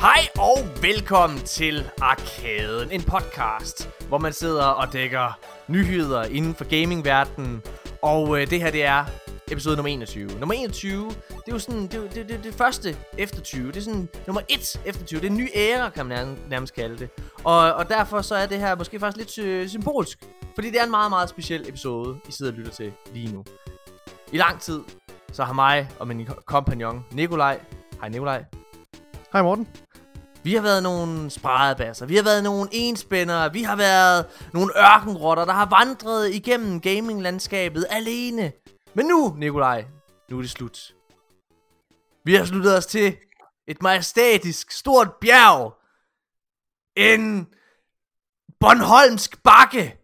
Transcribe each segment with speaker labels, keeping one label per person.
Speaker 1: Hej og velkommen til Arkaden, en podcast, hvor man sidder og dækker nyheder inden for gamingverdenen. Og øh, det her, det er episode nummer 21. Nummer 21, det er jo sådan, det, er det, det, det første efter 20. Det er sådan nummer 1 efter 20. Det er en ny æra, kan man nærmest, nærmest kalde det. Og, og derfor så er det her måske faktisk lidt øh, symbolsk. Fordi det er en meget, meget speciel episode, I sidder og lytter til lige nu. I lang tid, så har mig og min kompagnon Nikolaj, hej Nikolaj,
Speaker 2: Hej Morten
Speaker 1: vi har været nogle spredebasser, vi har været nogle enspændere, vi har været nogle ørkenrotter, der har vandret igennem gaminglandskabet alene. Men nu, Nikolaj, nu er det slut. Vi har sluttet os til et majestætisk stort bjerg. En Bornholmsk bakke.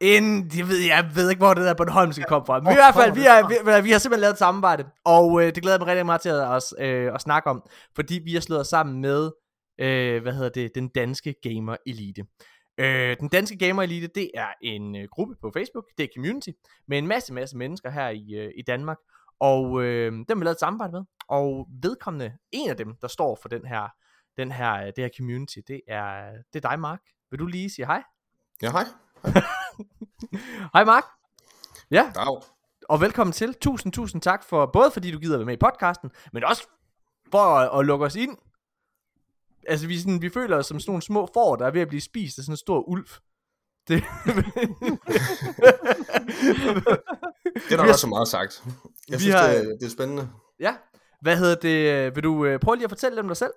Speaker 1: En, jeg ved, jeg ved ikke, hvor det der Bornholmske komme fra. Men i hvert fald, vi har, vi, vi har simpelthen lavet et samarbejde. Og øh, det glæder jeg mig rigtig meget til at, os, øh, at snakke om. Fordi vi har slået os sammen med, øh, hvad hedder det, den danske gamer elite. Øh, den danske gamer elite, det er en øh, gruppe på Facebook. Det er community. Med en masse, masse mennesker her i, øh, i Danmark. Og øh, dem har vi lavet et samarbejde med. Og vedkommende, en af dem, der står for den her, den her, øh, det her community, det er, det er dig, Mark. Vil du lige sige hej?
Speaker 3: Ja, hej.
Speaker 1: Hej, Mark. Ja,
Speaker 3: Dag.
Speaker 1: og velkommen til. Tusind, tusind tak for, både fordi du gider være med i podcasten, men også for at, at lukke os ind. Altså, vi, sådan, vi føler os som sådan nogle små får, der er ved at blive spist af sådan en stor ulv. Det,
Speaker 3: Det er
Speaker 1: har-
Speaker 3: også så meget sagt. Jeg synes,
Speaker 1: har-
Speaker 3: det, det er spændende.
Speaker 1: ja, hvad hedder det? Vil du øh, prøve lige at fortælle dem dig selv?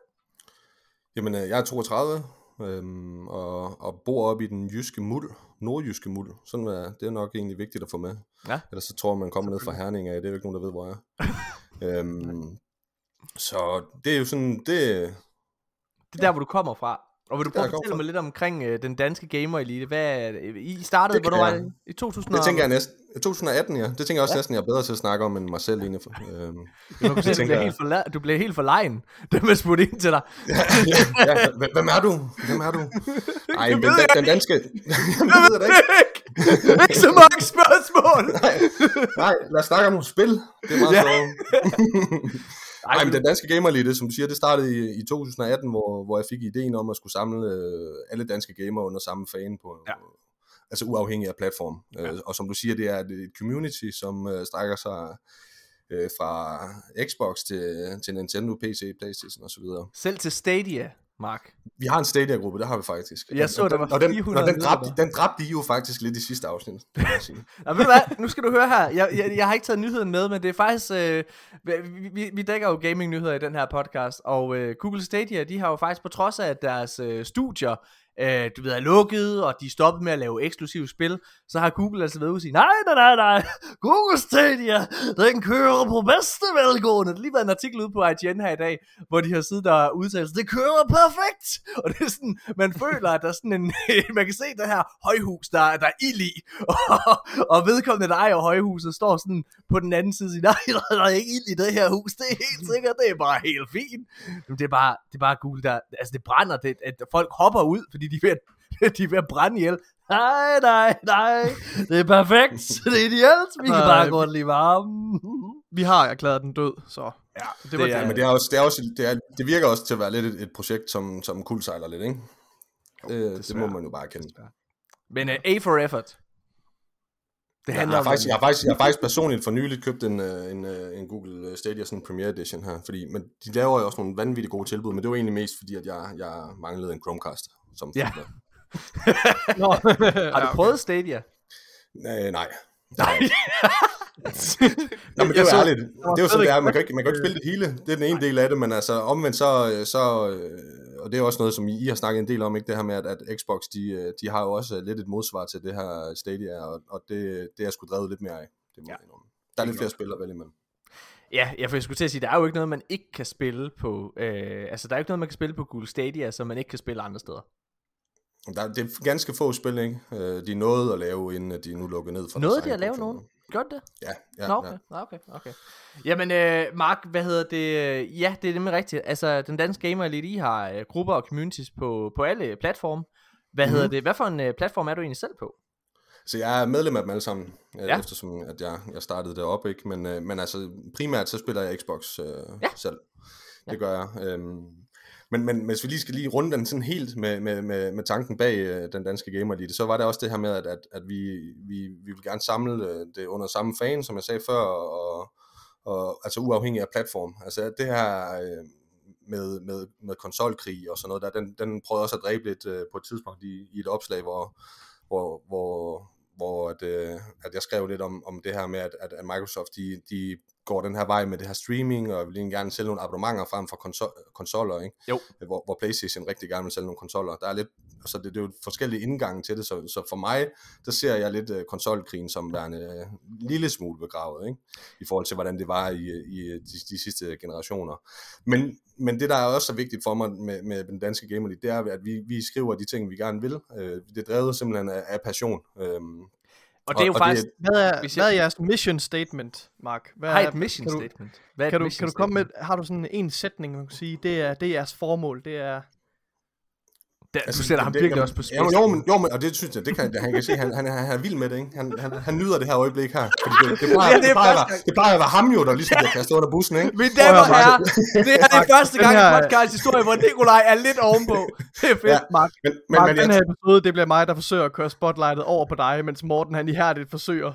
Speaker 3: Jamen, øh, jeg er 32 øhm, og, og bor oppe i den jyske muld, nordjyske muld. Sådan er, det er nok egentlig vigtigt at få med.
Speaker 1: Ja.
Speaker 3: Ellers så tror man, man kommer ned fra Herning af. Det er jo ikke nogen, der ved, hvor jeg er. øhm, så det er jo sådan, det,
Speaker 1: Det er der, hvor du kommer fra. Og vil du prøve at fortælle mig lidt omkring øh, den danske gamer elite? Hvad? I startede,
Speaker 3: Det
Speaker 1: hvornår var det? I 2000
Speaker 3: det tænker jeg næsten. 2018, ja. Det tænker jeg også
Speaker 1: Ja.
Speaker 3: ja. næsten, jeg er bedre til at snakke om, end mig selv egentlig. Øhm,
Speaker 1: Du, kan se, du, bliver helt for, la- du bliver helt for lejen, da man spurgte ind til dig.
Speaker 3: ja, ja, hvem- hvem er du? Hvem er du? Ej,
Speaker 1: Det
Speaker 3: men
Speaker 1: ved
Speaker 3: den, den danske... Jeg ved det ikke.
Speaker 1: ikke! ikke så mange spørgsmål!
Speaker 3: Nej, nej, lad os snakke om nogle spil. Det er meget
Speaker 1: Ja.
Speaker 3: sjovt.
Speaker 1: Ej,
Speaker 3: Nej, men den danske gamer elite, som du siger, det startede i, i 2018, hvor, hvor jeg fik ideen om at skulle samle øh, alle danske gamer under samme fan på,
Speaker 1: Ja.
Speaker 3: altså uafhængig af platform. Ja. Øh, og som du siger, det er et, et community, som øh, strækker sig øh, fra Xbox til, til Nintendo, PC, Playstation osv.
Speaker 1: Selv til Stadia, Mark.
Speaker 3: Vi har en Stadia-gruppe, det har vi faktisk.
Speaker 1: Jeg så,
Speaker 3: og,
Speaker 1: der var
Speaker 3: og den,
Speaker 1: 400
Speaker 3: og den dræbte, den dræbte de jo faktisk lidt i sidste afsnit, kan jeg sige.
Speaker 1: Nå, ved du hvad? Nu skal du høre her. Jeg, jeg, jeg har ikke taget nyheden med, men det er faktisk... Øh, vi, vi, vi dækker jo gaming-nyheder i den her podcast, og øh, Google Stadia, de har jo faktisk på trods af at deres øh, studier, øh, du ved, er lukket, og de er stoppet med at lave eksklusive spil, så har Google altså været ude og sige, nej, nej, nej, nej, Google Stadia, den kører på bedste velgående. Der har lige været en artikel ude på IGN her i dag, hvor de har siddet der og udtalt, det kører perfekt. Og det er sådan, man føler, at der er sådan en, man kan se det her højhus, der, der er ild i, og, og vedkommende, der ejer højhuset, står sådan på den anden side og siger, nej, der er ikke ild i det her hus, det er helt sikkert, det er bare helt fint. Men det er bare, det er bare Google, der, altså det brænder, det, at folk hopper ud, fordi de er ved at, de er ved at brænde ihjel. Nej, nej, nej, det er perfekt, det er ideelt, vi kan bare godt lide varmen.
Speaker 2: Vi har erklæret den død, så
Speaker 1: Ja,
Speaker 2: det var
Speaker 1: det
Speaker 2: det.
Speaker 1: er-
Speaker 3: Ja, men det, er også, det, er også, det, er, det virker også til at være lidt et, et projekt, som, som kuldsejler lidt, ikke? Det, det må man jo bare kende.
Speaker 1: Men uh, A for effort. Det
Speaker 3: Jeg
Speaker 1: handler
Speaker 3: har,
Speaker 1: om,
Speaker 3: faktisk, jeg, har faktisk, jeg har faktisk personligt for nyligt købt en, øh, en, øh, en Google Stadia sådan Premier Edition her, fordi, men de laver jo også nogle vanvittigt gode tilbud, men det var egentlig mest fordi, at jeg, jeg manglede en Chromecast. Som
Speaker 1: Ja.
Speaker 2: Nå,
Speaker 1: har du prøvet Stadia?
Speaker 3: Øh, nej.
Speaker 1: Nej.
Speaker 3: Nå, men det er jo
Speaker 2: så-
Speaker 3: ærligt. Det er jo sådan, det er. Man kan, ikke, man kan jo ikke spille det hele. Det er den ene del af det, men altså omvendt så, øh, så øh, og det er også noget, som I har snakket en del om, ikke det her med, at, at Xbox, de, øh, de har jo også lidt et modsvar til det her Stadia, og, og det, det er sgu drevet lidt mere af. Det må
Speaker 1: Ja.
Speaker 3: Der er lidt flere spil at vælge imellem.
Speaker 1: Ja, jeg, for jeg skulle til at sige, der er jo ikke noget, man ikke kan spille på, øh, altså der er jo ikke noget, man kan spille på Google Stadia, som man ikke kan spille andre steder.
Speaker 3: Der, det er ganske få spil, ikke? Øh, De nåede at lave, inden de nu lukker ned for
Speaker 1: Nåede de at lave nogen? Gjorde det?
Speaker 3: Ja, ja,
Speaker 1: Nå,
Speaker 3: ja.
Speaker 1: okay. Nå, okay, okay. Jamen, øh, Mark, hvad hedder det? Ja, det er nemlig rigtigt. Altså, den danske Gamer Elite, I har øh, grupper og communities på, på alle platforme. Hvad mm-hmm. hedder det? Hvad for en øh, platform er du egentlig selv på?
Speaker 3: Så jeg er medlem af dem alle sammen,
Speaker 1: Ja.
Speaker 3: ja. eftersom at jeg, jeg startede derop, ikke? Men, øh, men altså primært så spiller jeg Xbox øh,
Speaker 1: Ja.
Speaker 3: ja. selv. Det
Speaker 1: Ja.
Speaker 3: gør jeg. Øhm, men, men hvis vi lige skal lige runde den sådan helt med, med, med, med tanken bag øh, den danske gamer elite, så var det også det her med, at, at, at vi, vi, vi vil gerne samle øh, det under samme fan, som jeg sagde før, og, og altså uafhængig af platform. Altså det her øh, med, med, med konsolkrig og sådan noget, der, den, den prøvede også at dræbe lidt øh, på et tidspunkt i, i et opslag, hvor, hvor, hvor, hvor at, øh, at jeg skrev lidt om, om det her med, at, at Microsoft de, de går den her vej med det her streaming, og vil gerne sælge nogle abonnementer frem for konsol, konsoller, ikke?
Speaker 1: Jo.
Speaker 3: Hvor, hvor Playstation rigtig gerne vil sælge nogle konsoller. Der er lidt, altså det, det er jo forskellige indgange til det, så, så for mig, der ser jeg lidt uh, konsolkrigen som værende uh, en lille smule begravet, ikke? I forhold til, hvordan det var i, i de, de sidste generationer. Men, men det, der er også så vigtigt for mig med, med den danske Gamer det er, at vi, vi skriver de ting, vi gerne vil. Uh, det er drevet simpelthen af, af passion. Uh,
Speaker 1: og det er jo
Speaker 3: og
Speaker 1: faktisk...
Speaker 3: Det,
Speaker 2: Hvad er,
Speaker 1: jeg-
Speaker 2: hvad er jeres mission statement, Mark? Hvad
Speaker 1: har
Speaker 2: er,
Speaker 1: et mission
Speaker 2: kan du,
Speaker 1: statement. Hvad er
Speaker 2: Kan du, kan du komme med, har du sådan en sætning, man kan sige, det er, det er jeres formål, det er...
Speaker 1: Der, du sætter ham
Speaker 3: det-
Speaker 1: virkelig
Speaker 3: jamen,
Speaker 1: også på
Speaker 3: Ja,
Speaker 1: spids.
Speaker 3: jo, jo, men, jo, men, og det synes jeg, det kan, han kan se, han, han, er- han er vild med det, ikke? Han, han, han nyder det her øjeblik her. Fordi det, det, plejer,
Speaker 1: Ja,
Speaker 3: det,
Speaker 1: det er
Speaker 3: plejer, at
Speaker 1: første
Speaker 3: være- det plejer at være ham jo, der ligesom bliver kastet under bussen, ikke?
Speaker 1: Mine damer og herrer, det her det er første gang i podcast historie, hvor Nikolaj er lidt ovenpå. Det er fedt.
Speaker 3: Ja,
Speaker 2: Mark,
Speaker 3: Men, men,
Speaker 2: Mark
Speaker 3: men
Speaker 2: den her episode, det bliver mig, der forsøger at køre spotlightet over på dig, mens Morten han ihærdigt forsøger.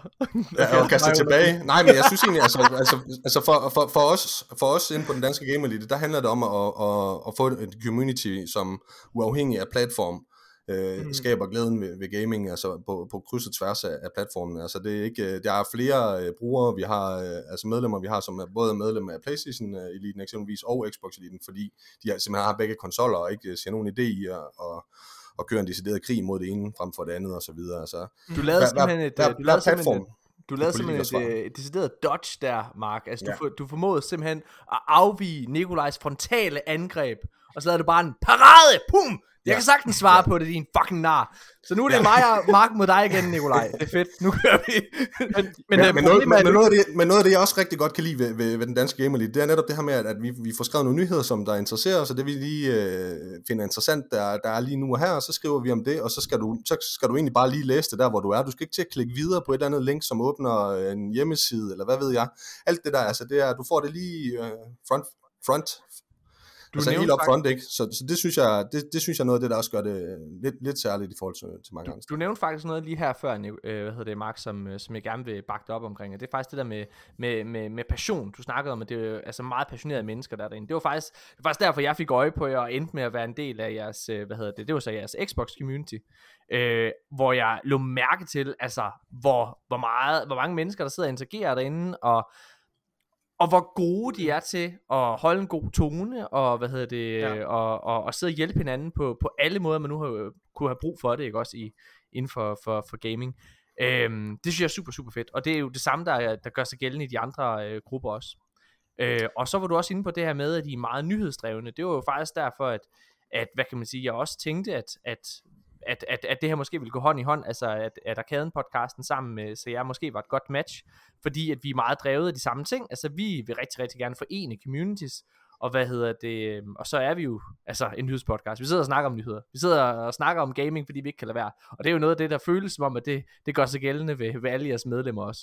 Speaker 3: ja, og kaste tilbage. Nej, men jeg synes egentlig, altså, altså, altså for, for, for, os, for os inde på den danske Gamer Elite, der handler det om at, at, at få et community, som uafhængig af platform, øh,
Speaker 2: Mm.
Speaker 3: skaber glæden ved, ved gaming, altså på, på kryds og tværs af, af platformen. Altså det er ikke, øh, der er flere øh, brugere, vi har, øh, altså medlemmer, vi har, som er både medlemmer af Playstation øh, Eliten eksempelvis, og Xbox Eliten, fordi de har, simpelthen har begge konsoller, og ikke øh, ser nogen idé i at, at, at køre en decideret krig mod det ene, frem for det andet, og så videre. Altså,
Speaker 1: Du lavede simpelthen et, øh, du
Speaker 3: hver
Speaker 1: lavede simpelthen
Speaker 3: platform,
Speaker 1: et, du lavede simpelthen et, øh, et decideret dodge der, Mark. Altså, du,
Speaker 3: Ja.
Speaker 1: for, du formåede simpelthen at afvige Nikolajs frontale angreb, og så lavede du bare en parade! Pum! Jeg
Speaker 3: Ja.
Speaker 1: kan sagtens svare på det, din fucking nar. Så nu er det mig og Mark mod dig igen, Nikolaj. Det er fedt. Nu kører vi.
Speaker 2: Men,
Speaker 3: Men,
Speaker 2: men,
Speaker 3: ja,
Speaker 2: øh,
Speaker 3: men, noget,
Speaker 2: er,
Speaker 3: men, noget af det, men noget af det, jeg også rigtig godt kan lide ved, ved, ved den danske Gamer League, det er netop det her med, at, at vi, vi får skrevet nogle nyheder, som der interesserer os, og det vi lige øh, finder interessant, der, der er lige nu og her, og så skriver vi om det, og så skal, du, så skal du egentlig bare lige læse det der, hvor du er. Du skal ikke til at klikke videre på et eller andet link, som åbner øh, en hjemmeside, eller hvad ved jeg. Alt det der, altså det er, du får det lige øh, front, front
Speaker 1: Du
Speaker 3: altså helt up front, ikke? Så, så det, synes jeg, det, det synes jeg er noget af det, der også gør det lidt, lidt særligt i forhold til, til mange andre
Speaker 1: Du nævnte faktisk noget lige her før, øh, hvad hedder det, Mark, som, øh, som jeg gerne vil bakke op omkring. Og det er faktisk det der med, med, med, med passion. Du snakkede om, at det er altså meget passionerede mennesker, der er derinde. Det var, faktisk, det var faktisk derfor, jeg fik øje på jer og endte med at være en del af jeres, øh, hvad hedder det, det var så jeres Xbox community. Øh, hvor jeg lå mærke til, altså, hvor, hvor, meget, hvor mange mennesker, der sidder og interagerer derinde, og og hvor gode de er til at holde en god tone, og hvad hedder det,
Speaker 2: Ja.
Speaker 1: og, og, og sidde og hjælpe hinanden på, på alle måder, man nu har, kunne have brug for det, ikke også, i, inden for, for, for gaming. Øhm, det synes jeg er super, super fedt, og det er jo det samme, der, er- der gør sig gældende i de andre øh, grupper også. Øh, og så var du også inde på det her med, at de er meget nyhedsdrevne. Det var jo faktisk derfor, at, at hvad kan man sige, jeg også tænkte, at, at at, at, at det her måske ville gå hånd i hånd, altså at, at Arkaden-podcasten sammen med CR måske var et godt match, fordi at vi er meget drevet af de samme ting, altså vi vil rigtig, rigtig gerne forene communities, og hvad hedder det, øhm, og så er vi jo altså en nyhedspodcast, vi sidder og snakker om nyheder, vi sidder og snakker om gaming, fordi vi ikke kan lade være, og det er jo noget af det, der føles som om, at det, det gør sig gældende ved, ved alle jeres medlemmer også.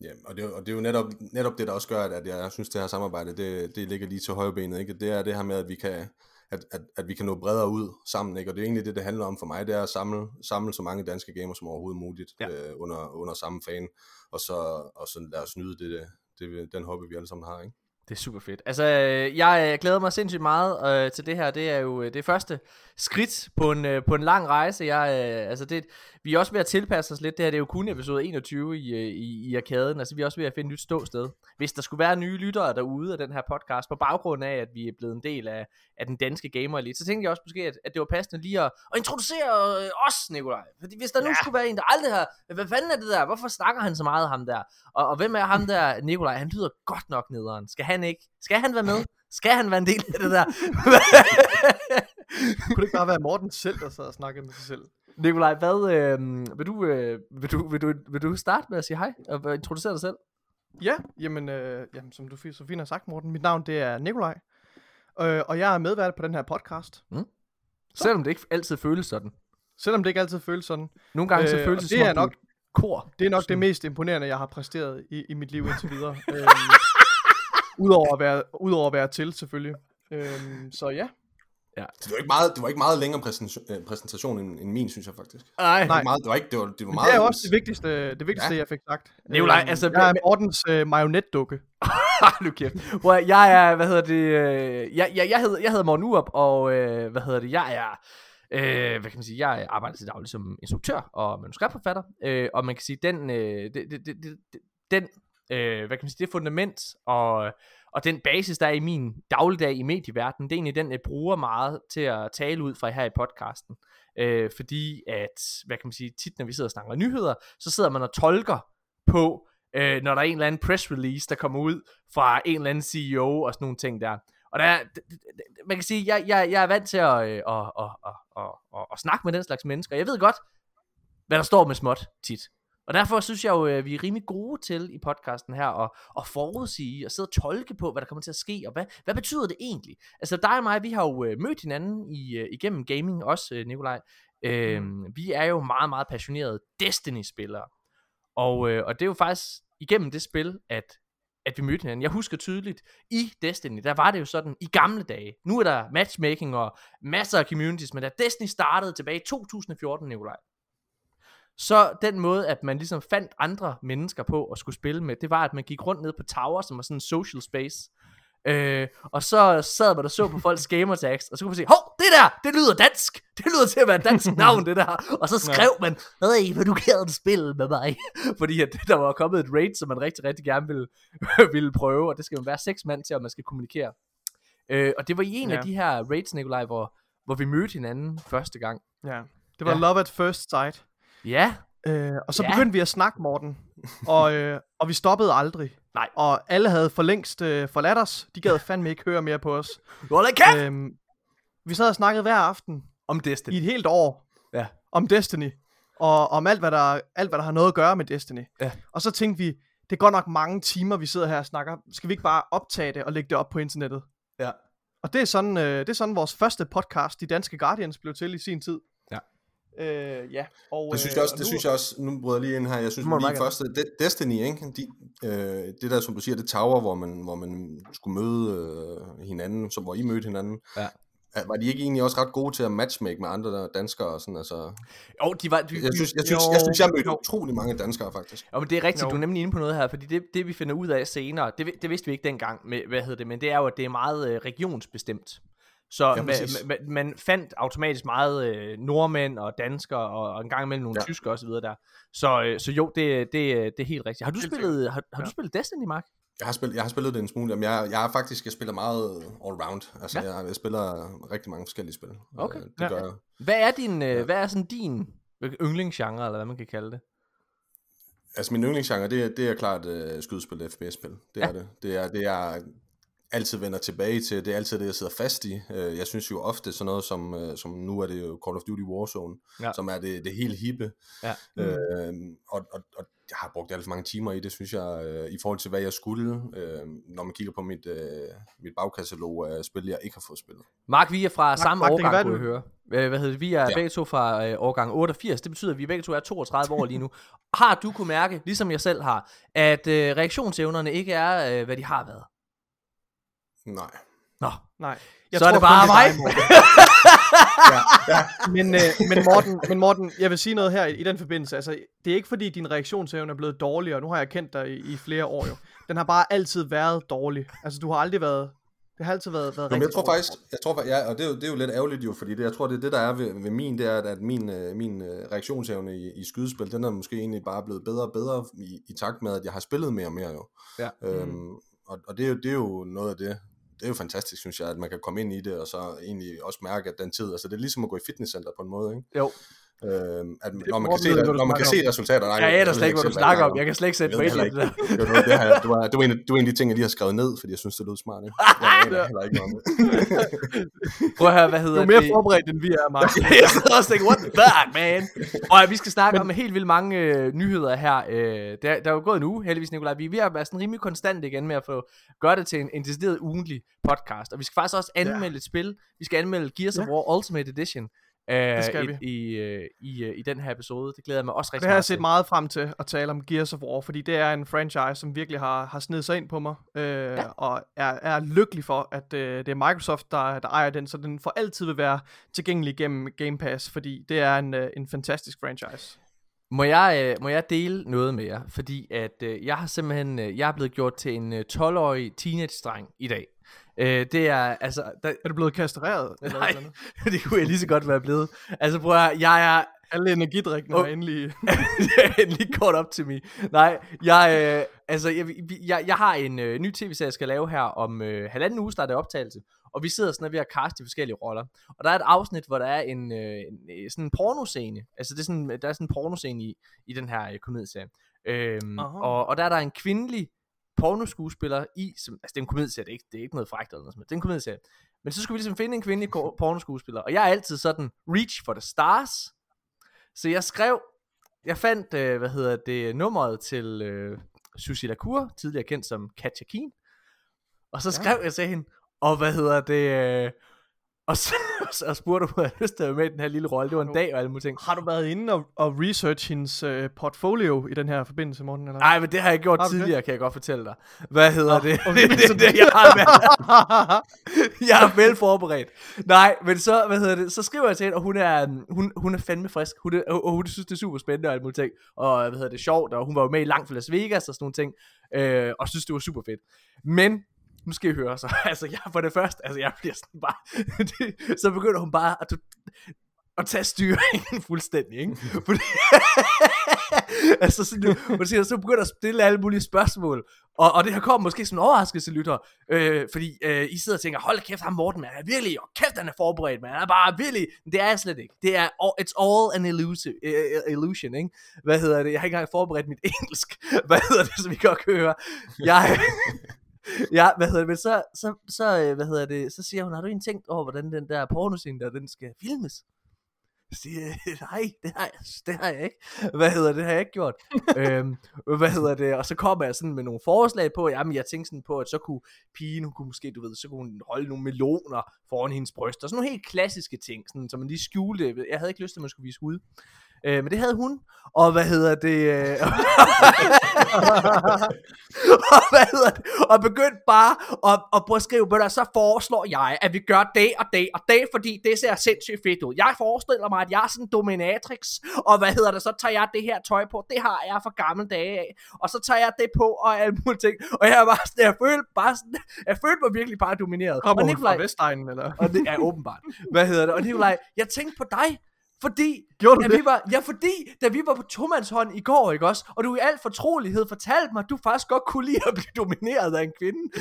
Speaker 3: Ja, og det, og det er jo netop, netop det, der også gør, at, at jeg synes, det her samarbejde, det, det ligger lige til højrebenet, ikke? Det er det her med, at vi kan, at, at, at vi kan nå bredere ud sammen, ikke? Og det er egentlig det, det handler om for mig, det er at samle, samle så mange danske gamer som overhovedet muligt
Speaker 1: Ja.
Speaker 3: øh, under, under samme fan, og så, og så lad os nyde det, det, det, den hobby, vi alle sammen har, ikke?
Speaker 1: Det er super fedt. Altså, øh, jeg øh, glæder mig sindssygt meget øh, til det her. Det er jo øh, det første skridt på en, øh, på en lang rejse. Jeg, øh, altså det, vi er også ved at tilpasse os lidt. Det her det er jo kun episode 21 i, i, i arkaden. Altså, vi er også ved at finde et nyt ståsted. Hvis der skulle være nye lyttere derude af den her podcast, på baggrund af, at vi er blevet en del af, af den danske gamer elite, så tænkte jeg også måske, at, at det var passende lige at, at introducere os, Nikolaj. Fordi hvis der nu
Speaker 2: Ja.
Speaker 1: skulle være en, der aldrig har... Hvad fanden er det der? Hvorfor snakker han så meget ham der? Og, og hvem er ham der, Nikolaj? Han lyder godt nok nederen. Skal han ikke? Skal han være med? Skal han være en del af det der?
Speaker 2: kunne det ikke bare være Morten selv, der sad og snakkede med sig selv?
Speaker 1: Nikolaj, hvad, øh, vil, du, øh, vil, du, vil, du, vil du starte med at sige hej og introducere dig selv?
Speaker 2: Ja, jamen, øh, jamen som du så fint har sagt, Morten, mit navn det er Nikolaj, øh, og jeg er medvært på den her podcast.
Speaker 1: Selvom det ikke altid føles sådan.
Speaker 2: Selvom det ikke altid føles sådan.
Speaker 1: Nogle gange så
Speaker 2: Øh,
Speaker 1: føles
Speaker 2: og
Speaker 1: det,
Speaker 2: det
Speaker 1: som
Speaker 2: er nok-
Speaker 1: kor.
Speaker 2: Det er nok det
Speaker 1: Sådan.
Speaker 2: mest imponerende, jeg har præsteret i, i mit liv indtil videre. øhm, Udover at være, udover at være til, selvfølgelig. Øhm, så ja,
Speaker 1: Ja.
Speaker 3: Det var ikke meget, det var ikke meget længere præsentation, øh, præsentation end, end min, synes jeg faktisk. Det
Speaker 1: Nej.
Speaker 3: var, ikke meget, det var ikke, det var, det var
Speaker 2: Men
Speaker 3: meget...
Speaker 2: det er også det vigtigste, det vigtigste
Speaker 3: Ja.
Speaker 2: jeg fik sagt.
Speaker 1: Nikolaj,
Speaker 2: Øhm,
Speaker 1: altså,
Speaker 2: Jeg er Mortens øh, marionetdukke.
Speaker 1: Nu kæft. At- jeg er, hvad hedder det, øh, jeg, jeg, jeg, hedder, jeg hedder Morten Urup, og øh, hvad hedder det, jeg er, øh, hvad kan man sige, jeg arbejder til daglig som instruktør og manuskriptforfatter, øh, og man kan sige, den, øh, det, det, det, det, det- den, øh, hvad kan man sige, det fundament og, og den basis, der er i min dagligdag i medieverdenen, det er egentlig den, jeg bruger meget til at tale ud fra her i podcasten. Øh, fordi at, hvad kan man sige, tit når vi sidder og snakker nyheder, så sidder man og tolker på, øh, når der er en eller anden press release, der kommer ud fra en eller anden CEO og sådan nogle ting der. Og der man kan sige, jeg, jeg, jeg er vant til at, øh, at, at, at, at, at, at snakke med den slags mennesker. Jeg ved godt, hvad der står med småt tit. Og derfor synes jeg jo, at vi er rimelig gode til i podcasten her at, at forudsige og sidde og tolke på, hvad der kommer til at ske, og hvad, hvad betyder det egentlig? Altså dig og mig, vi har jo øh, mødt hinanden i, øh, igennem gaming også, øh, Nikolaj. Øh, Vi er jo meget, meget passionerede Destiny-spillere. Og, øh, og det er jo faktisk igennem det spil, at, at vi mødte hinanden. Jeg husker tydeligt, i Destiny, der var det jo sådan, i gamle dage, nu er der matchmaking og masser af communities, men da Destiny startede tilbage i 2014, Nikolaj, så den måde, at man ligesom fandt andre mennesker på at skulle spille med, det var, at man gik rundt ned på Tower, som var sådan en social space, Øh, og så sad man og så på folks gamertags, og så kunne man sige, hov, det der, det lyder dansk. Det lyder til at være et dansk navn, det der. Og så skrev man, nej, vil du gerne spille med mig? Fordi at der var kommet et raid, som man rigtig, rigtig gerne ville, ville prøve, og det skal man være seks mand til, at man skal kommunikere. Øh, og det var i en ja.
Speaker 2: Ja.
Speaker 1: af de her raids, Nikolaj, hvor, hvor vi mødte hinanden første gang.
Speaker 2: Ja. Det var
Speaker 1: Ja.
Speaker 2: ja. love at first sight.
Speaker 1: Ja,
Speaker 2: Øh, og så
Speaker 1: Ja.
Speaker 2: begyndte vi at snakke, Morten. Og, øh, og vi stoppede aldrig.
Speaker 1: Nej.
Speaker 2: Og alle havde for længst øh, forladt os. De gad fandme ikke høre mere på os.
Speaker 1: hold da kæft!
Speaker 2: øhm, vi sad og snakkede hver aften
Speaker 1: Om Destiny.
Speaker 2: i et helt år
Speaker 1: Ja.
Speaker 2: om Destiny. Og om alt hvad, der, alt, hvad der har noget at gøre med Destiny.
Speaker 1: Ja.
Speaker 2: Og så tænkte vi, det er godt nok mange timer, vi sidder her og snakker. Skal vi ikke bare optage det og lægge det op på internettet?
Speaker 1: Ja.
Speaker 2: Og det er sådan, øh, det er sådan vores første podcast, De Danske Guardians, blev til i sin tid. Øh, ja. Og,
Speaker 3: Det synes
Speaker 2: øh,
Speaker 3: jeg også,
Speaker 2: og
Speaker 3: det
Speaker 2: nu-
Speaker 3: synes jeg også, nu bryder jeg lige ind her, jeg synes lige første, De- Destiny, ikke? De, øh, det der, som du siger, det tower, hvor man, hvor man skulle møde øh, hinanden, så hvor I mødte hinanden,
Speaker 1: Ja.
Speaker 3: Var de ikke egentlig også ret gode til at matchmake med andre danskere og sådan, altså,
Speaker 1: Jo, de var, de,
Speaker 3: jeg synes, jeg synes,
Speaker 2: Jo.
Speaker 3: jeg, synes, jeg mødte utrolig mange danskere, faktisk.
Speaker 1: Ja, men det er rigtigt,
Speaker 2: Jo.
Speaker 1: du er nemlig inde på noget her, fordi det, det vi finder ud af senere, det, det vidste vi ikke dengang, med, hvad hedder det, men det er jo, at det er meget øh, regionsbestemt. Så
Speaker 3: Ja,
Speaker 1: man, man, man fandt automatisk meget øh, nordmænd og danskere, og, og en gang imellem nogle
Speaker 3: Ja.
Speaker 1: tyskere osv. der. Så, øh, så jo, det, det, det er helt rigtigt. Har du
Speaker 2: Helt
Speaker 1: spillet, har, har
Speaker 2: Ja.
Speaker 1: du spillet Destiny, Mark?
Speaker 3: Jeg har, spillet, jeg har spillet det en smule, Jamen, jeg, jeg er faktisk, jeg spiller meget all-round, altså
Speaker 1: Ja.
Speaker 3: jeg, jeg spiller rigtig mange forskellige spil.
Speaker 1: Okay.
Speaker 3: Øh, Det
Speaker 2: Ja.
Speaker 3: gør jeg.
Speaker 1: Hvad er din, øh,
Speaker 3: Ja.
Speaker 1: hvad er sådan din yndlingsgenre, eller hvad man kan kalde det?
Speaker 3: Altså min yndlingsgenre, det er, det er klart uh, skydespil, FPS-spil. Det
Speaker 1: Ja.
Speaker 3: er det. Det er, det er altid vender tilbage til. Det er altid det, jeg sidder fast i. Uh, jeg synes jo ofte sådan noget som, uh, som nu er det jo Call of Duty Warzone,
Speaker 1: Ja.
Speaker 3: som er det, det helt hippe.
Speaker 1: Ja.
Speaker 3: Uh, og, og, og jeg har brugt alt for mange timer i det, synes jeg, uh, i forhold til hvad jeg skulle, uh, når man kigger på mit, uh, mit bagkatalog af spil, jeg ikke har fået spillet.
Speaker 1: Mark, vi er fra Mark, samme
Speaker 2: Mark,
Speaker 1: årgang, kunne jeg
Speaker 2: du-
Speaker 1: høre. Øh, Hvad hedder det? Vi er
Speaker 3: ja.
Speaker 1: begge to fra øh, årgang 88. Det betyder, at vi begge to er 32 år lige nu. Har du kunne mærke, ligesom jeg selv har, at øh, reaktionsevnerne ikke er, øh, hvad de har været?
Speaker 3: Nej.
Speaker 1: Nå,
Speaker 2: Nej.
Speaker 1: så er det bare mig.
Speaker 2: dig.
Speaker 3: Ja, ja.
Speaker 2: men, øh, men, Morten, men Morten, jeg vil sige noget her i, i den forbindelse. Altså, det er ikke fordi, din reaktionsevne er blevet dårligere. Nu har jeg kendt dig i, i flere år jo. Den har bare altid været dårlig. Altså, du har aldrig været... Det har altid været, været
Speaker 3: Jamen, jeg tror
Speaker 2: dårligt.
Speaker 3: faktisk, jeg tror, ja, og det er, jo, det er jo lidt ærgerligt jo, fordi det, jeg tror, det er det, der er ved, ved min, det er, at min, øh, min øh, reaktionsevne i, i skydespil, den er måske egentlig bare blevet bedre og bedre i, i takt med, at jeg har spillet mere og mere jo.
Speaker 1: Ja.
Speaker 3: Øhm, og, og det, er jo, det er jo noget af det, det er jo fantastisk, synes jeg, at man kan komme ind i det, og så egentlig også mærke, at den tid, altså det er ligesom at gå i fitnesscenter på en måde, ikke?
Speaker 1: Jo.
Speaker 3: Øhm, at,
Speaker 2: Det-
Speaker 3: når man kan se,
Speaker 2: du
Speaker 3: når man kan se resultater. Nej,
Speaker 1: Jeg aner slet ikke, hvad du snakker
Speaker 3: jeg
Speaker 1: om. Jeg kan slet ikke sætte på
Speaker 3: det
Speaker 1: det
Speaker 3: heller
Speaker 1: der.
Speaker 3: Det var, det, her, det, var, det, var en, det var en af de ting, jeg lige har skrevet ned, fordi jeg synes, det lød smart. Ikke? Jeg aner heller ikke noget om det.
Speaker 1: Prøv at høre, hvad
Speaker 2: Du
Speaker 1: hedder
Speaker 2: er mere
Speaker 1: det?
Speaker 2: forberedt, end vi er, Mark.
Speaker 1: jeg sidder også og tænker, what the fuck, man? Og vi skal snakke om helt vildt mange øh, nyheder her. Øh, der, der er jo gået en uge, heldigvis, Nikolaj. Vi er ved at være sådan rimelig konstant igen med at få gøre det til en, en decideret ugentlig podcast. Og vi skal faktisk også anmelde et spil. Vi skal anmelde Gears of. War Ultimate Edition. Øh,
Speaker 2: skal
Speaker 1: i,
Speaker 2: vi.
Speaker 1: i, øh, i, øh, i den her episode. Det glæder jeg mig også rigtig
Speaker 2: Det har jeg
Speaker 1: meget
Speaker 2: set
Speaker 1: til.
Speaker 2: meget frem til at tale om Gears of War, fordi det er en franchise, som virkelig har, har snedet sig ind på mig, øh, ja. og er, er lykkelig for, at øh, det er Microsoft, der, der ejer den, så den for altid vil være tilgængelig gennem Game Pass, fordi det er en, øh, en fantastisk franchise.
Speaker 1: Må jeg, øh, må jeg dele noget med jer? Fordi at øh, jeg har simpelthen øh, jeg er blevet gjort til en øh, 12-årig teenage-dreng i dag. Øh, det er altså... Der,
Speaker 2: Er du blevet kastreret? Eller
Speaker 1: Nej.
Speaker 2: eller andet?
Speaker 1: det kunne jeg lige så godt være blevet. Altså prøv at jeg er
Speaker 2: Alle energidrikkene
Speaker 1: Åh.
Speaker 2: har endelig...
Speaker 1: lige kort op til mig. Nej, jeg, øh, altså, jeg, jeg, jeg har en øh, ny tv-serie, jeg skal lave her om øh, halvanden uge, starter optagelse. Og vi sidder sådan ved at kaste de forskellige roller. Og der er et afsnit, hvor der er en, øh, en øh, sådan en pornoscene. Altså det er sådan, der er sådan en pornoscene i, i den her øh, komedieserie. Øhm,
Speaker 2: Aha.
Speaker 1: og, og der er der en kvindelig pornoskuespiller i, som, altså det er en komedieserie, det er ikke, det er ikke noget frækt eller noget noget. Det er en komedieserie. Men så skulle vi ligesom finde en kvindelig pornoskuespiller. Og jeg er altid sådan, reach for the stars. Så jeg skrev, jeg fandt, øh, hvad hedder det, nummeret til øh, Susie Lacour, tidligere kendt som Katja Keen. Og så skrev ja. jeg til hende, og hvad hedder det, øh, og så, og spurgte hun, om jeg havde lyst til at være med i den her lille rolle. Det var en dag og alle mulige ting.
Speaker 2: Har du været inde og, og research hendes øh, portfolio i den her forbindelse, Morten? Eller?
Speaker 1: Nej, men det har jeg gjort
Speaker 2: Har du det?
Speaker 1: tidligere, kan jeg godt fortælle dig. Hvad hedder
Speaker 2: Nå,
Speaker 1: det?
Speaker 2: okay,
Speaker 1: det, det, det, jeg har været, jeg er vel forberedt. Nej, men så, hvad hedder det, så skriver jeg til hende, og hun er, um, hun, hun er fandme frisk. Hun, er, og hun synes, det er super spændende og alt muligt ting. Og hvad hedder det, sjovt, og hun var jo med i Langt fra Las Vegas og sådan nogle ting. Øh, og synes, det var super fedt. Men, nu skal I høre så. Altså, jeg for det første, altså jeg bliver sådan bare, det, så begynder hun bare at, at tage styringen fuldstændig, ikke? Fordi, altså sådan, man siger, så begynder at stille alle mulige spørgsmål, og, og det her kommer måske som en overraskelse, lytter, øh, fordi øh, I sidder og tænker, hold kæft, ham Morten, man er virkelig, og kæft, han er forberedt, man er bare virkelig, det er jeg slet ikke. Det er, it's all an illusion, uh, illusion, ikke? Hvad hedder det? Jeg har ikke engang forberedt mit engelsk. Hvad hedder det, så vi godt kan høre? Jeg, ja, hvad hedder det, men så, så, så, øh, hvad hedder det, så siger hun, har du egentlig tænkt over, hvordan den der pornoscene der, den skal filmes? Så siger nej, det har, jeg, det har jeg ikke. Hvad hedder det, det har jeg ikke gjort. øhm, hvad hedder det, og så kommer jeg sådan med nogle forslag på, jamen jeg tænkte sådan på, at så kunne pigen, hun kunne måske, du ved, så kunne hun holde nogle meloner foran hendes bryst, og sådan nogle helt klassiske ting, sådan, så man lige skjulte, jeg havde ikke lyst til, at man skulle vise hud. Øh, men det havde hun, og hvad hedder det, øh, og hvad hedder det, og begyndte bare at, at prøve at skrive det, så foreslår jeg, at vi gør det og det og det, fordi det ser sindssygt fedt ud. Jeg forestiller mig, at jeg er sådan en dominatrix, og hvad hedder det, så tager jeg det her tøj på, det har jeg fra gamle dage af, og så tager jeg det på, og alle mulige ting, og jeg var sådan, jeg følte bare sådan, jeg følte mig virkelig bare domineret.
Speaker 2: Kommer
Speaker 1: og
Speaker 2: hun fra Vestegnen, eller?
Speaker 1: og det er åbenbart. Hvad hedder det? Og Nikolaj, jeg tænkte på dig, fordi,
Speaker 2: Gjorde
Speaker 1: da vi var, ja, fordi, da vi var på tomandshånd i går, ikke også, og du i al fortrolighed fortalte mig, at du faktisk godt kunne lide at blive domineret af en kvinde.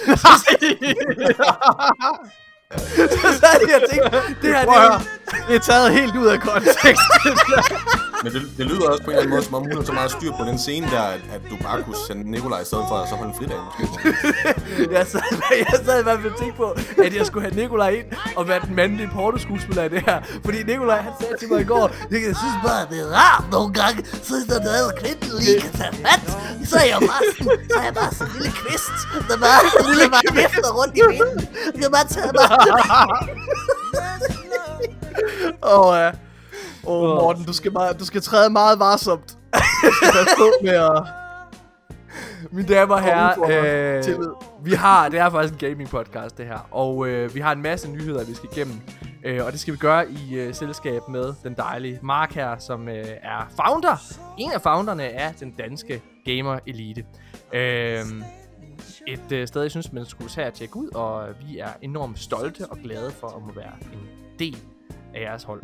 Speaker 1: Så sad jeg og tænkte, det her, det
Speaker 2: det er taget helt ud af kontekst.
Speaker 3: Men det, det lyder også på en eller anden måde, som om hun har så meget styr på den scene der, at, at du bare kunne sende Nikolaj i stedet for, at så holde en fridag
Speaker 1: jeg, sad, jeg sad i hvert fald og tænkte på, at jeg skulle have Nikolaj ind og være den mandlige pornoskuespiller i det her. Fordi Nikolaj, han sagde til mig i går, jeg synes bare, det er rart nogle gange, synes der er noget kvinden lige kan tage fat. Så er jeg bare sådan, så er jeg bare sådan en lille kvist, der bare, der bare hæfter rundt i vinden. Jeg kan bare tage mig.
Speaker 2: Åh, ja. Åh, oh, Morten, du skal, meget, du skal træde meget varsomt. Du skal passe på med at...
Speaker 1: Mine damer og herrer, øh,
Speaker 2: tillid.
Speaker 1: vi har, det er faktisk en gaming podcast det her, og øh, vi har en masse nyheder, vi skal igennem, øh, og det skal vi gøre i øh, selskab med den dejlige Mark her, som øh, er founder, en af founderne af den danske Gamer Elite. Øh, et øh, sted, jeg synes, man skulle tage og tjekke ud, og øh, vi er enormt stolte og glade for at må være en del af jeres hold.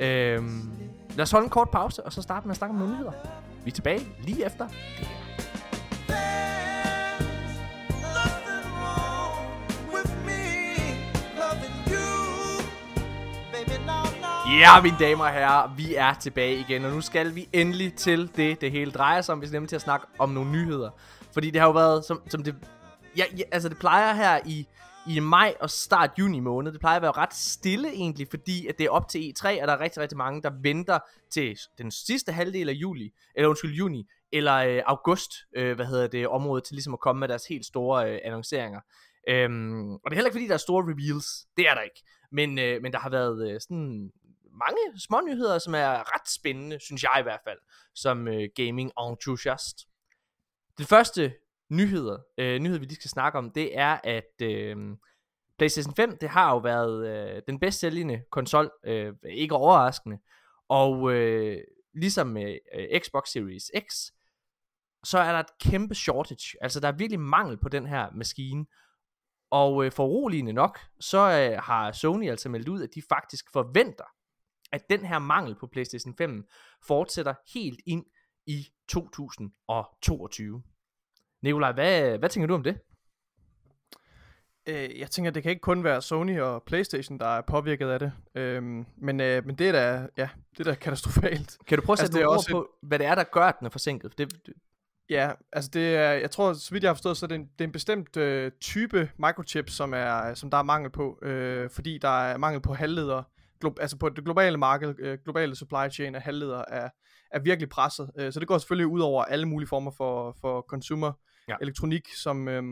Speaker 1: Øhm, lad os holde en kort pause, og så starte med at snakke om nyheder. Vi er tilbage lige efter det her. Ja, mine damer og herrer, vi er tilbage igen, og nu skal vi endelig til det, det hele drejer sig om. Vi skal nemlig til at snakke om nogle nyheder. Fordi det har jo været, som, som det... Ja, ja, altså det plejer her i, i maj og start juni måned, det plejer at være ret stille egentlig, fordi at det er op til E3, og der er rigtig, rigtig mange, der venter til den sidste halvdel af juli, eller undskyld, juni, eller øh, august, øh, hvad hedder det, området til ligesom at komme med deres helt store øh, annonceringer. Øhm, og det er heller ikke fordi, der er store reveals, det er der ikke. Men, øh, men der har været øh, sådan mange små nyheder, som er ret spændende, synes jeg i hvert fald, som øh, gaming entusiast. Det første nyheder, øh, nyhed, vi lige skal snakke om, det er, at øh, PlayStation 5, det har jo været øh, den bedst sælgende konsol, øh, ikke overraskende. Og øh, ligesom med øh, Xbox Series X, så er der et kæmpe shortage. Altså, der er virkelig mangel på den her maskine. Og øh, foruroligende nok, så øh, har Sony altså meldt ud, at de faktisk forventer, at den her mangel på PlayStation 5 fortsætter helt ind i 2022. Nikolaj, hvad, hvad tænker du om det?
Speaker 2: Øh, jeg tænker, det kan ikke kun være Sony og PlayStation, der er påvirket af det. Øhm, men, øh, men det er da, ja, det er da katastrofalt.
Speaker 1: Kan du prøve at
Speaker 2: Altså,
Speaker 1: sætte altså, ord
Speaker 2: også
Speaker 1: på, hvad det er, der gør, at den er forsinket? Det, det,
Speaker 2: Ja, altså det er, jeg tror, så vidt jeg har forstået, så er det en, det er en bestemt øh, type microchip, som, er, som der er mangel på, øh, fordi der er mangel på halvledere, glo- altså på det globale marked, øh, globale supply chain af halvledere er, er virkelig presset. Øh, så det går selvfølgelig ud over alle mulige former for, for consumer
Speaker 1: Ja.
Speaker 2: ja. elektronik, som, øh,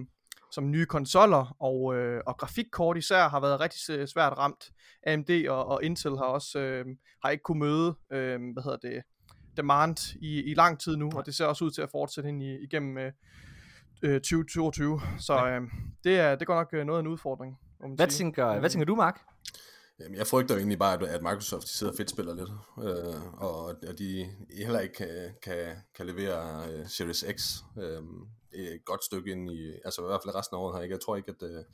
Speaker 2: som nye konsoller og, øh, og grafikkort især har været rigtig s- svært ramt. AMD og, og Intel har også øh, har ikke kunne møde, øh, hvad hedder det, demand i, i lang tid nu, og det ser også ud til at fortsætte ind i, igennem øh, øh, 2022. Så øh, det, er, det går nok øh, noget af en udfordring.
Speaker 1: hvad, tænker, hvad tænker du, Mark?
Speaker 3: Jamen, jeg frygter jo egentlig bare, at, Microsoft de sidder og fedt spiller lidt, øh, og at de heller ikke kan, kan, kan levere uh, Series X øh, et godt stykke ind i, altså i hvert fald resten af året her. Ikke? Jeg tror ikke, at... Øh,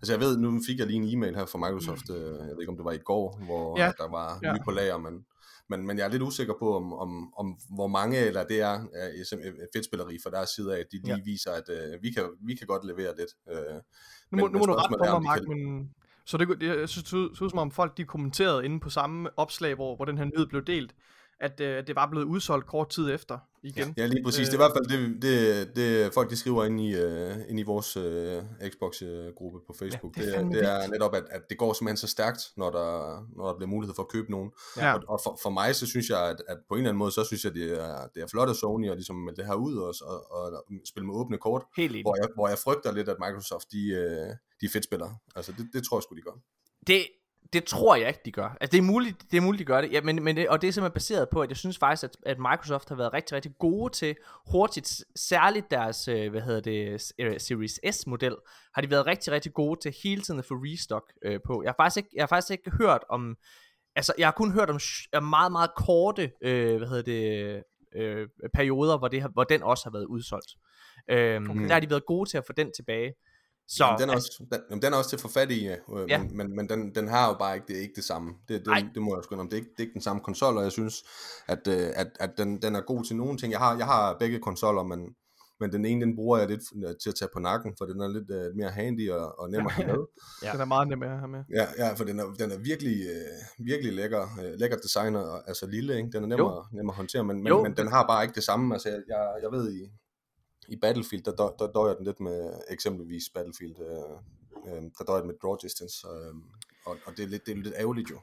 Speaker 3: altså jeg ved, nu fik jeg lige en e-mail her fra Microsoft, øh, jeg ved ikke om det var i går, hvor
Speaker 2: Ja,
Speaker 3: der var
Speaker 2: ja.
Speaker 3: nye på lager, men, men, men jeg er lidt usikker på, om, om, om hvor mange, eller det er uh, fedtspilleri fra deres side af, at de lige
Speaker 1: Ja.
Speaker 3: viser, at øh, vi, kan, vi kan godt levere lidt. Øh,
Speaker 2: Nu må,
Speaker 3: men-
Speaker 2: nu må du rette på mig, Mark, men... Så det, jeg synes, det så ud som om folk de kommenterede inde på samme opslag, hvor, hvor den her nyhed blev delt, at øh, det var blevet udsolgt kort tid efter igen.
Speaker 3: Ja, lige præcis.
Speaker 2: Øh.
Speaker 3: Det er i hvert fald det, det, det folk de skriver ind i, uh, ind i vores uh, Xbox-gruppe på Facebook.
Speaker 2: det er
Speaker 3: det, er,
Speaker 2: fandme
Speaker 3: det er netop, at, at det går simpelthen så stærkt, når der, når der bliver mulighed for at købe nogen.
Speaker 2: Ja.
Speaker 3: Og, og for, for mig, så synes jeg, at, at på en eller anden måde, så synes jeg, det er, det er flot af Sony at ligesom melde det her ud og, og, og spille med åbne kort.
Speaker 1: Helt enig.
Speaker 3: Hvor jeg, hvor jeg frygter lidt, at Microsoft, de, uh, de er fedt spillere. Altså, det, det tror jeg sgu, de gør.
Speaker 1: Det, det tror jeg ikke, de gør. Altså, det er muligt, det er muligt de gør det. Ja, men, men det, og det er simpelthen baseret på, at jeg synes faktisk, at, at Microsoft har været rigtig, rigtig gode til hurtigt, særligt deres, øh, hvad hedder det, øh, Series S-model, har de været rigtig, rigtig gode til hele tiden at få restock øh, på. Jeg har faktisk ikke, jeg har faktisk ikke hørt om, altså jeg har kun hørt om meget, meget korte, øh, hvad hedder det, øh, perioder, hvor, det hvor den også har været udsolgt. Øhm, okay. Der har de været gode til at få den tilbage. Så,
Speaker 3: Jamen, den, er
Speaker 1: altså,
Speaker 3: også, den, jamen, den er også til at få fat i, øh,
Speaker 1: Ja.
Speaker 3: men, men, men den, den har jo bare ikke det, er ikke det samme. Det,
Speaker 1: Nej.
Speaker 3: det, det må jeg sgu indrømme. Det er, ikke, det er ikke den samme konsol, og jeg synes, at, øh, at, at den, den er god til nogle ting. Jeg har, jeg har begge konsoller, men, men den ene, den bruger jeg lidt øh, til at tage på nakken, for den er lidt øh, mere handy og, og nem at have med.
Speaker 1: Ja.
Speaker 2: Den er meget nem at have med.
Speaker 3: Ja, ja for den er, den er virkelig, øh, virkelig lækker, øh, lækker design, og, altså lille, ikke? den er nem, at, nem at håndtere, men,
Speaker 1: Jo.
Speaker 3: men, men den har bare ikke det samme. Altså, jeg, jeg, jeg ved, i, i Battlefield, der, der, der døjer den lidt med eksempelvis Battlefield, øh, øh, der døjer den med draw distance, øh, og, og det, er lidt, det er lidt ærgerligt jo.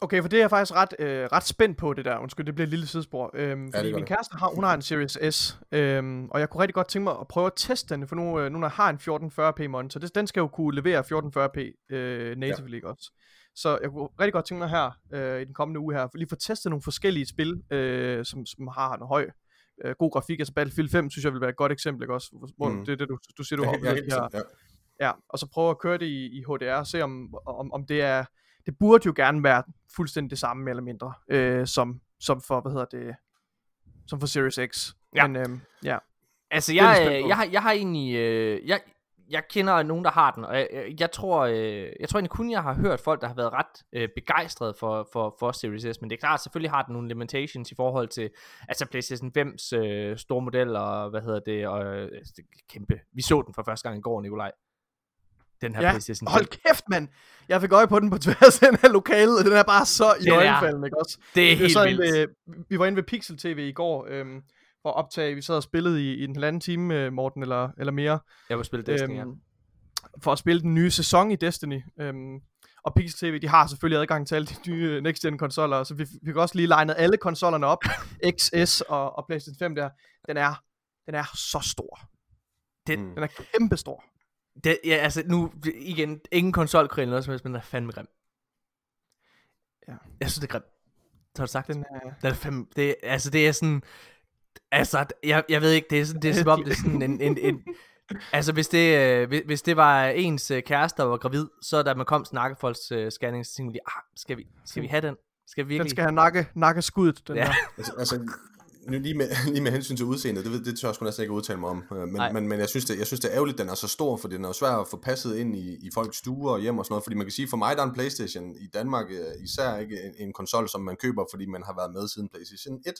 Speaker 2: Okay, for det er jeg faktisk ret, øh, ret spændt på det der. Undskyld, det bliver et lille sidespor. Øhm, fordi
Speaker 3: gør
Speaker 2: min kæreste, har, hun har en Series S, øhm, og jeg kunne rigtig godt tænke mig at prøve at teste den, for nu, øh, nu når jeg har en 1440p monitor, det, den skal jo kunne levere 1440p øh, natively ja. også. Så jeg kunne rigtig godt tænke mig her, øh, i den kommende uge her, lige få testet nogle forskellige spil, øh, som, som har en høj, øh, god grafik. Altså Battlefield 5 synes jeg vil være et godt eksempel, ikke også? Hvor,
Speaker 3: Mm.
Speaker 2: Det er det, du, du siger, du har
Speaker 3: ja,
Speaker 2: oplevet her,
Speaker 3: ja.
Speaker 2: Ja, og så prøve at køre det i, i HDR, og se om, om, om det er, det burde jo gerne være fuldstændig det samme, mere eller mindre, øh, som, som for, hvad hedder det, som for Series X.
Speaker 1: Ja.
Speaker 2: Men, øh, ja.
Speaker 1: Altså, jeg,
Speaker 2: jeg på.
Speaker 1: jeg, har, jeg har egentlig... Øh, jeg, jeg kender nogen, der har den, og jeg, jeg- jeg tror, øh, jeg tror egentlig kun, jeg har hørt folk, der har været ret øh, begejstrede for, for, for Series S, men det er klart, selvfølgelig har den nogle limitations i forhold til, altså PlayStation 5's øh, store model, og hvad hedder det, og øh, det kæmpe. Vi så den for første gang i går, Nikolaj. Den her
Speaker 2: Ja,
Speaker 1: PlayStation 5.
Speaker 2: Hold kæft, mand! Jeg fik øje på den på tværs af den her lokalet, og den er bare så i
Speaker 1: Den
Speaker 2: øjenfaldende, ikke også?
Speaker 1: det er helt vildt.
Speaker 2: ved, vi var inde ved Pixel TV i går, øhm, for at optage, vi sad og spillede i, i en halvanden time, øh, Morten, eller, eller mere.
Speaker 1: Jeg vil spille Destiny, ja.
Speaker 2: øhm, for at spille den nye sæson i Destiny. Øhm, og Pixel TV, de har selvfølgelig adgang til alle de nye øh, next gen konsoller, så vi vi fik også lige legnet alle konsollerne op, XS og, og PlayStation 5 der. Den er, den er så stor.
Speaker 1: Den,
Speaker 3: Mm.
Speaker 2: Den er kæmpe stor.
Speaker 1: det, ja, altså nu, igen, ingen konsolkrig eller noget som helst, men den er fandme grim.
Speaker 2: Ja.
Speaker 1: Jeg synes, det er grimt. Det har du sagt.
Speaker 2: Den er,
Speaker 1: Det er fem, det, altså, det er sådan... Altså, jeg, jeg ved ikke, det er, sådan, det er som om, det er sådan en... en, en altså, hvis det, øh, hvis- hvis det var ens øh, kæreste, der var gravid, så da man kom til nakkefoldsscanning, så tænkte vi, ah, skal vi, skal vi have den? Skal vi virkelig?
Speaker 2: den skal have nakke, nakkeskuddet, den
Speaker 1: Ja.
Speaker 2: der.
Speaker 3: Altså, altså nu lige med, lige med hensyn til udseendet, det, ved- det tør jeg sgu næsten ikke udtale mig om. Øh, Men,
Speaker 1: Nej.
Speaker 3: men, men jeg, synes, det, jeg synes, det er ærgerligt, den er så stor, for den er jo svær at få passet ind i, i folks stuer og hjem og sådan noget. Fordi man kan sige, for mig der er en Playstation i Danmark øh, især ikke en, en konsol, som man køber, fordi man har været med siden Playstation 1.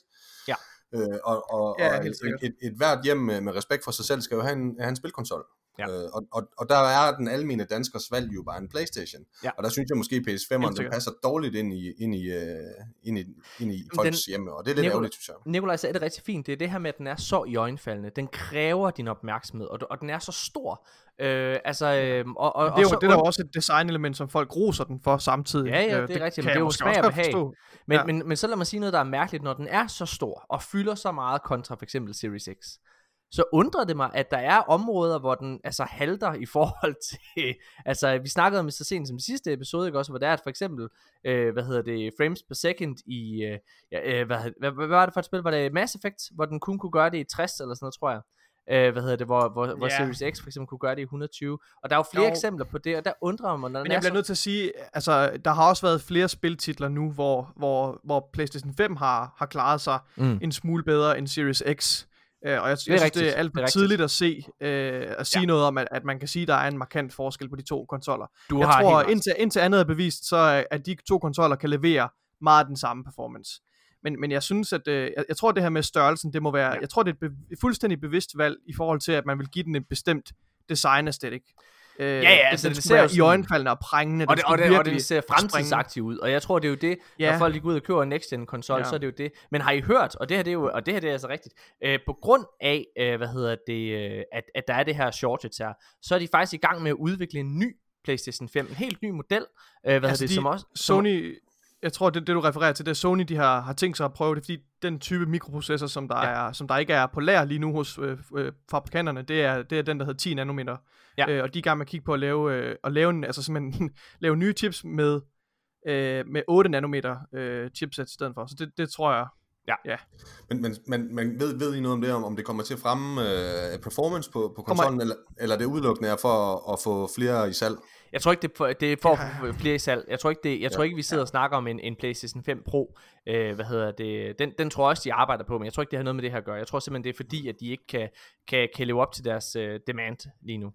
Speaker 1: Ja.
Speaker 3: Øh, og og,
Speaker 2: Ja,
Speaker 3: og et, et, et hvert hjem med, med respekt for sig selv skal jo have en, have en spilkonsol.
Speaker 1: Ja.
Speaker 3: Øh, og, og, og der er den almene danskers valg jo bare en Playstation.
Speaker 1: Ja.
Speaker 3: Og der synes jeg måske, at PS5'eren den passer dårligt ind i, ind i, øh, ind i, ind i folks
Speaker 1: den-
Speaker 3: hjemme, og det er lidt
Speaker 1: Nicolai-
Speaker 3: ærgerligt, synes jeg.
Speaker 1: Nikolaj sagde det rigtig fint. Det er det her med, at den er så i øjenfaldende. Den kræver din opmærksomhed, og, og den er så stor. Øh, altså, øh, og, og,
Speaker 2: Det er
Speaker 1: og
Speaker 2: jo,
Speaker 1: så
Speaker 2: det er jo også et designelement, som folk roser den for samtidig.
Speaker 1: Ja, ja,
Speaker 2: Øh,
Speaker 1: det er rigtigt, men det er jo og
Speaker 2: godt
Speaker 1: behag. Men,
Speaker 2: Ja.
Speaker 1: ja. men, men så lad mig sige noget, der er mærkeligt. Når den er så stor og fylder så meget kontra for eksempel Series X, så undrer det mig, at der er områder, hvor den altså halter i forhold til... Altså, vi snakkede om så sent som i sidste episode, ikke også, hvor der er at for eksempel, øh, hvad hedder det, frames per second i... Øh, ja, øh, hvad, hvad, hvad, var det for et spil? Var det Mass Effect, hvor den kun kunne gøre det i 60 eller sådan noget, tror jeg? Øh, hvad hedder det, hvor, hvor, hvor
Speaker 2: Ja.
Speaker 1: Series X for eksempel kunne gøre det i 120. Og der er jo flere
Speaker 2: Jo.
Speaker 1: eksempler på det, og der undrer mig, når
Speaker 2: Men jeg bliver
Speaker 1: så...
Speaker 2: nødt til at sige, altså, der har også været flere spiltitler nu, hvor, hvor, hvor PlayStation 5 har, har klaret sig
Speaker 1: Mm.
Speaker 2: en smule bedre end Series X. Uh, og jeg, jeg synes,
Speaker 1: rigtigt.
Speaker 2: det er alt
Speaker 1: Det
Speaker 2: for
Speaker 1: er rigtigt.
Speaker 2: tidligt at se, uh, at sige ja. noget om, at, at man kan sige, at der er en markant forskel på de to konsoller.
Speaker 1: Du
Speaker 2: jeg
Speaker 1: har
Speaker 2: tror, indtil, indtil andet er bevist, så er- at de to konsoller kan levere meget den samme performance. Men, men jeg synes, at øh, jeg, jeg tror, at det her med størrelsen, det må være, ja. jeg tror, det er et, be- et fuldstændig bevidst valg i forhold til, at man vil give den en bestemt design aesthetic. Øh, ja,
Speaker 1: ja, altså,
Speaker 2: den
Speaker 1: det
Speaker 2: skulle
Speaker 1: ser
Speaker 2: i øjenfaldende og prængende.
Speaker 1: Og, det, og, det, og den ser
Speaker 2: springe.
Speaker 1: fremtidsagtig ud, og jeg tror, det er jo det, ja. Når folk lige går ud og køber en next gen konsol,
Speaker 2: ja.
Speaker 1: Så er det jo det. Men har I hørt, og det her det er jo, og det her det er altså rigtigt, øh, på grund af, øh, hvad hedder det, øh, at, at der er det her shortage her, så er de faktisk i gang med at udvikle en ny PlayStation 5, en helt ny model, øh, hvad
Speaker 2: Altså,
Speaker 1: hedder det,
Speaker 2: de-
Speaker 1: som også... Som,
Speaker 2: Sony, jeg tror, det, det du refererer til, det er Sony, de har, har tænkt sig at prøve det, fordi den type mikroprocessor, som der,
Speaker 1: Ja.
Speaker 2: ja. er, som der ikke er på lager lige nu hos øh, øh, fabrikanterne, det er, det er den, der hedder 10 nanometer.
Speaker 1: Ja.
Speaker 2: Øh, og de er i gang med at kigge på at lave, øh, at lave, en, altså simpelthen lave nye chips med, øh, med 8 nanometer øh, chipset i stedet for. Så det, det tror jeg,
Speaker 3: Men, men, men, men ved, ved I noget om det, om, om det kommer til at fremme øh, performance på, på
Speaker 2: Kommer-
Speaker 3: konsollen, eller, eller er det udelukkende er for at, at få flere i salg?
Speaker 1: Jeg tror ikke, det er for, det er for
Speaker 2: Ja.
Speaker 1: flere i salg. Jeg tror ikke, det, jeg tror
Speaker 3: Ja.
Speaker 1: ikke vi sidder og snakker om en, en PlayStation 5 Pro. Øh, hvad hedder det? Den, den tror jeg også, de arbejder på, men jeg tror ikke, det har noget med det her at gøre. Jeg tror simpelthen, det er fordi, at de ikke kan, kan, kan leve op til deres øh, demand lige nu.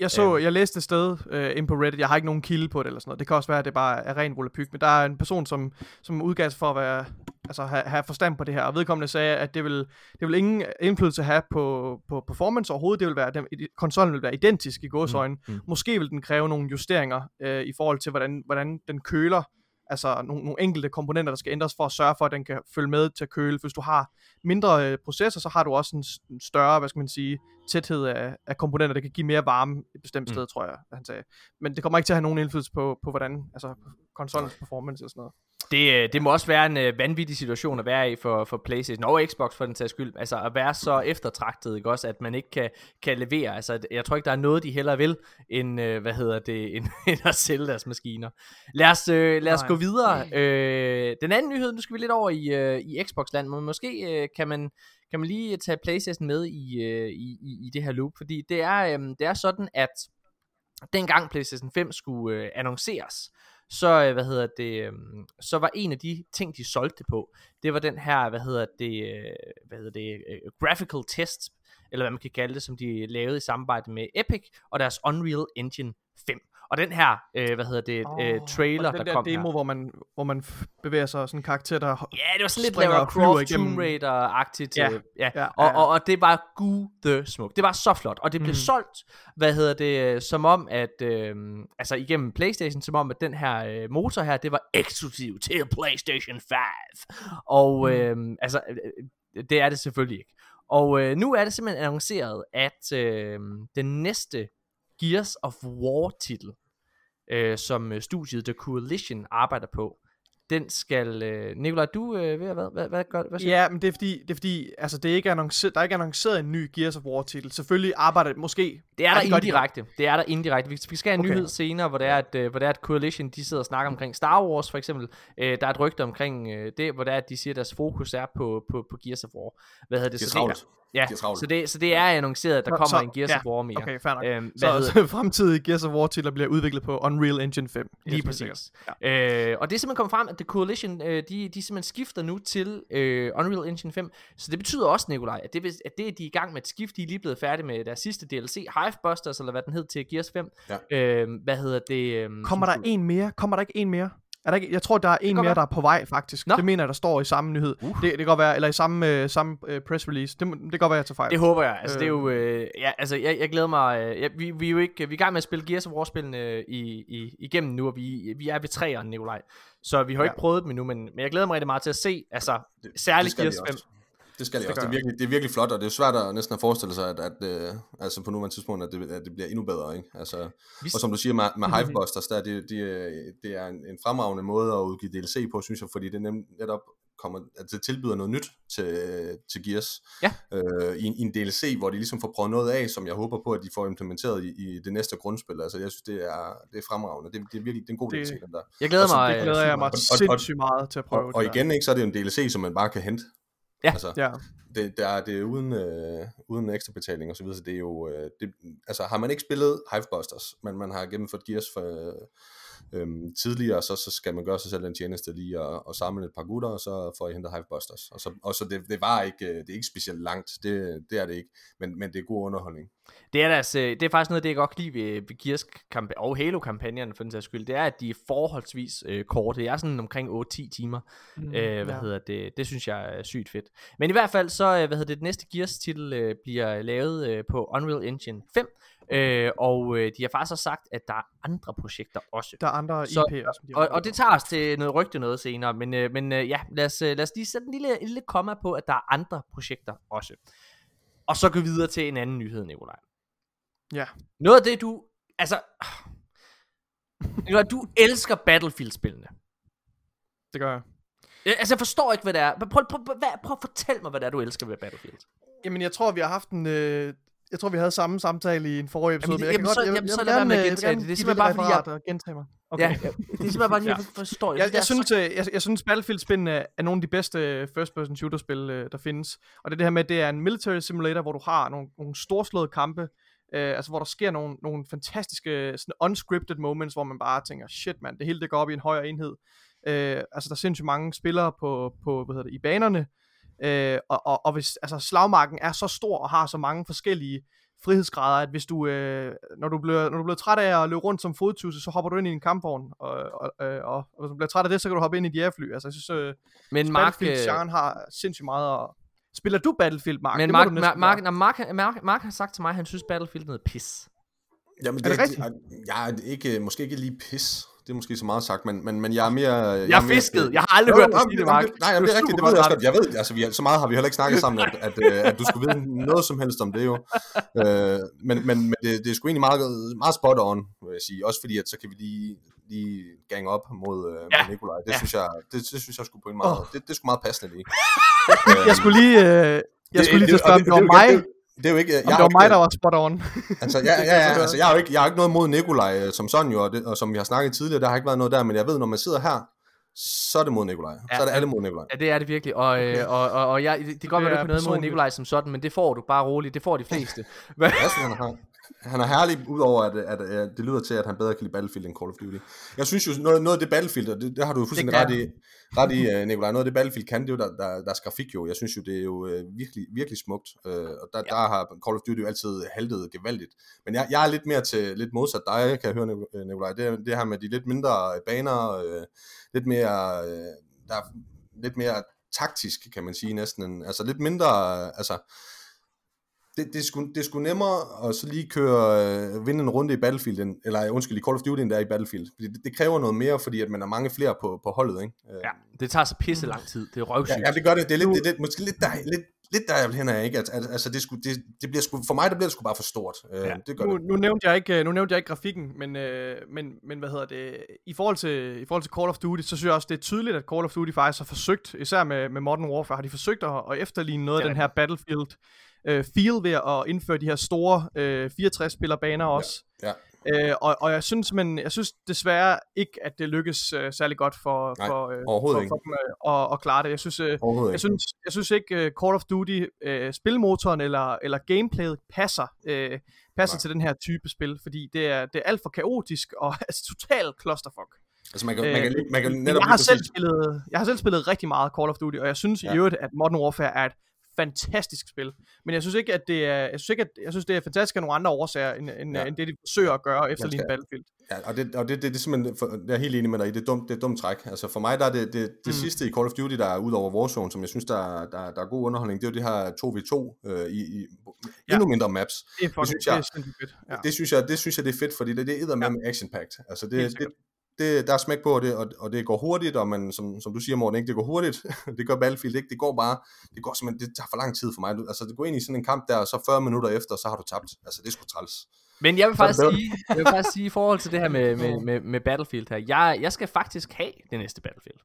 Speaker 2: Jeg så,
Speaker 1: Øhm.
Speaker 2: jeg læste et sted øh, ind på Reddit, jeg har ikke nogen kilde på det eller sådan noget. Det kan også være, at det bare er ren volapyk, men der er en person, som, som udgav sig for at være, altså have, have forstand på det her, og vedkommende sagde, at det vil, det vil ingen indflydelse have på, på performance overhovedet. Det vil være, den, konsollen vil være identisk i gåsøjne.
Speaker 1: Mm, mm.
Speaker 2: Måske vil den kræve nogle justeringer øh, i forhold til, hvordan, hvordan den køler. Altså nogle, nogle enkelte komponenter, der skal ændres for at sørge for, at den kan følge med til at køle. Hvis du har mindre øh, processor, så har du også en, større, hvad skal man sige, tæthed af, af komponenter, der kan give mere varme et bestemt
Speaker 1: Mm.
Speaker 2: sted, tror jeg, han sagde. Men det kommer ikke til at have nogen indflydelse på, på hvordan, altså konsollens performance og sådan noget.
Speaker 1: Det, øh, det må også være en øh, vanvittig situation at være i for, for PlayStation og Xbox for den sags skyld. Altså at være så eftertragtet, ikke også, at man ikke kan, kan levere. Altså jeg tror ikke, der er noget, de hellere vil, end, øh, hvad hedder det, end, end at sælge deres maskiner. Lad os, øh, lad os
Speaker 2: Nej.
Speaker 1: gå videre. Øh, den anden nyhed, nu skal vi lidt over i, øh, i Xbox-land, men måske øh, kan man kan man lige tage PlayStation med i, øh, i, i, i det her loop, fordi det er, øh, det er sådan, at dengang PlayStation 5 skulle øh, annonceres, så, øh, hvad hedder det, øhm, så var en af de ting, de solgte det på, det var den her, hvad hedder det, øh, hvad hedder det, øh, graphical test, eller hvad man kan kalde det, som de lavede i samarbejde med Epic og deres Unreal Engine 5. Og den her, øh, hvad hedder det, øh, trailer,
Speaker 2: den
Speaker 1: der
Speaker 2: der
Speaker 1: kom
Speaker 2: demo,
Speaker 1: her.
Speaker 2: hvor man, hvor man bevæger sig sådan en karakter, der...
Speaker 1: Ja, det var sådan lidt Lara Croft,
Speaker 2: igennem-
Speaker 1: Tomb Raider-agtigt.
Speaker 2: Ja,
Speaker 1: øh, ja.
Speaker 2: ja,
Speaker 1: Og,
Speaker 2: ja.
Speaker 1: og, og det var gud smuk. Det var så flot. Og det blev
Speaker 2: Mhm.
Speaker 1: solgt, hvad hedder det, øh, som om at, øh, altså igennem Playstation, som om at den her øh, motor her, det var eksklusiv til Playstation 5. Og øh, altså, øh, det er det selvfølgelig ikke. Og øh, nu er det simpelthen annonceret, at øh, den næste Gears of War titel, øh, som øh, studiet The Coalition arbejder på, den skal... Øh, Nikolaj, du øh, ved hvad, hvad, hvad, gør, hvad siger
Speaker 2: Ja, men det er fordi, det er fordi altså, det er ikke annonceret, der er ikke annonceret en ny Gears of War titel. Selvfølgelig arbejder det måske...
Speaker 1: Det er der
Speaker 2: det
Speaker 1: indirekte. Det er der indirekte. Vi, vi skal have en
Speaker 2: Okay.
Speaker 1: nyhed senere, hvor det er, at, øh, hvor det er, at Coalition de sidder og snakker omkring Star Wars for eksempel. Øh, der er et rygte omkring øh, det, hvor det er, at de siger, at deres fokus er på, på, på Gears of War. Hvad hedder det?
Speaker 3: Det
Speaker 1: Så det ja,
Speaker 3: De
Speaker 1: så det, så det er annonceret, at der
Speaker 2: Nå,
Speaker 1: kommer
Speaker 2: så-
Speaker 1: en Gears
Speaker 2: ja,
Speaker 1: of War mere.
Speaker 2: Okay, fair nok.
Speaker 1: Øhm, hvad
Speaker 2: Så,
Speaker 1: hedder,
Speaker 2: så fremtidige Gears of War titler bliver udviklet på Unreal Engine 5.
Speaker 1: Lige præcis.
Speaker 2: sikkert.
Speaker 1: Øh, og det er simpelthen kommet frem, at The Coalition, øh, de, de simpelthen skifter nu til øh, Unreal Engine 5. Så det betyder også, Nikolaj, at det, at det er de er i gang med et skift. De er lige blevet færdige med deres sidste DLC, Hivebusters, eller hvad den hed, til Gears 5.
Speaker 3: Ja.
Speaker 1: Øh, hvad hedder det? Øh,
Speaker 2: Kommer der en mere? Kommer der ikke en mere? Er der ikke, jeg tror, der er en mere,
Speaker 1: være.
Speaker 2: der er på vej, faktisk.
Speaker 1: Nå.
Speaker 2: Det mener jeg, der står i samme nyhed.
Speaker 1: Uh.
Speaker 2: Det, det kan godt være, eller i samme, øh, samme øh, press release. Det, det kan godt være, jeg tager fejl.
Speaker 1: Det håber jeg. Altså, det er jo... Øh, ja, altså, jeg, jeg glæder mig... Øh, ja, vi, vi, er jo ikke... Vi er i gang med at spille Gears of War-spillene øh, i, i, igennem nu, og vi, vi er ved træerne, Nikolaj. Så vi har jo
Speaker 2: Ja.
Speaker 1: ikke prøvet dem endnu, men, men jeg glæder mig rigtig meget til at se, altså, særligt Gears
Speaker 3: de
Speaker 1: 5.
Speaker 3: også. Det skal
Speaker 2: Det
Speaker 3: også. Det er, virkelig, det er virkelig flot, og det er svært at næsten at forestille sig, at, at øh, altså på nuværende tidspunkt, at det, at det bliver endnu bedre. Ikke? Altså,
Speaker 1: Vi-
Speaker 3: og som du siger med, med Hivebusters, der, det, det, det er en, en fremragende måde at udgive DLC på, synes jeg, fordi det nem, netop kommer, at det tilbyder noget nyt til, til Gears
Speaker 1: Ja.
Speaker 3: øh, i, en, i en DLC, hvor de ligesom får prøvet noget af, som jeg håber på, at de får implementeret i, i det næste grundspil. Altså jeg synes, det er, det er fremragende. Det, det er virkelig det er en god
Speaker 2: Det-
Speaker 3: DLC, den der.
Speaker 1: Jeg glæder
Speaker 3: Og
Speaker 1: mig...
Speaker 2: det
Speaker 1: øh,
Speaker 2: glæder jeg mig
Speaker 3: og- og- og-
Speaker 2: sindssygt meget til at prøve.
Speaker 3: Og, og
Speaker 2: der.
Speaker 3: igen, ikke, så er det en DLC, som man bare kan hente.
Speaker 1: Ja.
Speaker 3: Altså,
Speaker 2: Ja.
Speaker 3: det, det, er, det er uden, øh, uden ekstra betaling og så videre, så det er jo, øh, det, altså har man ikke spillet Hivebusters, men man har gennemført Gears for, øh, øhm, tidligere, så, så skal man gøre sig selv den tjeneste lige at, at samle et par gutter, og så får I hentet Hivebusters. Og så, og så det, det var ikke, øh, det er ikke specielt langt, det, det er det ikke, men, men det er god underholdning.
Speaker 1: Det er, deres, øh, det er faktisk noget, det jeg godt kan lide ved, ved Gears og Halo-kampagnen for den sags skyld. Det er, at de er forholdsvis øh, korte. Det er sådan omkring 8-10 timer. Mm, øh, hvad
Speaker 2: ja.
Speaker 1: hedder det? Det synes jeg er sygt fedt. Men i hvert fald så, øh, hvad hedder det, det næste Gears-titel øh, bliver lavet øh, på Unreal Engine 5. Øh, og øh, de har faktisk også sagt, at der er andre projekter også.
Speaker 2: Der er andre
Speaker 1: Så-
Speaker 2: IP'er, som de
Speaker 1: Og, og det tager os til noget rygte noget senere, men, øh, men øh, ja, lad os, øh, lad os lige sætte en lille, en lille komma på, at der er andre projekter også. Og så gå videre til en anden nyhed, Nikolaj.
Speaker 2: Ja.
Speaker 1: Noget af det, du... Altså... Nikolaj, du elsker Battlefield-spillene.
Speaker 2: Det gør jeg.
Speaker 1: Altså, jeg forstår ikke, hvad det er. Prøv, prøv, prøv, hvad, prøv at fortælle mig, hvad det er, du elsker ved Battlefield.
Speaker 2: Jamen, jeg tror, vi har haft en... Øh, jeg tror, vi havde samme samtale i en forrige episode.
Speaker 1: Jamen,
Speaker 2: men jeg
Speaker 1: jamen,
Speaker 2: kan
Speaker 1: så-
Speaker 2: godt, jeg,
Speaker 1: jamen, så lad være med at
Speaker 2: øh,
Speaker 1: gentage det. Det er simpelthen bare, fordi jeg-
Speaker 2: referat og gentage mig.
Speaker 1: Okay. Ja, det er simpelthen bare lige, jeg forstår det.
Speaker 2: Jeg, jeg, synes, øh, jeg, jeg synes Battlefield-spillene er nogle af de bedste øh, first-person shooter-spil, der findes. Og det er det her med, at det er en military simulator, hvor du har nogle, nogle storslåede kampe, øh, altså hvor der sker nogle, nogle fantastiske sådan unscripted moments, hvor man bare tænker, shit mand, det hele det går op i en højere enhed. Øh, altså der er sindssygt mange spillere på, på hvad hedder det, i banerne, øh, og, og, og hvis altså, slagmarken er så stor og har så mange forskellige frihedsgrader, at hvis du, øh, når, du bliver, når du bliver træt af at løbe rundt som fodtusse, så hopper du ind i en kampvogn, og, og, øh, og, og hvis du bliver træt af det, så kan du hoppe ind i et jægerfly. Altså, jeg synes, øh,
Speaker 1: Men Mark, øh,
Speaker 2: har sindssygt meget at... Spiller du Battlefield, Mark?
Speaker 1: men
Speaker 2: Det
Speaker 1: Mark, Mark, Mark,
Speaker 2: gøre.
Speaker 1: Mark, Mark, Mark har sagt til mig, at han synes Battlefield er noget pis.
Speaker 3: Jamen,
Speaker 2: Er det rigtigt?
Speaker 3: Jeg er ikke, måske ikke lige pis. Det er måske så meget sagt, men, men, men jeg er mere... Jeg,
Speaker 1: Jeg
Speaker 3: er
Speaker 1: har
Speaker 3: mere-
Speaker 1: fisket. Jeg har aldrig
Speaker 3: Jo,
Speaker 1: hørt dig sige det, Mark.
Speaker 3: det- Nej, jamen, det er rigtigt, det ved jeg også godt. Jeg ved, altså, vi, så meget har vi heller ikke snakket sammen, at, at, øh, at du skulle vide noget som helst om det jo. Øh, men men, men det, det er sgu egentlig meget, meget spot on, vil jeg sige. Også fordi, at så kan vi lige, lige gange op mod, øh,
Speaker 1: Ja.
Speaker 3: mod Nikolaj. Det,
Speaker 1: Ja.
Speaker 3: synes jeg, det, det synes jeg skulle på en meget...
Speaker 2: Åh.
Speaker 3: Det, det er sgu meget passende lige.
Speaker 2: Jeg skulle lige, øh, jeg skulle lige til at spørge, om det var mig,
Speaker 3: Det er jo ikke... Jeg,
Speaker 2: om
Speaker 3: er
Speaker 2: det var
Speaker 3: ikke-
Speaker 2: mig, der var spot on.
Speaker 3: Altså, ja, ja, ja, altså, jeg har jo ikke, jeg har ikke noget mod Nikolaj øh, som sådan jo, og, det, og som vi har snakket tidligere, der har ikke været noget der, men jeg ved, når man sidder her, så er det mod Nikolaj. Ja. Så er det alle mod Nikolaj.
Speaker 1: Ja, det er det virkelig. Og, øh, og, og, og jeg, det kan godt være, du ikke noget mod. Nikolaj som sådan, men det får du bare roligt. Det får de fleste. Hvad?
Speaker 3: Han, er herlig, udover at, at, at, det lyder til, at han bedre kan lide Battlefield end Call of Duty. Jeg synes jo, noget, noget af det Battlefield, og det, det har du jo fuldstændig ret i, ret i uh, Nikolaj, noget af det Battlefield kan, det er jo der, der, deres grafik jo. Jeg synes jo, det er jo uh, virkelig, virkelig smukt, uh, og der, ja. der har Call of Duty jo altid haltet gevaldigt. Men jeg, jeg er lidt mere til, lidt modsat dig, kan jeg høre, Nik- Nikolaj, det, det her med de lidt mindre baner, uh, lidt mere, uh, der er lidt mere taktisk, kan man sige næsten. Altså lidt mindre, altså det, det, er sgu, det sgu nemmere at så lige køre, øh, vinde en runde i Battlefield, end, eller undskyld, i Call of Duty, end der er i Battlefield. Fordi det, det kræver noget mere, fordi at man er mange flere på, på holdet, ikke? Øh,
Speaker 1: Ja, det tager så pisse lang tid. Det er
Speaker 3: ja,
Speaker 1: røvsygt.
Speaker 3: ja, det gør det. Det er, lidt, det, er lidt, måske lidt, dej, lidt, lidt der jeg vil hen af, ikke? At, at, altså, det, skulle, det, det bliver sgu, for mig der bliver det sgu bare for stort. Øh,
Speaker 1: Ja.
Speaker 3: det gør
Speaker 2: Nu,
Speaker 3: det.
Speaker 2: nu, nævnte jeg ikke, nu nævnte jeg ikke grafikken, men, øh, men, men hvad hedder det, i forhold, til, i forhold til Call of Duty, så synes jeg også, det er tydeligt, at Call of Duty faktisk har forsøgt, især med, med Modern Warfare, har de forsøgt at, at efterligne noget af
Speaker 1: Det er
Speaker 2: den her Battlefield øh, feel ved at indføre de her store øh, 64-spillerbaner også.
Speaker 3: Ja.
Speaker 2: Øh, og, og jeg synes men jeg synes desværre ikke, at det lykkes øh, særlig godt for,
Speaker 3: Nej,
Speaker 2: for, øh, for,
Speaker 3: ikke.
Speaker 2: for dem øh, at, at klare det. Jeg synes, øh, jeg
Speaker 3: ikke.
Speaker 2: synes, jeg synes ikke uh, Call of Duty uh, spilmotoren eller, eller gameplayet passer, uh, passer
Speaker 3: Nej.
Speaker 2: til den her type spil, fordi det er, det er alt for kaotisk og altså total clusterfuck.
Speaker 3: Altså, man kan, man kan,
Speaker 2: Øh,
Speaker 3: man kan netop
Speaker 2: jeg har, selv spillet, jeg har selv spillet rigtig meget Call of Duty, og jeg synes. Ja. i øvrigt, at Modern Warfare er et fantastisk spil. Men jeg synes ikke, at det er, jeg synes ikke, at, jeg synes, det er fantastisk af nogle andre årsager, end, end, ja.
Speaker 3: Ja.
Speaker 2: end det, de forsøger at gøre efter lige
Speaker 3: skal-
Speaker 2: Battlefield.
Speaker 3: Ja, og det, og det, det, det er simpelthen, for, jeg er helt enig med dig i, det er dumt, det er dumt træk. Altså for mig, der er det, det, det
Speaker 2: Mm.
Speaker 3: sidste i Call of Duty, der er ud over Warzone, som jeg synes, der, er- der, der er god underholdning, det er jo det her 2v2 øh, i, i
Speaker 2: Ja.
Speaker 3: endnu mindre maps.
Speaker 2: Det er fucking,
Speaker 3: synes
Speaker 2: det
Speaker 3: jeg-
Speaker 2: er sindssygt fedt. Ja.
Speaker 3: Det, synes jeg, det synes jeg, det er fedt, fordi det, det er med med action-packed. Altså det, det. Det, der er smæk på det, og, og det går hurtigt, og man, som, som du siger, Morten, ikke, det går hurtigt. det gør Battlefield ikke. Det går bare, det går simpelthen, det tager for lang tid for mig. Du- Altså, det går ind i sådan en kamp der, og så 40 minutter efter, så har du tabt. Altså, det er sgu træls.
Speaker 1: Men jeg vil faktisk sige, jeg vil faktisk sige i forhold til det her med, med, med, med Battlefield her, jeg, jeg skal faktisk have det næste Battlefield.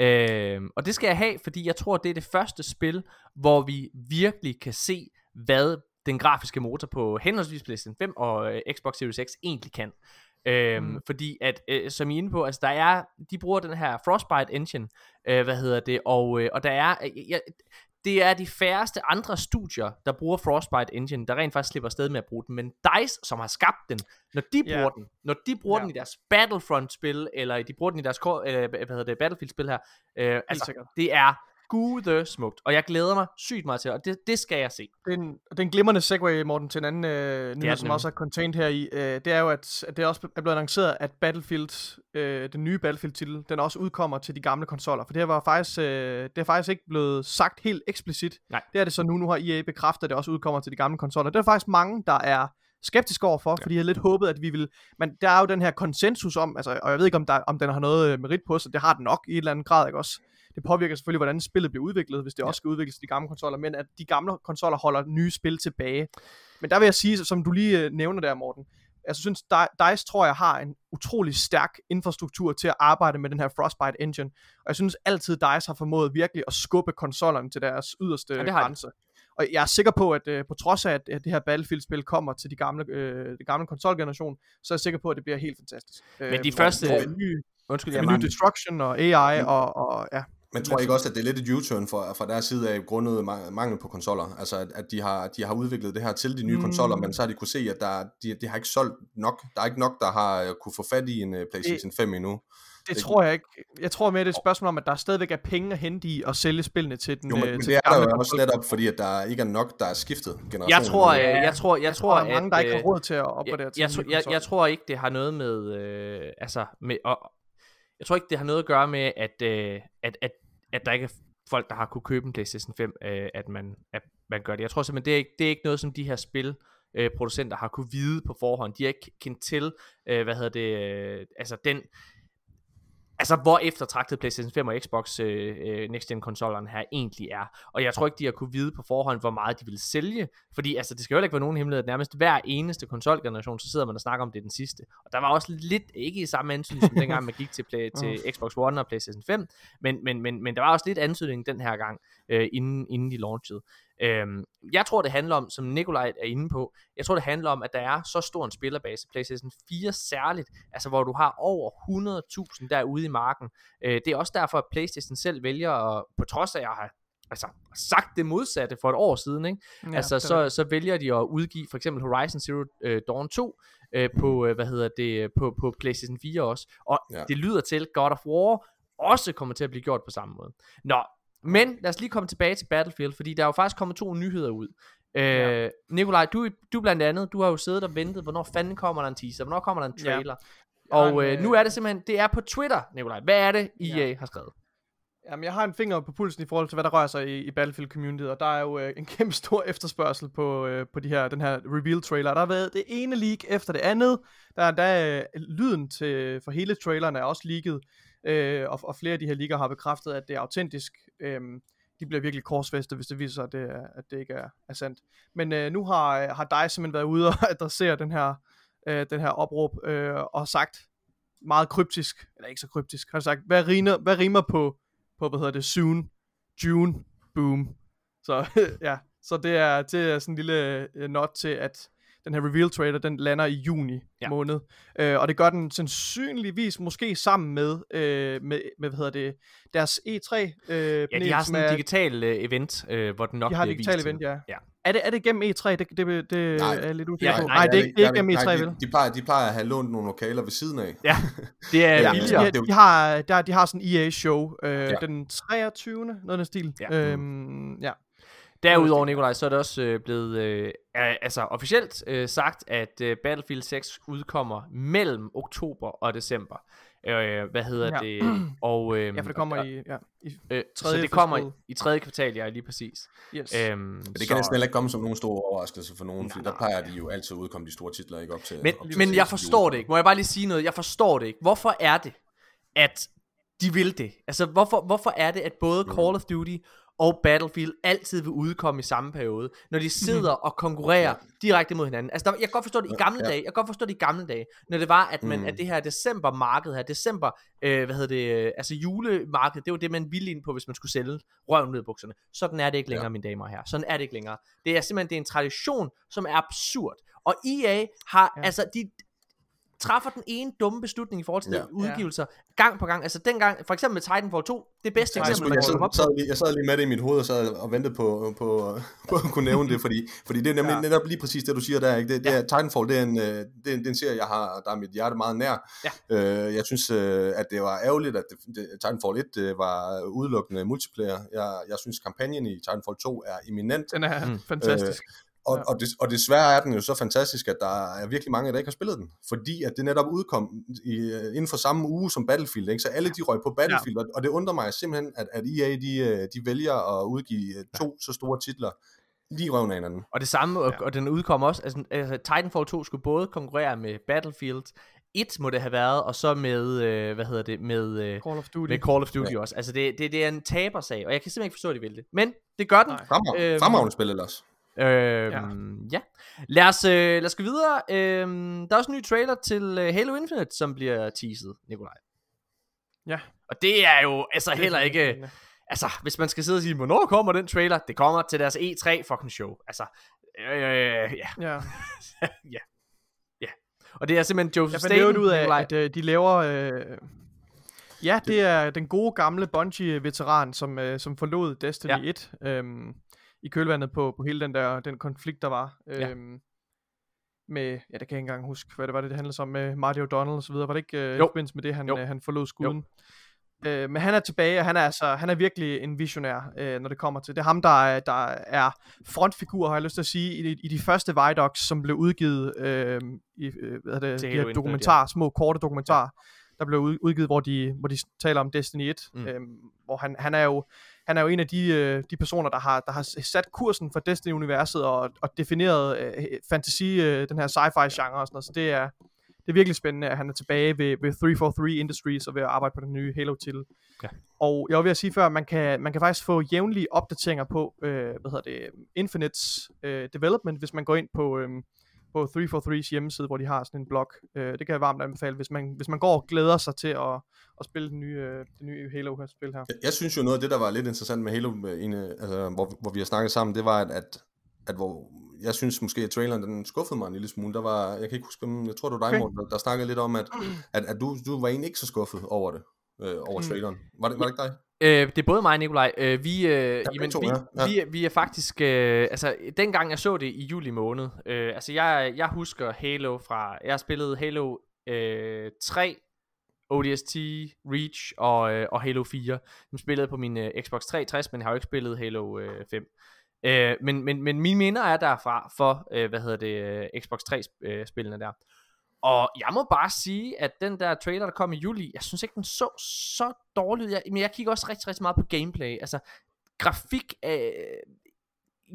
Speaker 1: Øhm, og det skal jeg have, fordi jeg tror, det er det første spil, hvor vi virkelig kan se, hvad den grafiske motor på henholdsvis PlayStation 5 og øh, Xbox Series X egentlig kan. Øhm,
Speaker 2: Mm.
Speaker 1: Fordi at, øh, som I er inde på, altså der er, de bruger den her Frostbite engine, øh, hvad hedder det, og, øh, og der er, øh, jeg, det er de færreste andre studier, der bruger Frostbite Engine, der rent faktisk slipper afsted med at bruge den. Men DICE, som har skabt den, når de bruger den, når de bruger
Speaker 2: Ja.
Speaker 1: den i deres Battlefront-spil, eller de bruger den i deres øh, hvad hedder det, Battlefield-spil her, øh, altså,
Speaker 2: sikkert.
Speaker 1: det er gude smukt. Og jeg glæder mig sygt meget til, og det, det skal jeg se.
Speaker 2: Det er en, det er en glimrende segue, Morten, til en anden øh, nyhed,
Speaker 1: den
Speaker 2: som også er contained her i. Øh, det er jo, at, at det også er blevet annonceret, at Battlefield, øh, den nye Battlefield-titel, den også udkommer til de gamle konsoller. For det her var faktisk, øh, det er faktisk ikke blevet sagt helt eksplicit.
Speaker 1: Nej.
Speaker 2: Det er det så nu. Nu har EA bekræftet, at det også udkommer til de gamle konsoller. Det er faktisk mange, der er skeptiske overfor, fordi jeg havde lidt håbet, at vi vil... Men der er jo den her konsensus om, altså, og jeg ved ikke, om, der, om den har noget øh, merit på sig, det har den nok i et eller andet grad, ikke også? Det påvirker selvfølgelig, hvordan spillet bliver udviklet, hvis det ja. også skal udvikles til de gamle konsoller, men at de gamle konsoller holder nye spil tilbage. Men der vil jeg sige, som du lige øh, nævner der, Morten, jeg synes, Di- DICE tror jeg har en utrolig stærk infrastruktur til at arbejde med den her Frostbite engine, og jeg synes altid, DICE har formået virkelig at skubbe konsollerne til deres yderste
Speaker 1: Ja,
Speaker 2: ja,
Speaker 1: det
Speaker 2: grænse. Og jeg er sikker på, at øh, på trods af, at, det her Battlefield-spil kommer til de gamle, øh, de gamle konsolgeneration, så er jeg sikker på, at det bliver helt fantastisk.
Speaker 1: Men de
Speaker 2: hvor-
Speaker 1: første-
Speaker 2: hvor Ny,
Speaker 1: Undskyld,
Speaker 2: med
Speaker 1: jeg
Speaker 2: ny
Speaker 1: mange.
Speaker 2: Destruction og AI og, og ja.
Speaker 3: Men tror jeg ikke også, at det er lidt et U-turn fra, fra deres side af grundet ma- mangel på konsoller? Altså, at, at de, har, de har udviklet det her til de nye
Speaker 2: Mm.
Speaker 3: konsoller, men så har de kunne se, at der, de, de har ikke solgt nok. Der er ikke nok, der har uh, kunne få fat i en uh, PlayStation 5 endnu.
Speaker 2: Det,
Speaker 3: Det-
Speaker 2: tror jeg ikke. Jeg tror mere, det er et spørgsmål om, at der stadigvæk er penge at hente i at sælge spillene til den
Speaker 3: Jo, men,
Speaker 2: øh,
Speaker 3: men det er der jo også netop, fordi at der ikke er nok, der er skiftet generation.
Speaker 1: Jeg tror, øh, jeg tror, jeg,
Speaker 2: Jeg
Speaker 1: tror,
Speaker 2: er mange,
Speaker 1: at,
Speaker 2: der ikke har
Speaker 1: øh,
Speaker 2: råd til at opgradere
Speaker 1: jeg,
Speaker 2: til
Speaker 1: jeg, jeg,
Speaker 2: konsol.
Speaker 1: jeg tror ikke, det har noget med, øh, altså, med, og, jeg tror ikke, det har noget at gøre med, at, øh, at, at, at der ikke er folk, der har kunne købe en PlayStation 5, øh, at, man, at man gør det. Jeg tror simpelthen, det er ikke, det er ikke noget, som de her spil, øh, producenter har kunne vide på forhånd. De har ikke kendt til, øh, hvad hedder det, øh, altså den, altså hvor eftertragtet PlayStation 5 og Xbox øh, øh, Next Gen konsollerne her egentlig er. Og jeg tror ikke, de har kunne vide på forhånd, hvor meget de vil sælge. Fordi altså, det skal jo ikke være nogen hemmelighed, at nærmest hver eneste konsolgeneration, så sidder man og snakker om det er den sidste. Og der var også lidt, ikke i samme antydning, som dengang man gik til, play, til Xbox One og PlayStation 5, men, men, men, men der var også lidt antydning den her gang, øh, inden, inden de launchede. Øhm, jeg tror, det handler om, som Nikolaj er inde på, jeg tror, det handler om, at der er så stor en spillerbase, PlayStation 4 særligt, altså hvor du har over 100.000 derude i marken. Øh, det er også derfor, at PlayStation selv vælger, at, på trods af, at jeg har altså, sagt det modsatte for et år siden, ikke?
Speaker 2: Ja,
Speaker 1: altså, så, så vælger de at udgive for eksempel Horizon Zero øh, Dawn 2 øh, på, øh, hvad hedder det, på, på PlayStation 4 også. Og
Speaker 3: Ja.
Speaker 1: det lyder til, at God of War også kommer til at blive gjort på samme måde. Nå, men lad os lige komme tilbage til Battlefield, fordi der er jo faktisk kommet to nyheder ud. Øh,
Speaker 2: Ja.
Speaker 1: Nikolaj, du, du blandt andet, du har jo siddet og ventet, hvornår fanden kommer der en teaser, hvornår kommer der en
Speaker 2: Ja.
Speaker 1: trailer.
Speaker 2: Har
Speaker 1: Og
Speaker 2: en,
Speaker 1: øh,
Speaker 2: øh,
Speaker 1: nu er det simpelthen, det er på Twitter, Nikolaj. Hvad er det, EA
Speaker 2: Ja.
Speaker 1: har skrevet?
Speaker 2: Jamen, jeg har en finger på pulsen i forhold til, hvad der rører sig i, i Battlefield Community, og der er jo øh, en kæmpe stor efterspørgsel på, øh, på de her, den her reveal-trailer. Der har været det ene leak efter det andet. Der er der øh, lyden til, for hele traileren er også leaget, øh, og, og flere af de her ligaer har bekræftet, at det er autentisk. Øh, de bliver virkelig korsfæstet, hvis det viser sig, at det, er, at det ikke er, er sandt. Men øh, nu har, øh, har dig simpelthen været ude og adressere den her, øh, den her opråb, øh, og sagt meget kryptisk, eller ikke så kryptisk, har sagt, hvad rimer, hvad rimer på, på, hvad hedder det, soon, June, boom. Så ja, så det er, det er sådan en lille øh, uh, not til, at den her reveal trailer, den lander i juni ja. måned. Uh, og det gør den sandsynligvis måske sammen med, uh, med, med hvad hedder det, deres E3 uh,
Speaker 1: Ja, de har sådan en digital uh, event, uh, hvor den nok
Speaker 2: de har
Speaker 1: bliver
Speaker 2: digital
Speaker 1: vist
Speaker 2: event, ja.
Speaker 1: ja.
Speaker 2: Er det, er det gennem E3? Det, det, det
Speaker 3: Nej.
Speaker 2: er lidt usikker
Speaker 1: Ja,
Speaker 2: på.
Speaker 1: nej,
Speaker 2: Nej, det, er ikke- det er ikke gennem
Speaker 3: nej,
Speaker 2: E3, vel?
Speaker 3: de, de, plejer, de plejer at have lånt nogle lokaler ved siden af.
Speaker 1: Ja, det er
Speaker 3: Ja,
Speaker 2: De,
Speaker 1: billigere.
Speaker 3: er jo-
Speaker 2: de, har, der, de har sådan en EA-show øh,
Speaker 3: Ja.
Speaker 2: den 23. noget af den stil.
Speaker 1: Ja.
Speaker 2: Øhm, ja.
Speaker 1: Derudover, Nikolaj, så er det også øh, blevet øh, altså officielt øh, sagt, at øh, Battlefield 6 udkommer mellem oktober og december. Øh, hvad hedder
Speaker 2: Ja.
Speaker 1: det? Og, øh,
Speaker 2: ja, for det kommer i, ja, i
Speaker 1: øh, så
Speaker 2: tredje
Speaker 1: det kommer i, i tredje kvartal, ja, lige præcis.
Speaker 2: yes.
Speaker 1: Øhm,
Speaker 3: Men det kan næsten heller ikke komme som nogen stor overraskelse for nogen, fordi der plejer de jo altid at udkomme de store titler, ikke op til
Speaker 1: Men,
Speaker 3: op til
Speaker 1: men jeg
Speaker 3: 6.
Speaker 1: forstår det ikke. Må jeg bare lige sige noget? Jeg forstår det ikke. Hvorfor er det, at de vil det? Altså, hvorfor, hvorfor er det, at både
Speaker 3: Mhm.
Speaker 1: Call of Duty og Battlefield altid vil udkomme i samme periode, når de sidder og konkurrerer direkte mod hinanden? Altså, der, jeg kan godt forstå det i gamle
Speaker 3: Ja.
Speaker 1: dage. Jeg kan godt forstå det i gamle dage, når det var, at, man,
Speaker 3: Mm.
Speaker 1: at det her decembermarked her, december, øh, hvad hedder det, øh, altså julemarked, det var det, man ville ind på, hvis man skulle sælge røven ud af bukserne. Sådan er det ikke længere, ja. mine damer og herrer. Sådan er det ikke længere. Det er simpelthen det er en tradition, som er absurd. Og EA har. Ja. altså, de træffer den ene dumme beslutning i forhold til
Speaker 3: Ja.
Speaker 1: udgivelser gang på gang. Altså dengang, for eksempel med Titanfall 2, det bedste
Speaker 3: Nej,
Speaker 1: eksempel,
Speaker 3: jeg,
Speaker 1: man
Speaker 3: sad,
Speaker 1: kan komme op
Speaker 3: sad lige, jeg sad lige med det i mit hoved og sad og ventede på, på, på at kunne nævne det, fordi, fordi det er nemlig
Speaker 2: Ja.
Speaker 3: netop lige præcis det, du siger der. Ikke? Det, det er, Titanfall, det er, en, øh, det, er, en- det er en serie, jeg har, der er mit hjerte meget nær.
Speaker 1: Ja.
Speaker 3: Øh, jeg synes, øh, at det var ærgerligt, at det, det, Titanfall 1 øh, var udelukkende multiplayer. Jeg, jeg synes, kampagnen i Titanfall 2 er eminent.
Speaker 2: Den er
Speaker 1: Mm.
Speaker 2: fantastisk.
Speaker 3: Og,
Speaker 2: Ja.
Speaker 3: og, des, og desværre er den jo så fantastisk, at der er virkelig mange, der ikke har spillet den. Fordi at det netop udkom i, øh, inden for samme uge som Battlefield. Ikke? Så alle de røg på Battlefield. Ja. Og det undrer mig simpelthen, at, at EA de, øh, de vælger at udgive øh, to så store titler lige røven af hinanden.
Speaker 1: Og det samme, og,
Speaker 2: Ja.
Speaker 1: og den udkom også, altså, altså Titanfall 2 skulle både konkurrere med Battlefield 1 må det have været, og så med, øh, hvad hedder det, med, øh,
Speaker 2: Call of Duty.
Speaker 1: med Call of Duty ja. også. Altså det, det, det er en tabersag, og jeg kan simpelthen ikke forstå, at de vil det. Men det gør den.
Speaker 3: Fremrav-
Speaker 1: Øhm,
Speaker 3: Fremragende spil ellers.
Speaker 1: Øhm, ja. ja. Lad os, øh, lad os gå videre. Øhm, der er også en ny trailer til øh, Halo Infinite, som bliver teaset, Nikolaj.
Speaker 2: Ja.
Speaker 1: Og det er jo altså
Speaker 2: Det er
Speaker 1: heller ikke...
Speaker 2: spændende.
Speaker 1: Altså, hvis man skal sidde og sige, hvornår kommer den trailer? Det kommer til deres E3 fucking show. Altså, øh, ja,
Speaker 2: Ja.
Speaker 1: ja. Ja. Og det er simpelthen Joseph
Speaker 2: Jeg fandt
Speaker 1: Staten,
Speaker 2: ud af,
Speaker 1: Nikolaj.
Speaker 2: at øh, de laver... Øh... Ja, det er den gode gamle Bungie-veteran, som, øh, som forlod Destiny
Speaker 1: ja.
Speaker 2: 1 øhm, i kølvandet på, på hele den der den konflikt, der var.
Speaker 1: Ja.
Speaker 2: Øhm, med, ja, det kan jeg ikke engang huske, hvad det var, det, det handlede om med Marty O'Donnell og så videre. Var det ikke øh,
Speaker 1: Jo.
Speaker 2: i forbindelse med det, han,
Speaker 1: Jo.
Speaker 2: øh, han forlod skuden? Øh, men han er tilbage, og han er, altså, han er virkelig en visionær, øh, når det kommer til. Det er ham, der er, der er frontfigur, har jeg lyst til at sige, i, i de første Vidocs, som blev udgivet øh, i øh, hvad er det,
Speaker 1: Til
Speaker 2: de her dokumentarer, små korte dokumentarer, der blev ud, udgivet, hvor de, hvor de taler om Destiny 1,
Speaker 1: Mm.
Speaker 2: mm. øh, hvor han, han er jo han er jo en af de, øh, de personer, der har, der har sat kursen for Destiny-universet og, og defineret øh, fantasy, øh, den her sci-fi genre og sådan noget, så det er, det er virkelig spændende, at han er tilbage ved, ved 343 Industries og ved at arbejde på den nye Halo-titel.
Speaker 1: Ja.
Speaker 2: Og jeg var ved at sige før, man kan, man kan faktisk få jævnlige opdateringer på, øh, hvad hedder det, Infinites øh, Development, hvis man går ind på, øh, på 343's hjemmeside, hvor de har sådan en blog. Øh, det kan jeg varmt anbefale, hvis man, hvis man går og glæder sig til at, at spille den nye, øh, det nye Halo-spil her.
Speaker 3: Jeg, jeg synes jo noget af det, der var lidt interessant med Halo, øh, en, øh, altså, hvor, hvor vi har snakket sammen, det var, at, at, at hvor jeg synes måske, at traileren den skuffede mig en lille smule. Der var, jeg kan ikke huske, jeg tror, det var dig,
Speaker 2: Okay.
Speaker 3: Morten, der, der snakkede lidt om, at, at, at du, du var egentlig ikke så skuffet over det, øh, over
Speaker 2: Mm.
Speaker 3: traileren. Var det, var det ikke dig?
Speaker 1: Øh, det er både mig og Nikolaj. Øh, vi, øh, ja, jamen,
Speaker 3: to,
Speaker 1: vi,
Speaker 3: ja.
Speaker 1: Vi, vi er faktisk... Øh, altså, dengang jeg så det i juli måned... Øh, altså, jeg, jeg husker Halo fra... Jeg har spillet Halo øh, 3, ODST, Reach og, øh, og Halo 4. Dem spillede jeg på min øh, Xbox 360, men jeg har jo ikke spillet Halo øh, 5. Øh, men, men, men mine minder er derfra for, øh, hvad hedder det, øh, Xbox 3-spillene der. Og jeg må bare sige, at den der trailer, der kom i juli, jeg synes ikke, den så så dårlig ud. Jeg, men jeg kigger også rigtig, rigtig meget på gameplay. Altså, grafik... Øh,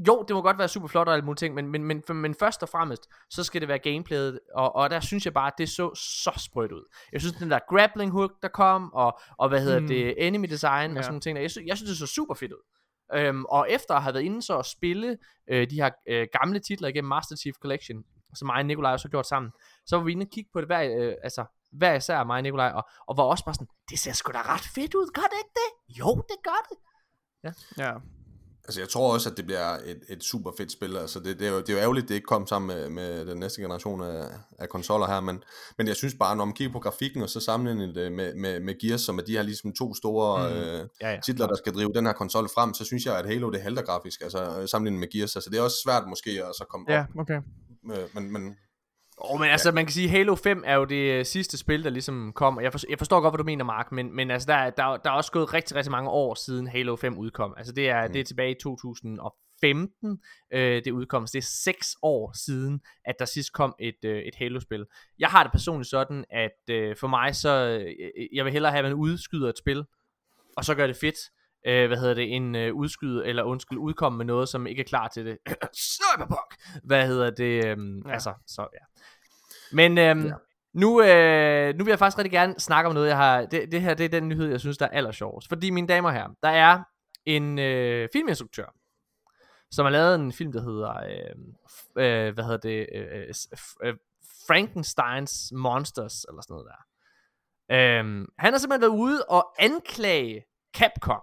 Speaker 1: jo, det må godt være super flot og alle mulige ting, men, men, men, men først og fremmest, så skal det være gameplayet, og, og der synes jeg bare, at det så så sprødt ud. Jeg synes, den der grappling hook, der kom, og, og hvad hedder mm. Det, enemy design ja. og sådan nogle ting, der, jeg, synes, jeg synes, det så super fedt ud. øhm, og efter at have været inde så at spille øh, de her øh, gamle titler igennem Master Chief Collection, som mig og Nikolaj også har gjort sammen, så var vi inde og kigge på det hver, øh, altså, hver især mig og Nikolaj, og, og var også bare sådan, det ser sgu da ret fedt ud, gør det ikke det? Jo, det gør det.
Speaker 2: Ja.
Speaker 3: Altså, jeg tror også, at det bliver et, et super fedt spil. Altså, det, det, er jo, det er jo ærgerligt, det ikke kom sammen med, med den næste generation af, af konsoller her, men, men jeg synes bare, når man kigger på grafikken, og så sammenligner det med, med, med Gears, som er de her ligesom to store
Speaker 1: Mm.
Speaker 3: øh,
Speaker 1: Ja, ja.
Speaker 3: titler, der skal drive den her konsol frem, så synes jeg, at Halo det halter grafisk, altså sammenlignet med Gears. Altså, det er også svært måske at så komme
Speaker 2: Ja,
Speaker 3: op,
Speaker 2: okay.
Speaker 3: Med, men, men
Speaker 1: Oh, men altså, man kan sige, Halo 5 er jo det øh, sidste spil, der ligesom kom. Jeg, forstår, jeg forstår godt, hvad du mener, Mark, men, men altså, der, er- der, er- der er også gået rigtig, rigtig mange år siden Halo 5 udkom. Altså, det er, mm. det er tilbage i 2015, øh, det udkom. Så det er seks år siden, at der sidst kom et, øh, et Halo-spil. Jeg har det personligt sådan, at øh, for mig så, øh, jeg vil hellere have, at man udskyder et spil, og så gør det fedt, øh, hvad hedder det, en øh, udskyde, eller undskyld, udkomme med noget, som ikke er klar til det. Cyberpunk! Hvad hedder det? Øhm, ja. Altså, så ja. Men øhm, ja. nu, øh, nu vil jeg faktisk rigtig gerne snakke om noget, jeg har, det, det her, det er den nyhed, jeg synes, der er allersjovest. Fordi, mine damer og herrer, der er en øh, filminstruktør, som har lavet en film, der hedder, øh, øh, hvad hedder det, øh, f- øh, Frankensteins Monsters, eller sådan noget der. Øhm, han har simpelthen været ude og anklage Capcom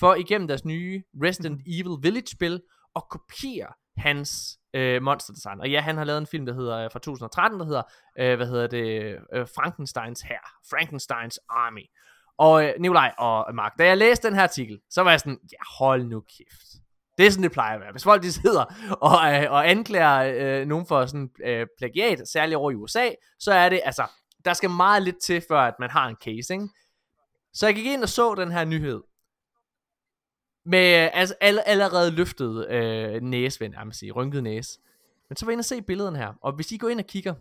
Speaker 1: for igennem deres nye Resident Evil Village-spil at kopiere hans øh, monsterdesign. Og ja, han har lavet en film, der hedder øh, fra 2013, der hedder, øh, hvad hedder det, øh, Frankensteins her, Frankensteins Army. Og øh, Nikolaj og Mark, da jeg læste den her artikel, så var jeg sådan, ja, hold nu kæft. Det er sådan, det plejer at være. Hvis folk de sidder og, øh, og anklager øh, nogen for sådan øh, plagiat, særligt over i USA, så er det, altså, der skal meget lidt til, før at man har en case, ikke? Så jeg gik ind og så den her nyhed. Med altså, all, allerede løftet øh, næse, vil jeg nærmest sige, rynket næse. Men så var jeg inde og se billederne her. Og hvis I går ind og kigger,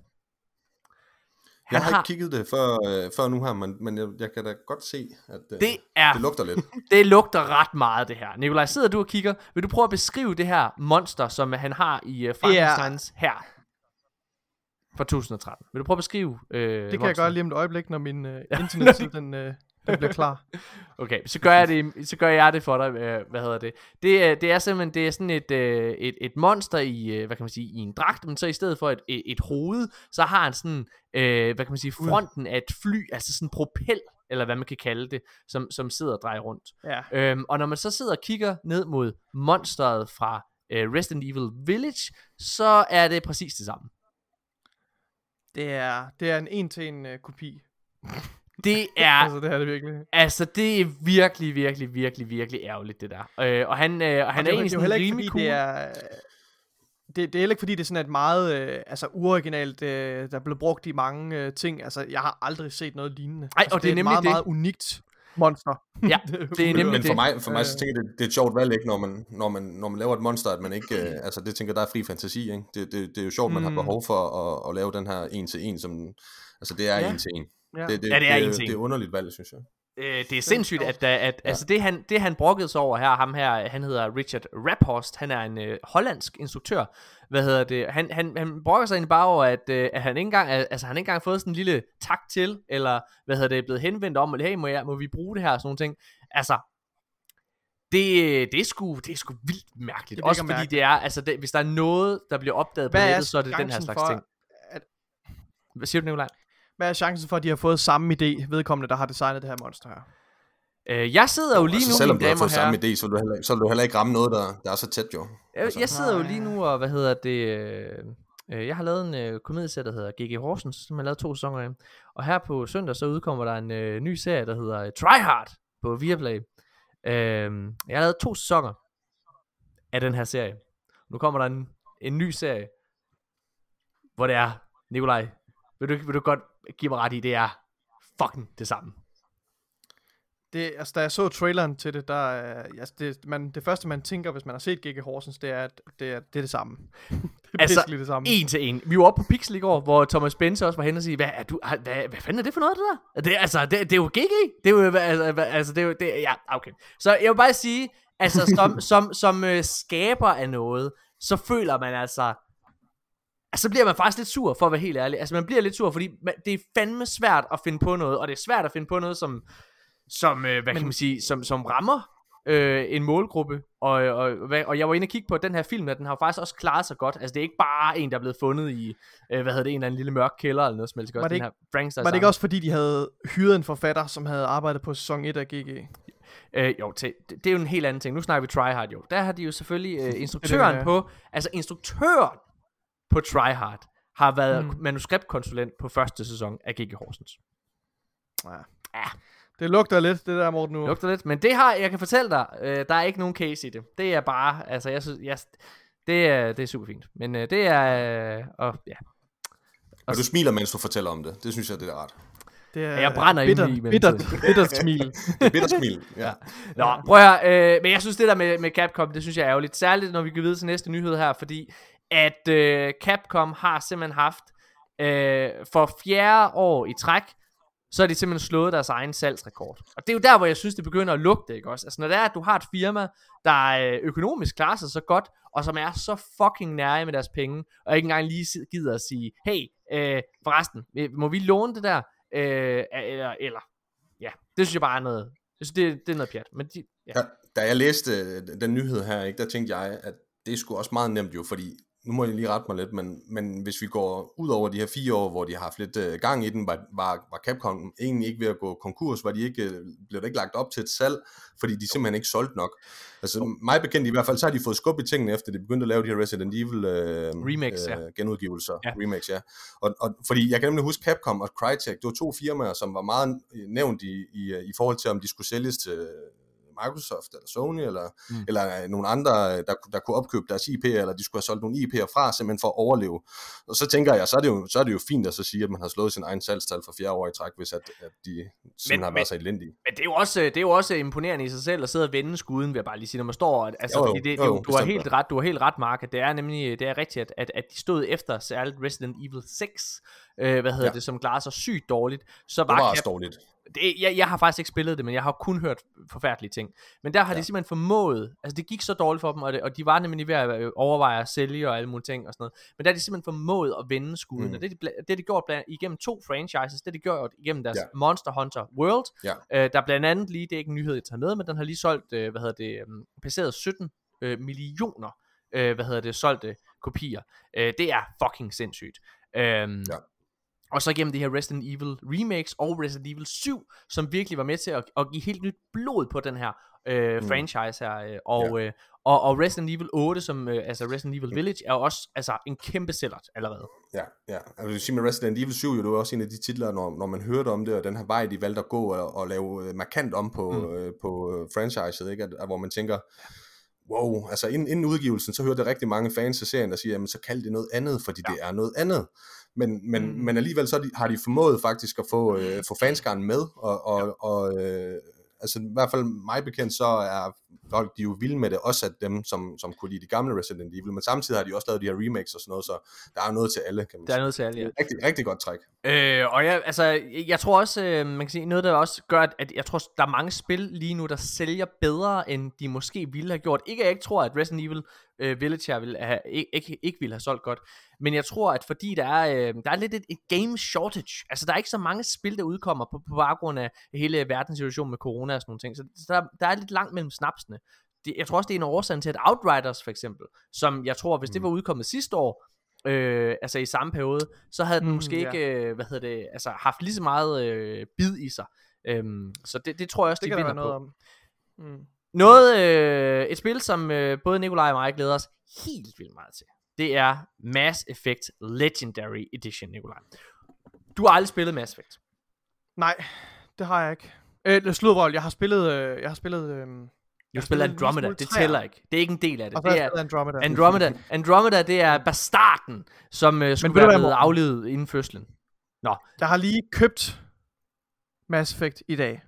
Speaker 3: jeg har, ikke kigget det før, øh, før nu her, men, men jeg, jeg kan da godt se, at øh,
Speaker 1: det er
Speaker 3: det lugter lidt.
Speaker 1: Det lugter ret meget, det her. Nikolaj, sidder du og kigger. Vil du prøve at beskrive det her monster, som han har i uh, Frankensteins her fra 2013? Vil du prøve at beskrive uh,
Speaker 2: Det kan jeg gøre lige om et øjeblik, når min uh, internetside den, uh, den bliver klar.
Speaker 1: Okay, så gør jeg det, så gør jeg det for dig. Øh, hvad hedder det? Det, det er simpelthen det er sådan et, øh, et, et monster i, øh, hvad kan man sige, i en dragt, men så i stedet for et, et, et hoved, så har han sådan, øh, hvad kan man sige, fronten af et fly, altså sådan en propel, eller hvad man kan kalde det, som, som sidder og drejer rundt.
Speaker 2: Ja.
Speaker 1: Øhm, og når man så sidder og kigger ned mod monsteret fra øh, Resident Evil Village, så er det præcis det samme.
Speaker 2: Det er, det er en en-til-en uh, kopi.
Speaker 1: Det er,
Speaker 2: Altså, det er det virkelig.
Speaker 1: altså det er virkelig, virkelig, virkelig, virkelig ærgerligt, det der. Øh, og han, øh, og han
Speaker 2: Og
Speaker 1: er
Speaker 2: det,
Speaker 1: egentlig
Speaker 2: det er jo
Speaker 1: sådan
Speaker 2: heller ikke,
Speaker 1: cool.
Speaker 2: det er... Det, det er heller ikke fordi, det er sådan et meget øh, altså uoriginalt, øh, der er blevet brugt i mange øh, ting. Altså, jeg har aldrig set noget lignende.
Speaker 1: Ej,
Speaker 2: altså,
Speaker 1: og det er
Speaker 2: et
Speaker 1: nemlig
Speaker 2: meget,
Speaker 1: det.
Speaker 2: meget unikt monster.
Speaker 1: Ja, det er nemlig
Speaker 3: Men for
Speaker 1: det.
Speaker 3: mig, for mig så
Speaker 2: Øh.
Speaker 3: tænker jeg, det, det er et sjovt valg, ikke, når man, når man, når man laver et monster, at man ikke, øh, altså det tænker, der er fri fantasi, ikke? Det, det, det er jo sjovt, man
Speaker 2: Mm.
Speaker 3: har behov for at, at lave den her en til en, som, altså det er
Speaker 2: Ja.
Speaker 3: en til en.
Speaker 2: Ja.
Speaker 3: Det, det,
Speaker 1: Ja, det er en
Speaker 3: det,
Speaker 1: en.
Speaker 3: det er underligt valg, synes jeg.
Speaker 1: Øh, det er sindssygt, at, at, at
Speaker 3: Ja.
Speaker 1: altså det, han, det han brokkede sig over her, ham her, han hedder Richard Raphorst, han er en øh, hollandsk instruktør, hvad hedder det, han, han, han brokker sig egentlig bare over, at, øh, at han ikke engang, altså han ikke engang fået sådan en lille tak til, eller hvad hedder det, blevet henvendt om, eller hey, må, jeg, må vi bruge det her, og sådan nogle ting, altså, det, det, er sgu, det er sgu vildt mærkeligt,
Speaker 2: Det
Speaker 1: også fordi
Speaker 2: mærkeligt.
Speaker 1: det er, altså det, hvis der er noget, der bliver opdaget på
Speaker 2: Hvad er
Speaker 1: nettet, så er det den her slags
Speaker 2: for,
Speaker 1: ting.
Speaker 2: At,
Speaker 1: Hvad siger du, Nicolaj?
Speaker 2: Hvad er chancen for, at de har fået samme idé, vedkommende, der har designet det her monster her?
Speaker 1: Øh, jeg sidder jo lige
Speaker 3: altså,
Speaker 1: nu,
Speaker 3: selvom du har fået samme idé, så vil, du heller, så vil du heller ikke ramme noget, der, der er så tæt jo.
Speaker 1: Jeg,
Speaker 3: Altså.
Speaker 1: jeg sidder jo lige nu og, hvad hedder det, øh, øh, jeg har lavet en øh, komedieserie, der hedder GG Horsens, som jeg har lavet to sæsoner af. Og her på søndag, så udkommer der en øh, ny serie, der hedder øh, Try Hard på Viaplay. Øh, jeg har lavet to sæsoner af den her serie. Nu kommer der en, en ny serie, hvor det er, Nikolaj, vil du, vil du godt give mig ret i, det er fucking det samme.
Speaker 2: Det, altså, da jeg så traileren til det, der, er- altså, det, man, det første, man tænker, hvis man har set Gigi Horsens, det er, at det er det, er det samme. det er
Speaker 1: Altså,
Speaker 2: det samme.
Speaker 1: En til en. Vi var oppe på Pixel i går, hvor Thomas Benz også var hen og sige, hvad, er du, hvad, hvad fanden er det for noget, det der? Det, er- altså, det, det er jo GG. Det er jo, altså, altså, det er jo, det, ja, okay. Så jeg vil bare sige, altså, som, som, som øh, skaber af noget, så føler man altså, altså, så bliver man faktisk lidt sur, for at være helt ærlig. Altså, man bliver lidt sur, fordi man, det er fandme svært at finde på noget, og det er svært at finde på noget, som, som øh, hvad Men, kan man sige, som, som rammer øh, en målgruppe, og, og, og jeg var inde og kigge på den her film, at den har faktisk også klaret sig godt. Altså det er ikke bare en, der er blevet fundet i, øh, hvad hedder det, en eller anden lille mørk kælder eller noget som helst. ikke
Speaker 2: Var det
Speaker 1: den her Frankenstein
Speaker 2: Var det ikke også fordi, de havde hyret en forfatter, som havde arbejdet på sæson 1 af GG?
Speaker 1: Øh, jo, til, det, det er jo en helt anden ting. Nu snakker vi Tryhard jo. Der har de jo selvfølgelig øh, instruktøren
Speaker 2: ja.
Speaker 1: på, altså instruktøren på Tryhard har været
Speaker 2: Mm.
Speaker 1: manuskriptkonsulent på første sæson af G.G. Horsens.
Speaker 2: Det lugter lidt, det der, Morten, nu.
Speaker 1: Lugter lidt, men det har, jeg kan fortælle dig, øh, der er ikke nogen case i det. Det er bare, altså jeg synes, jeg, det er, det er super fint. Men øh, det er, øh, og ja,
Speaker 3: Og du smiler, mens du fortæller om det. Det synes jeg, det er rart.
Speaker 2: Det er
Speaker 1: Jeg brænder
Speaker 2: bitter,
Speaker 1: i
Speaker 2: bitter,
Speaker 1: mellemtiden.
Speaker 2: bitter smil.
Speaker 3: Det er bitter smil. Ja.
Speaker 1: Nå, prøv at høre, øh, men jeg synes det der med, med Capcom, det synes jeg er ærgerligt. Særligt når vi går videre til næste nyhed her, fordi at øh, Capcom har simpelthen haft øh, for fjerde år i træk, så har de simpelthen slået deres egen salgsrekord. Og det er jo der, hvor jeg synes, det begynder at lugte, ikke også? Altså når det er, at du har et firma, der øh, økonomisk klarer sig så godt, og som er så fucking nære med deres penge, og ikke engang lige gider at sige, hey, øh, forresten, øh, må vi låne det der? Øh, eller, eller, ja, det synes jeg bare er noget, jeg synes, det, det er noget pjat. Men de, ja.
Speaker 3: Da, da jeg læste øh, den nyhed her, ikke, der tænkte jeg, at det er sgu også meget nemt jo, fordi nu må jeg lige rette mig lidt, men, men hvis vi går ud over de her fire år, hvor de har haft lidt øh, gang i den, var, var, var Capcom egentlig ikke ved at gå konkurs, var de ikke, øh, blev der ikke lagt op til et salg, fordi de simpelthen ikke solgte nok. Altså mig bekendt i hvert fald, så har de fået skub i tingene, efter de begyndte at lave de her Resident Evil øh,
Speaker 1: Remakes, ja.
Speaker 3: genudgivelser.
Speaker 1: Ja.
Speaker 3: Remakes, ja. Og, og, fordi jeg kan nemlig huske Capcom og Crytek, det var to firmaer, som var meget nævnt i, i, i forhold til, om de skulle sælges til Microsoft eller Sony eller,
Speaker 1: Mm.
Speaker 3: eller øh, nogle andre, der, der kunne opkøbe deres IP, eller de skulle have solgt nogle IP'er fra, simpelthen for at overleve. Og så tænker jeg, så er det jo, så er det jo fint at så sige, at man har slået sin egen salgstal for fjerde år i træk, hvis at, at de simpelthen
Speaker 1: Men-
Speaker 3: har
Speaker 1: men-
Speaker 3: været så elendige.
Speaker 1: Men det er, jo også, det er jo også imponerende i sig selv at sidde og vende skuden, vil jeg bare lige sige, når man står, at- altså,
Speaker 3: Jo, jo,
Speaker 1: fordi det,
Speaker 3: jo,
Speaker 1: det,
Speaker 3: jo,
Speaker 1: du, har helt ret, du har helt ret, Mark, det er nemlig, det er rigtigt, at, at, at de stod efter særligt Resident Evil 6, øh, hvad hedder
Speaker 3: Ja.
Speaker 1: det, som klarer sig sygt dårligt, så
Speaker 3: Det
Speaker 1: var,
Speaker 3: var
Speaker 1: Cap,
Speaker 3: dårligt.
Speaker 1: Det, jeg, jeg har faktisk ikke spillet det, men jeg har kun hørt forfærdelige ting. Men der har ja. De simpelthen formået, altså det gik så dårligt for dem, og, det, og de var nemlig ved at øh, overveje at sælge og alle mulige ting og sådan noget. Men der har de simpelthen formået at vende skuden, mm. Og det, er de det har de gjort blandt, igennem to franchises, det har de gjort igennem deres
Speaker 3: Ja.
Speaker 1: Monster Hunter World,
Speaker 3: Ja.
Speaker 1: øh, der blandt andet lige, det er ikke en nyhed, jeg tager med, men den har lige solgt, øh, hvad hedder det, um, passeret 17 øh, millioner, øh, hvad hedder det, solgte kopier. Øh, det er fucking sindssygt. Øhm,
Speaker 3: Ja.
Speaker 1: Og så gennem det her Resident Evil remakes og Resident Evil 7, som virkelig var med til at, at give helt nyt blod på den her øh,
Speaker 3: Mm.
Speaker 1: franchise her. Øh, og, øh, og, og Resident Evil 8, som, øh, altså Resident Evil Village, er også altså, en kæmpe sælger allerede.
Speaker 3: Ja, ja. Jeg vil sige med Resident Evil 7, jo, det var også en af de titler, når, når man hørte om det, og den her vej, de valgte at gå og, og lave øh, markant om på,
Speaker 1: Mm.
Speaker 3: mm. øh, på øh, franchiset, ikke? At, at, hvor man tænker, wow, altså inden, inden udgivelsen, så hørte jeg rigtig mange fans af serien, der siger, jamen så kald det noget andet, fordi ja. det er noget andet. Men, men, Mm. men alligevel så har de, har de formået faktisk at få, øh, få fanskaren med, og, og, ja. og øh, altså i hvert fald mig bekendt, så er folk de er jo vilde med det, også at dem, som, som kunne lide de gamle Resident Evil, men samtidig har de også lavet de her remakes og sådan noget, så der er noget til alle, kan man
Speaker 1: Der er
Speaker 3: sige.
Speaker 1: noget til alle, ja.
Speaker 3: Rigtig, rigtig godt træk.
Speaker 1: Øh, og jeg, altså, jeg tror også, øh, man kan sige, noget der også gør, at, at jeg tror, der er mange spil lige nu, der sælger bedre, end de måske ville have gjort. Ikke at jeg ikke tror, at Resident Evil øh, Village her ville have, ikke, ikke, ville have solgt godt, men jeg tror, at fordi der er, øh, der er lidt et, et game shortage, altså der er ikke så mange spil, der udkommer på, på baggrund af hele verdenssituationen med corona og sådan nogle ting, så, der, der er lidt langt mellem snapsene. Det, jeg tror også, det er en årsag til, at Outriders for eksempel, som jeg tror, hvis det
Speaker 3: Mm.
Speaker 1: var udkommet sidste år, øh, altså i samme periode, så havde den
Speaker 2: Mm,
Speaker 1: måske
Speaker 2: ja.
Speaker 1: ikke, øh, hvad hedder det, altså haft lige så meget øh, bid i sig. Øhm, så det, det tror jeg også,
Speaker 2: Det
Speaker 1: de vinder på.
Speaker 2: noget om. Mm.
Speaker 1: Noget, øh, et spil, som øh, både Nikolaj og mig glæder os helt vildt meget til, det er Mass Effect Legendary Edition, Nikolaj. Du har aldrig spillet Mass Effect.
Speaker 2: Nej, det har jeg ikke. Øh, sludrøl, jeg har spillet, øh, jeg har spillet, øh,
Speaker 1: Du spiller
Speaker 2: spillet
Speaker 1: Andromeda, det tæller ikke. Det er ikke en del af det.
Speaker 2: og har
Speaker 1: Det
Speaker 2: jeg
Speaker 1: er
Speaker 2: Andromeda.
Speaker 1: Andromeda. Andromeda, det er bastarden, som øh, skulle være blevet aflevet inden fødslen.
Speaker 2: Jeg har lige købt Mass Effect i dag,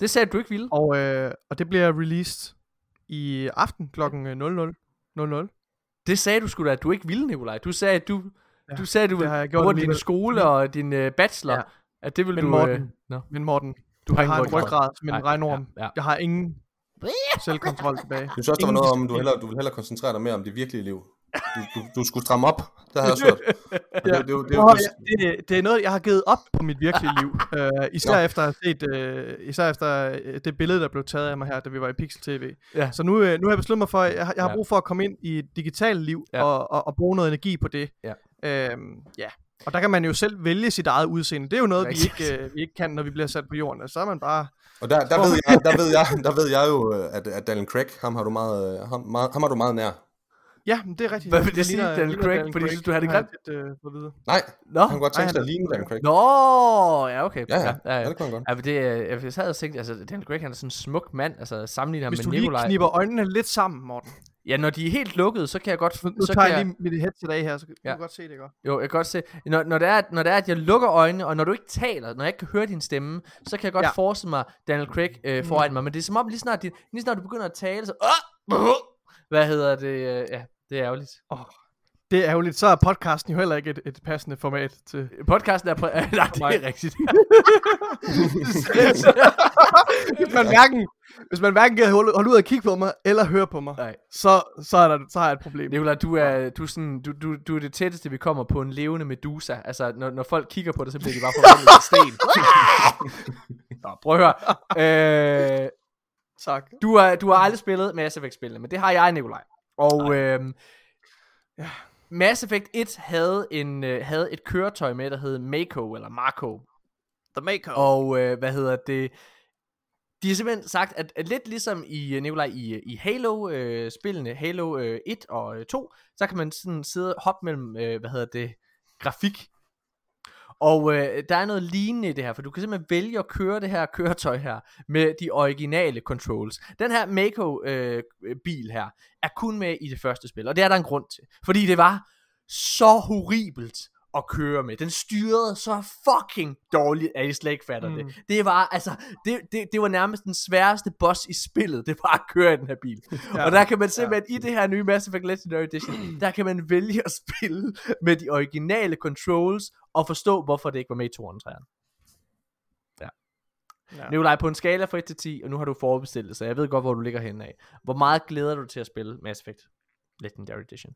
Speaker 1: Det sagde du ikke ville.
Speaker 2: og, øh, og det bliver released i aften klokken øh, 00. 00.
Speaker 1: Det sagde du sgu da, at du ikke ville, Nikolaj. Du sagde, at du,
Speaker 2: Ja,
Speaker 1: du sagde, at du ville
Speaker 2: har gjort
Speaker 1: din skole og din øh, bachelor,
Speaker 2: Ja.
Speaker 1: at det vil
Speaker 2: Men
Speaker 1: du...
Speaker 2: Morten,
Speaker 1: øh, nå.
Speaker 2: Men Morten,
Speaker 1: Du har
Speaker 2: har en
Speaker 1: ingen ryggrad.
Speaker 2: som en regnorm.
Speaker 1: Ja, ja.
Speaker 2: Jeg har ingen selvkontrol tilbage.
Speaker 3: Jeg synes også, der var noget om, du, hellere, du vil hellere koncentrere dig mere om det virkelige liv. Du, du, du skulle stramme op. Det har jeg også hørt.
Speaker 2: Ja.
Speaker 3: Det, det, det, det, det,
Speaker 2: det, er noget, jeg har givet op på mit virkelige liv. Uh, især, efter at have set, uh, især efter øh, det billede, der blev taget af mig her, da vi var i Pixel TV.
Speaker 1: Ja.
Speaker 2: Så nu, uh, nu har jeg besluttet mig for, at jeg, har- jeg har brug for at komme ind i et digitalt liv
Speaker 1: Ja.
Speaker 2: og, og, og bruge noget energi på det.
Speaker 1: Ja.
Speaker 2: Øhm, ja. Og der kan man jo selv vælge sit eget udseende. Det er jo noget, vi ikke, uh, vi ikke kan, når vi bliver sat på jorden. Så er man bare...
Speaker 3: og der, der, ved jeg, der, ved jeg, der ved jeg jo, øh, at, at Daniel Craig, ham har du meget, øh, ham, meget, ham har du meget nær.
Speaker 2: Ja, men det er rigtigt.
Speaker 1: Hvad vil det sige, Daniel
Speaker 2: ligner
Speaker 1: Craig? Fordi synes du, han er
Speaker 2: har jeg
Speaker 1: grim?
Speaker 2: øh, fået at vide.
Speaker 3: Nej,
Speaker 1: Nå,
Speaker 3: han kunne godt tænke sig at ligne Daniel Craig.
Speaker 1: Nå, ja, okay.
Speaker 3: Ja, ja,
Speaker 1: ja,
Speaker 3: ja, det kunne han godt.
Speaker 1: Ja, men det, er- jeg sad og tænkte, altså, Daniel Craig, han er sådan en smuk mand, altså sammenligner ham
Speaker 2: Hvis
Speaker 1: med
Speaker 2: du lige
Speaker 1: Nikolaj.
Speaker 2: kniber øjnene lidt sammen, Morten.
Speaker 1: Ja, når de er helt lukkede, så kan jeg godt...
Speaker 2: Nu,
Speaker 1: så
Speaker 2: tager
Speaker 1: kan
Speaker 2: jeg lige mit headset af her, så kan
Speaker 1: Ja.
Speaker 2: du godt se det godt.
Speaker 1: Jo, jeg kan godt se, når, når, det er, når det er, at jeg lukker øjnene, og når du ikke taler, når jeg ikke kan høre din stemme, så kan jeg godt ja.
Speaker 2: Ja.
Speaker 1: forestille mig Daniel Craig øh, foran mig. Men det er som om, lige snart, de, lige snart du begynder at tale, så... Øh, hvad hedder det? Øh, ja, det er ærgerligt.
Speaker 2: Det er ærgerligt. Så er podcasten jo heller ikke et, et passende format til...
Speaker 1: Podcasten er... Præ- Nej, det er rigtigt.
Speaker 2: hvis, man hverken, hvis man hverken kan holde, holde ud og kigge på mig, eller høre på mig,
Speaker 1: Nej.
Speaker 2: så, så, er der, så har jeg et problem.
Speaker 1: Nicolaj, du er, du, er sådan, du, du, du er det tætteste, vi kommer på en levende medusa. Altså, når, når folk kigger på det, så bliver de bare forvandlet til sten. Nå, prøv at høre. Øh,
Speaker 2: Tak.
Speaker 1: du, er, du har aldrig spillet Mass Effect-spillene, men det har jeg, Nikolaj. Og
Speaker 2: Ja.
Speaker 1: Mass Effect 1 havde, en, øh, havde et køretøj med, der hed Mako, eller Marco.
Speaker 2: The Maker.
Speaker 1: Og øh, hvad hedder det? De har simpelthen sagt, at, at lidt ligesom i, øh, Nikolaj, i, i Halo-spillene, Halo øh, 1 og øh, 2, så kan man sådan sidde og hoppe mellem, øh, hvad hedder det, grafik. Og øh, der er noget lignende i det her, for du kan simpelthen vælge at køre det her køretøj her med de originale controls. Den her Mako-bil her er kun med i det første spil, og det er der en grund til. Fordi det var så horribelt at køre med. Den styrede så fucking dårligt, at I slet ikke fatter mm. det. Det var altså, det, det, det var nærmest den sværeste boss i spillet, det var at køre i den her bil. Ja. Og der kan man simpelthen, ja. i det her nye Mass Effect Legendary Edition, der kan man vælge at spille med de originale controls, og forstå, hvorfor det ikke var med i 2 og 3'eren.
Speaker 2: Ja.
Speaker 1: Nikolaj, på en skala fra 1 til 10, og nu har du forudbestilt så jeg ved godt, hvor du ligger henne af. Hvor meget glæder du til at spille Mass Effect Legendary Edition?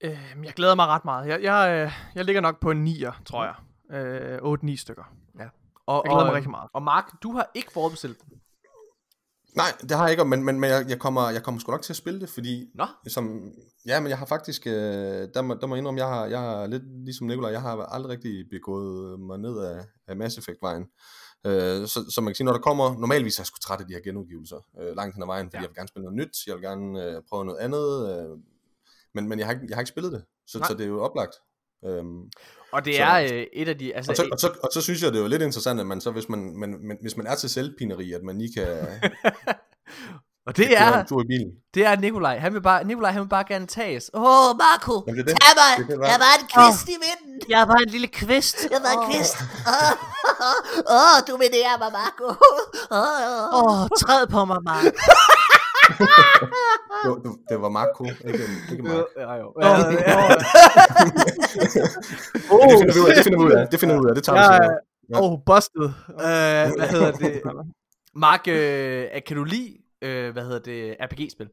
Speaker 2: Øh, jeg glæder mig ret meget. Jeg, jeg, øh, jeg ligger nok på en 9'er, tror jeg. Øh, 8-9 stykker.
Speaker 1: Og,
Speaker 2: Jeg glæder mig
Speaker 1: og,
Speaker 2: rigtig meget.
Speaker 1: Og Mark, du har ikke forudbestilt den.
Speaker 3: Nej, det har jeg ikke, men, men, men jeg, jeg, kommer, jeg kommer sgu nok til at spille det, fordi
Speaker 1: Nå,
Speaker 3: som, ja, men jeg har faktisk, øh, der, må, der må jeg indrømme, jeg har, jeg har lidt ligesom Nikolaj, jeg har aldrig rigtig begået mig ned af, af Mass Effect-vejen. Øh, så, så man kan sige, når der kommer, normalvis er jeg sgu træt af de her genudgivelser øh, langt hen ad vejen, fordi
Speaker 1: Ja.
Speaker 3: jeg vil gerne spille noget nyt, jeg vil gerne øh, prøve noget andet, øh, men, men jeg, har ikke, jeg har ikke spillet det, så,
Speaker 1: Nej.
Speaker 3: så det er jo oplagt. Øhm,
Speaker 1: og det
Speaker 3: Så-
Speaker 1: er øh, et af de... Altså,
Speaker 3: og, så, og, så, og så synes jeg, det er jo lidt interessant, at man så, hvis man, man, man, hvis man er til selvpineri, at man lige kan
Speaker 1: og det er,
Speaker 3: en tur i bilen.
Speaker 1: det er Nikolaj. Han vil bare, Nikolaj, han vil bare gerne tages. Åh, oh, Marco,
Speaker 3: Jamen, det er det.
Speaker 1: tag mig.
Speaker 3: Det det,
Speaker 1: jeg var en kvist i vinden.
Speaker 2: Jeg er bare en lille kvist.
Speaker 1: Jeg var en kvist. Åh, oh, oh, du minerer mig, Marco. Åh, oh,
Speaker 2: Åh, oh, træd på mig, Mark.
Speaker 3: Det, var- det, det var Marco, ikke, ikke Mark.
Speaker 1: Ja, jo. Ja, ja.
Speaker 2: åh.
Speaker 3: Det finder vi ud af, det finder vi ud af, det finder vi ud af, det tager vi senere.
Speaker 2: er oh, busted.
Speaker 1: Øh, hvad hedder det? Mark, øh, kan du lide, øh, hvad hedder det, RPG-spil?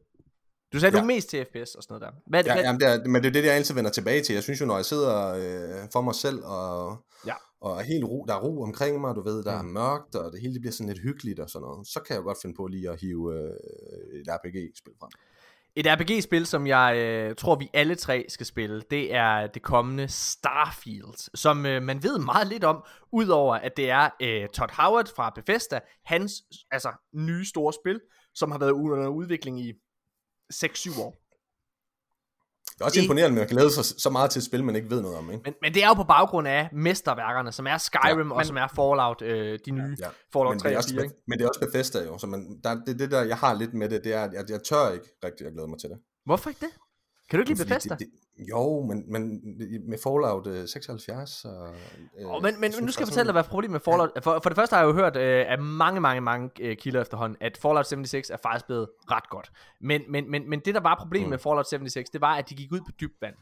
Speaker 1: Du sagde, ja. du
Speaker 3: Ja.
Speaker 1: er mest til FPS og sådan noget der. Hvad,
Speaker 3: Ja,
Speaker 1: hvad,
Speaker 3: jamen det er, men det er det, jeg altid vender tilbage til. Jeg synes jo, når jeg sidder øh, for mig selv, og,
Speaker 1: Ja.
Speaker 3: Og er helt ro, der er ro omkring mig, du ved, der er mørkt, og det hele det bliver sådan lidt hyggeligt og sådan noget, så kan jeg godt finde på lige at hive øh, et RPG-spil frem.
Speaker 1: Et RPG-spil, som jeg øh, tror, vi alle tre skal spille, det er det kommende Starfield, som øh, man ved meget lidt om, udover at det er øh, Todd Howard fra Bethesda, hans altså, nye store spil, som har været under udvikling i 6-7 år.
Speaker 3: Det er også
Speaker 1: Det-
Speaker 3: imponerende med at glæde sig så meget til et spil, man ikke ved noget om, ikke?
Speaker 1: Men, men det er jo på baggrund af mesterværkerne, som er Skyrim ja, og
Speaker 2: men-
Speaker 1: som er Fallout, øh, de nye
Speaker 3: Ja,
Speaker 1: Fallout
Speaker 3: men
Speaker 1: 3
Speaker 3: det, er
Speaker 1: og
Speaker 3: også,
Speaker 1: 4, ikke?
Speaker 3: men det er også Bethesda jo, så man, der, det, det der, jeg har lidt med det, det er, at jeg, jeg tør ikke rigtig at glæde mig til det.
Speaker 1: Hvorfor ikke det? Kan du ikke lide Bethesda?
Speaker 3: Det, det, jo, men, men med Fallout øh, 76 og... Øh,
Speaker 1: Oh, men, men nu skal jeg fortælle dig, hvad problemet med Fallout... For, for det første har jeg jo hørt øh, af mange, mange, mange øh, kilder efterhånden, at Fallout 76 er faktisk blevet ret godt. Men, men, men, men det, der var problemet mm.
Speaker 3: Mm.
Speaker 1: med Fallout 76, det var, at de gik ud på dybt vand.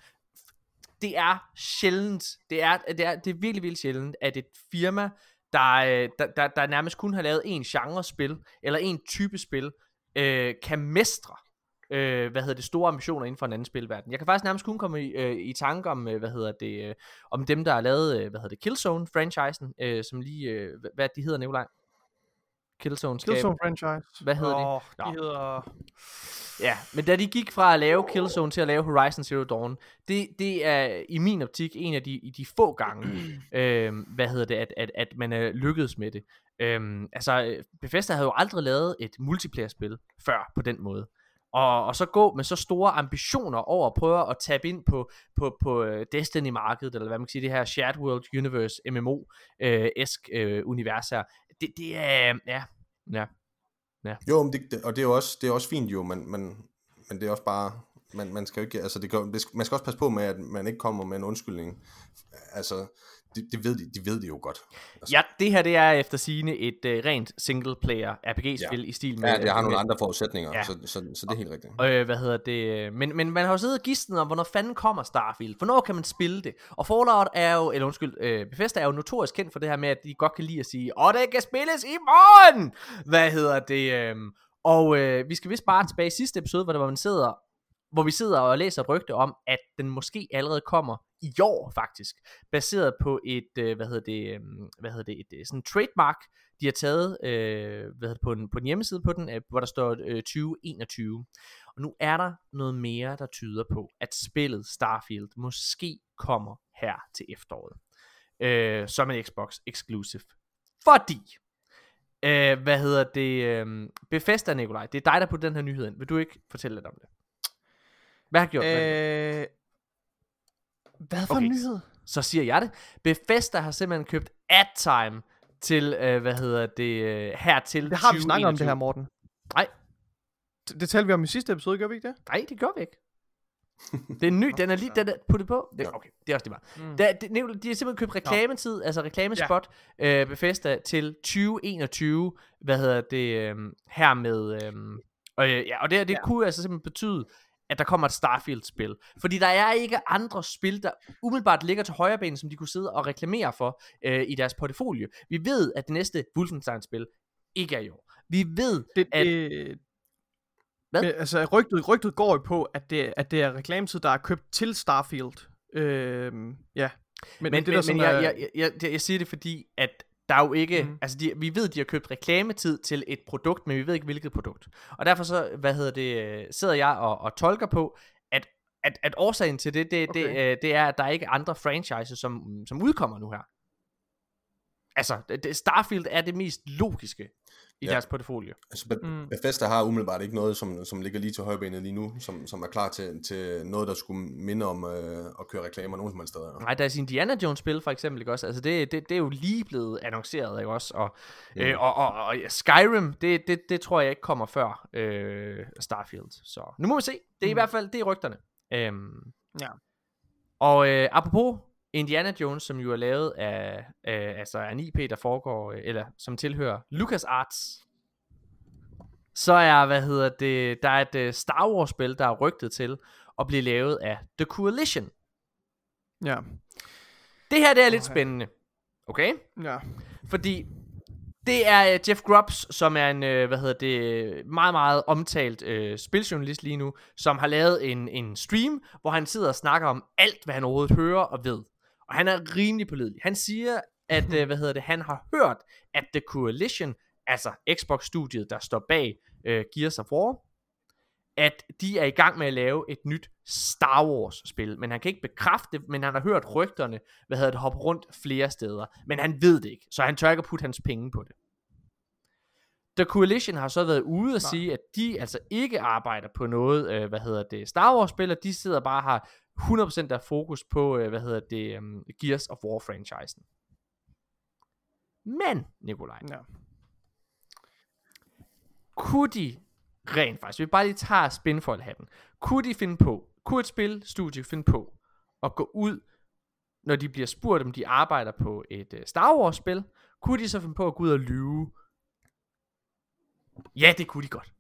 Speaker 1: Det er sjældent, det er, det er, det er virkelig, virkelig sjældent, at et firma, der, øh, der, der, der nærmest kun har lavet en genre spil, eller en type spil, øh, kan mestre øh, hvad hedder det, store ambitioner inden for en anden spilverden. Jeg kan faktisk nærmest kun komme i, øh, i tanke om, øh, hvad hedder det, øh, om dem, der har lavet, øh, hvad hedder det, Killzone-franchisen, øh, som lige, øh, hvad- de hedder, Nikolaj? Killzone,
Speaker 2: Killzone franchise.
Speaker 1: Hvad hedder de?
Speaker 2: Åh,
Speaker 1: Nå.
Speaker 2: de hedder...
Speaker 1: Ja, men da de gik fra at lave Killzone til at lave Horizon Zero Dawn, det, det er i min optik en af de, i de få gange, øhm, hvad hedder det, at, at, at man er lykkedes med det. Øhm, altså, øh, Bethesda havde jo aldrig lavet et multiplayer-spil før på den måde. Og, og så gå med så store ambitioner over at prøve at tabe ind på, på, på øh, Destiny-markedet, eller hvad man kan sige, det her Shared World Universe, MMO-esk øh, øh, univers her. Det, det er, ja, ja. Ja.
Speaker 3: Jo, men det, det, og det er jo også, det er også fint jo, men, men, men det er også bare, man, man skal jo ikke, altså det, det, man skal også passe på med, at man ikke kommer med en undskyldning. Altså, det, det ved de, de ved de jo godt. Altså,
Speaker 1: Ja, det her det er efter sigende et øh, rent single-player RPG-spil ja. i stil med...
Speaker 3: ja, det har nogle andre forudsætninger,
Speaker 1: Ja.
Speaker 3: så, så, så det er helt rigtigt.
Speaker 1: Øh, hvad hedder det? Men, men man har jo siddet og gisnet om, hvornår fanden kommer Starfield? Hvornår kan man spille det? Og Fallout er jo, eller undskyld, øh, Bethesda er jo notorisk kendt for det her med, at de godt kan lide at sige, åh, det kan spilles i morgen! Hvad hedder det? Øh, og øh, vi skal vist bare tilbage i sidste episode, hvor, der, hvor man sidder hvor vi sidder og læser rygte om, at den måske allerede kommer i år faktisk, baseret på et, øh, hvad hedder det, øh, hvad hedder det, et øh, sådan trademark, de har taget øh, hvad hedder det, på, en, på en hjemmeside på den, øh, hvor der står øh, 2021. Og nu er der noget mere, der tyder på, at spillet Starfield måske kommer her til efteråret. Øh, som en Xbox exclusive. Fordi, øh, hvad hedder det, øh, Bethesda, Nikolaj, det er dig, der på den her nyhed ind. Vil du ikke fortælle lidt om det? Hvad har gjort? Øh,
Speaker 2: Øh, hvad for
Speaker 1: Okay.
Speaker 2: nyhed?
Speaker 1: så siger jeg det. Bethesda har simpelthen købt ad time til, øh, hvad hedder det, øh, her til
Speaker 2: Det har vi snakket om det
Speaker 1: 2021.
Speaker 2: her, Morten.
Speaker 1: Nej.
Speaker 2: Det, det talte vi om i sidste episode, gør vi ikke det?
Speaker 1: Nej, det gør vi ikke. Det er en ny, den er lige den er puttet på. Det, okay, det er også det bare.
Speaker 2: Mm.
Speaker 1: Det, Nicolai, de har simpelthen købt reklametid, altså reklamespot, ja. øh, Bethesda til 2021, hvad hedder det, øh, her med, øh, og, øh, ja, og det, det. Ja. kunne altså simpelthen betyde, at der kommer et Starfield-spil. Fordi der er ikke andre spil, der umiddelbart ligger til højre ben, som de kunne sidde og reklamere for øh, i deres portefølje. Vi ved, at det næste Wolfenstein-spil ikke er i år. Vi ved,
Speaker 2: Det,
Speaker 1: at...
Speaker 2: det,
Speaker 1: Hvad?
Speaker 2: Men, altså, rygtet, rygtet går jo på, at det, at det er reklametid, der er købt til Starfield. Øhm, ja.
Speaker 1: Men, men,
Speaker 2: det, der
Speaker 1: men,
Speaker 2: sådan
Speaker 1: men jeg,
Speaker 2: er-
Speaker 1: jeg, jeg, jeg, jeg siger det fordi, at der er jo ikke, mm. Altså de, vi ved, de har købt reklametid til et produkt, men vi ved ikke, hvilket produkt. Og derfor så, hvad hedder det, sidder jeg og, og tolker på, at, at, at årsagen til det, det, okay. det, øh, det er, at der er ikke andre franchises, som, som udkommer nu her. Altså, det, Starfield er det mest logiske i ja. Deres portefølje.
Speaker 3: Altså, Be-
Speaker 2: Mm.
Speaker 3: Bethesda har umiddelbart ikke noget, som, som ligger lige til højbenet lige nu, som, som er klar til, til noget, der skulle minde om øh, at køre reklamer nogen som helst steder.
Speaker 1: Nej, deres Indiana Jones spil for eksempel, ikke også? Altså det, det, det er jo lige blevet annonceret, ikke også? Og, mm. øh, og, og, og Skyrim, det, det, det tror jeg ikke kommer før øh, Starfield. Så nu må vi se. Det er mm. i hvert fald, det er rygterne. Øhm,
Speaker 2: Ja.
Speaker 1: Og øh, apropos Indiana Jones, som jo er lavet af, øh, altså af en IP, der foregår, øh, eller som tilhører LucasArts, så er, hvad hedder det, der er et øh, Star Wars spil, der er rygtet til at blive lavet af The Coalition.
Speaker 2: Ja.
Speaker 1: Det her, det er lidt
Speaker 2: Okay.
Speaker 1: spændende. Okay?
Speaker 2: Ja.
Speaker 1: Fordi det er øh, Jeff Grubbs, som er en, hvad hedder det, meget, meget omtalt øh, spiljournalist lige nu, som har lavet en, en stream, hvor han sidder og snakker om alt, hvad han overhovedet hører og ved. Og han er rimelig pålidelig. Han siger, at, øh, hvad hedder det, han har hørt, at The Coalition, altså Xbox-studiet, der står bag øh, Gears of War, at de er i gang med at lave et nyt Star Wars spil, men han kan ikke bekræfte det, men han har hørt rygterne, hvad hedder det, hoppe rundt flere steder, men han ved det ikke, så han tør ikke at putte hans penge på det. The Coalition har så været ude og
Speaker 2: Nej.
Speaker 1: sige, at de altså ikke arbejder på noget, øh, hvad hedder det, Star Wars spil, og de sidder bare og har 100% der fokus på, øh, hvad hedder det, um, Gears of War franchisen. Men, Nikolaj,
Speaker 2: ja.
Speaker 1: kunne de rent faktisk, vi bare lige tager spinfold-hatten, kunne de finde på, kunne et spil, studie finde på, at gå ud, når de bliver spurgt, om de arbejder på et uh, Star Wars-spil, kunne de så finde på at gå ud og lyve? Ja, det kunne de godt.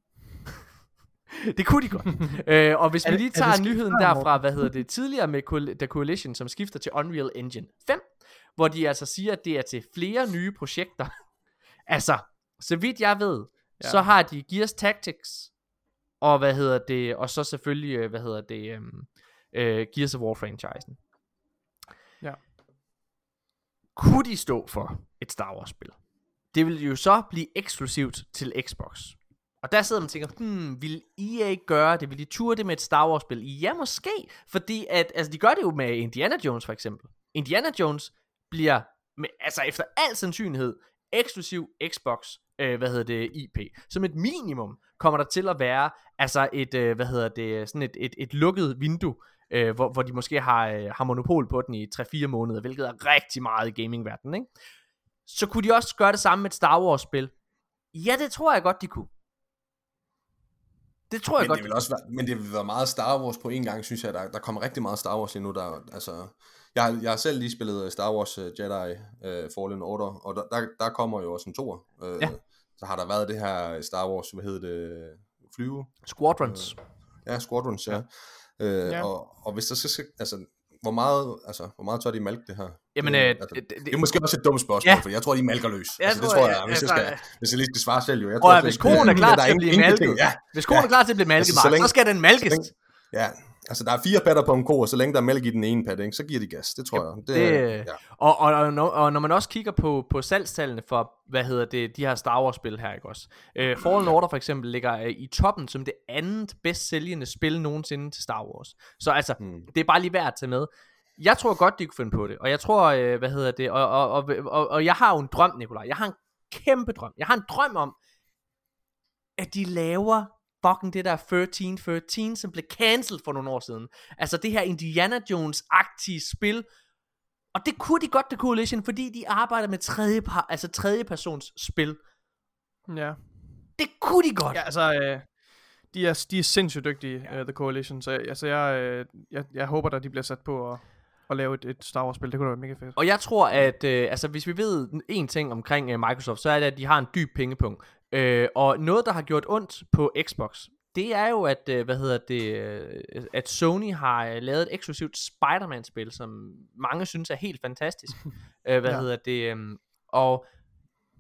Speaker 1: det kunne de godt. øh, og hvis vi lige
Speaker 2: er det
Speaker 1: tager nyheden derfra, hvad hedder det, tidligere med The Coalition, som skifter til Unreal Engine 5, hvor de altså siger, at det er til flere nye projekter. altså, så vidt jeg ved, ja. Så har de Gears Tactics og hvad hedder det, og så selvfølgelig, øh, hvad hedder det, um, uh, Gears of War franchisen.
Speaker 2: Ja.
Speaker 1: Kunne de stå for et Star Wars spil? Det vil jo så blive eksklusivt til Xbox. Og der sidder man og tænker, hmm, vil EA gøre det? Vil de ture det med et Star Wars spil? Ja, måske. Fordi at, altså, de gør det jo med Indiana Jones for eksempel. Indiana Jones bliver, med, altså efter al sandsynlighed, eksklusiv Xbox, øh, hvad hedder det, IP. Som et minimum kommer der til at være, altså et, øh, hvad hedder det, sådan et, et, et lukket vindue, øh, hvor, hvor de måske har, øh, har monopol på den i 3-4 måneder, hvilket er rigtig meget i gamingverdenen, ikke? Så kunne de også gøre det samme med et Star Wars spil. Ja, det tror jeg godt, de kunne. Det tror jeg
Speaker 3: men
Speaker 1: godt.
Speaker 3: Det vil også være, men det vil være meget Star Wars på en gang, synes jeg. Der, der kommer rigtig meget Star Wars lige nu. Der, altså, jeg, har- jeg har selv lige spillet Star Wars uh, Jedi uh, Fallen Order, og der, der, der kommer jo også en tor. Uh,
Speaker 1: Ja.
Speaker 3: Så har der været det her Star Wars, hvad hedder det, flyve?
Speaker 1: Squadrons.
Speaker 3: Ja, Squadrons, ja. Øh,
Speaker 2: Ja.
Speaker 3: Og, og hvis der så skal, altså, hvor meget, altså, hvor meget tør de malke det her?
Speaker 1: Jamen,
Speaker 3: det,
Speaker 1: øh,
Speaker 3: altså,
Speaker 1: det-
Speaker 3: det,
Speaker 1: det-
Speaker 3: er måske også et dumt spørgsmål,
Speaker 1: Ja.
Speaker 3: for jeg tror, de malker løs.
Speaker 1: Jeg
Speaker 3: altså, det
Speaker 1: tror, jeg-
Speaker 3: jeg, hvis jeg,
Speaker 1: altså,
Speaker 3: skal, hvis jeg lige skal svare selv, jo. Jeg tror
Speaker 1: at, hvis konen er klar til at blive malket.
Speaker 3: Ja,
Speaker 1: hvis konen er klar til at blive malket,
Speaker 3: Altså, så længe-
Speaker 1: så skal den malkes.
Speaker 3: så længe- ja, altså der er fire patter på en ko, og så længe der er mælk i den ene pat, ikke, så giver de gas. Det tror jeg. Det,
Speaker 1: det-
Speaker 3: ja.
Speaker 1: Og, og, og, når, og når man også kigger på, på salgstallene for, hvad hedder det, de her Star Wars spil her, ikke også? Øh, Fallen Order for eksempel ligger øh, i toppen som det andet bedst sælgende spil nogensinde til Star Wars. Så altså,
Speaker 3: Hmm.
Speaker 1: det er bare lige værd at tage med. Jeg tror godt, de kunne finde på det. Og jeg tror, øh, hvad hedder det, og, og, og, og, og jeg har jo en drøm, Nikolaj. Jeg har en kæmpe drøm. Jeg har en drøm om, at de laver fucking det der 1313, som blev cancelled for nogle år siden. Altså det her Indiana Jones-agtige spil. Og det kunne de godt, The Coalition, fordi de arbejder med tredje, par, altså tredje persons spil.
Speaker 2: Ja.
Speaker 1: Det kunne de godt.
Speaker 2: Ja, altså, øh, de, er, de er sindssygt dygtige, ja. uh, The Coalition, så altså, jeg, øh, jeg, jeg håber da, de bliver sat på at, at lave et, et Star Wars-spil. Det kunne da være mega fedt.
Speaker 1: Og jeg tror, at øh, altså, hvis vi ved en ting omkring øh, Microsoft, så er det, at de har en dyb pengepunkt. Øh, og noget, der har gjort ondt på Xbox, det er jo, at, øh, hvad hedder det, øh, at Sony har øh, lavet et eksklusivt Spider-Man-spil, som mange synes er helt fantastisk. hvad
Speaker 2: Ja.
Speaker 1: hedder det? Øh, og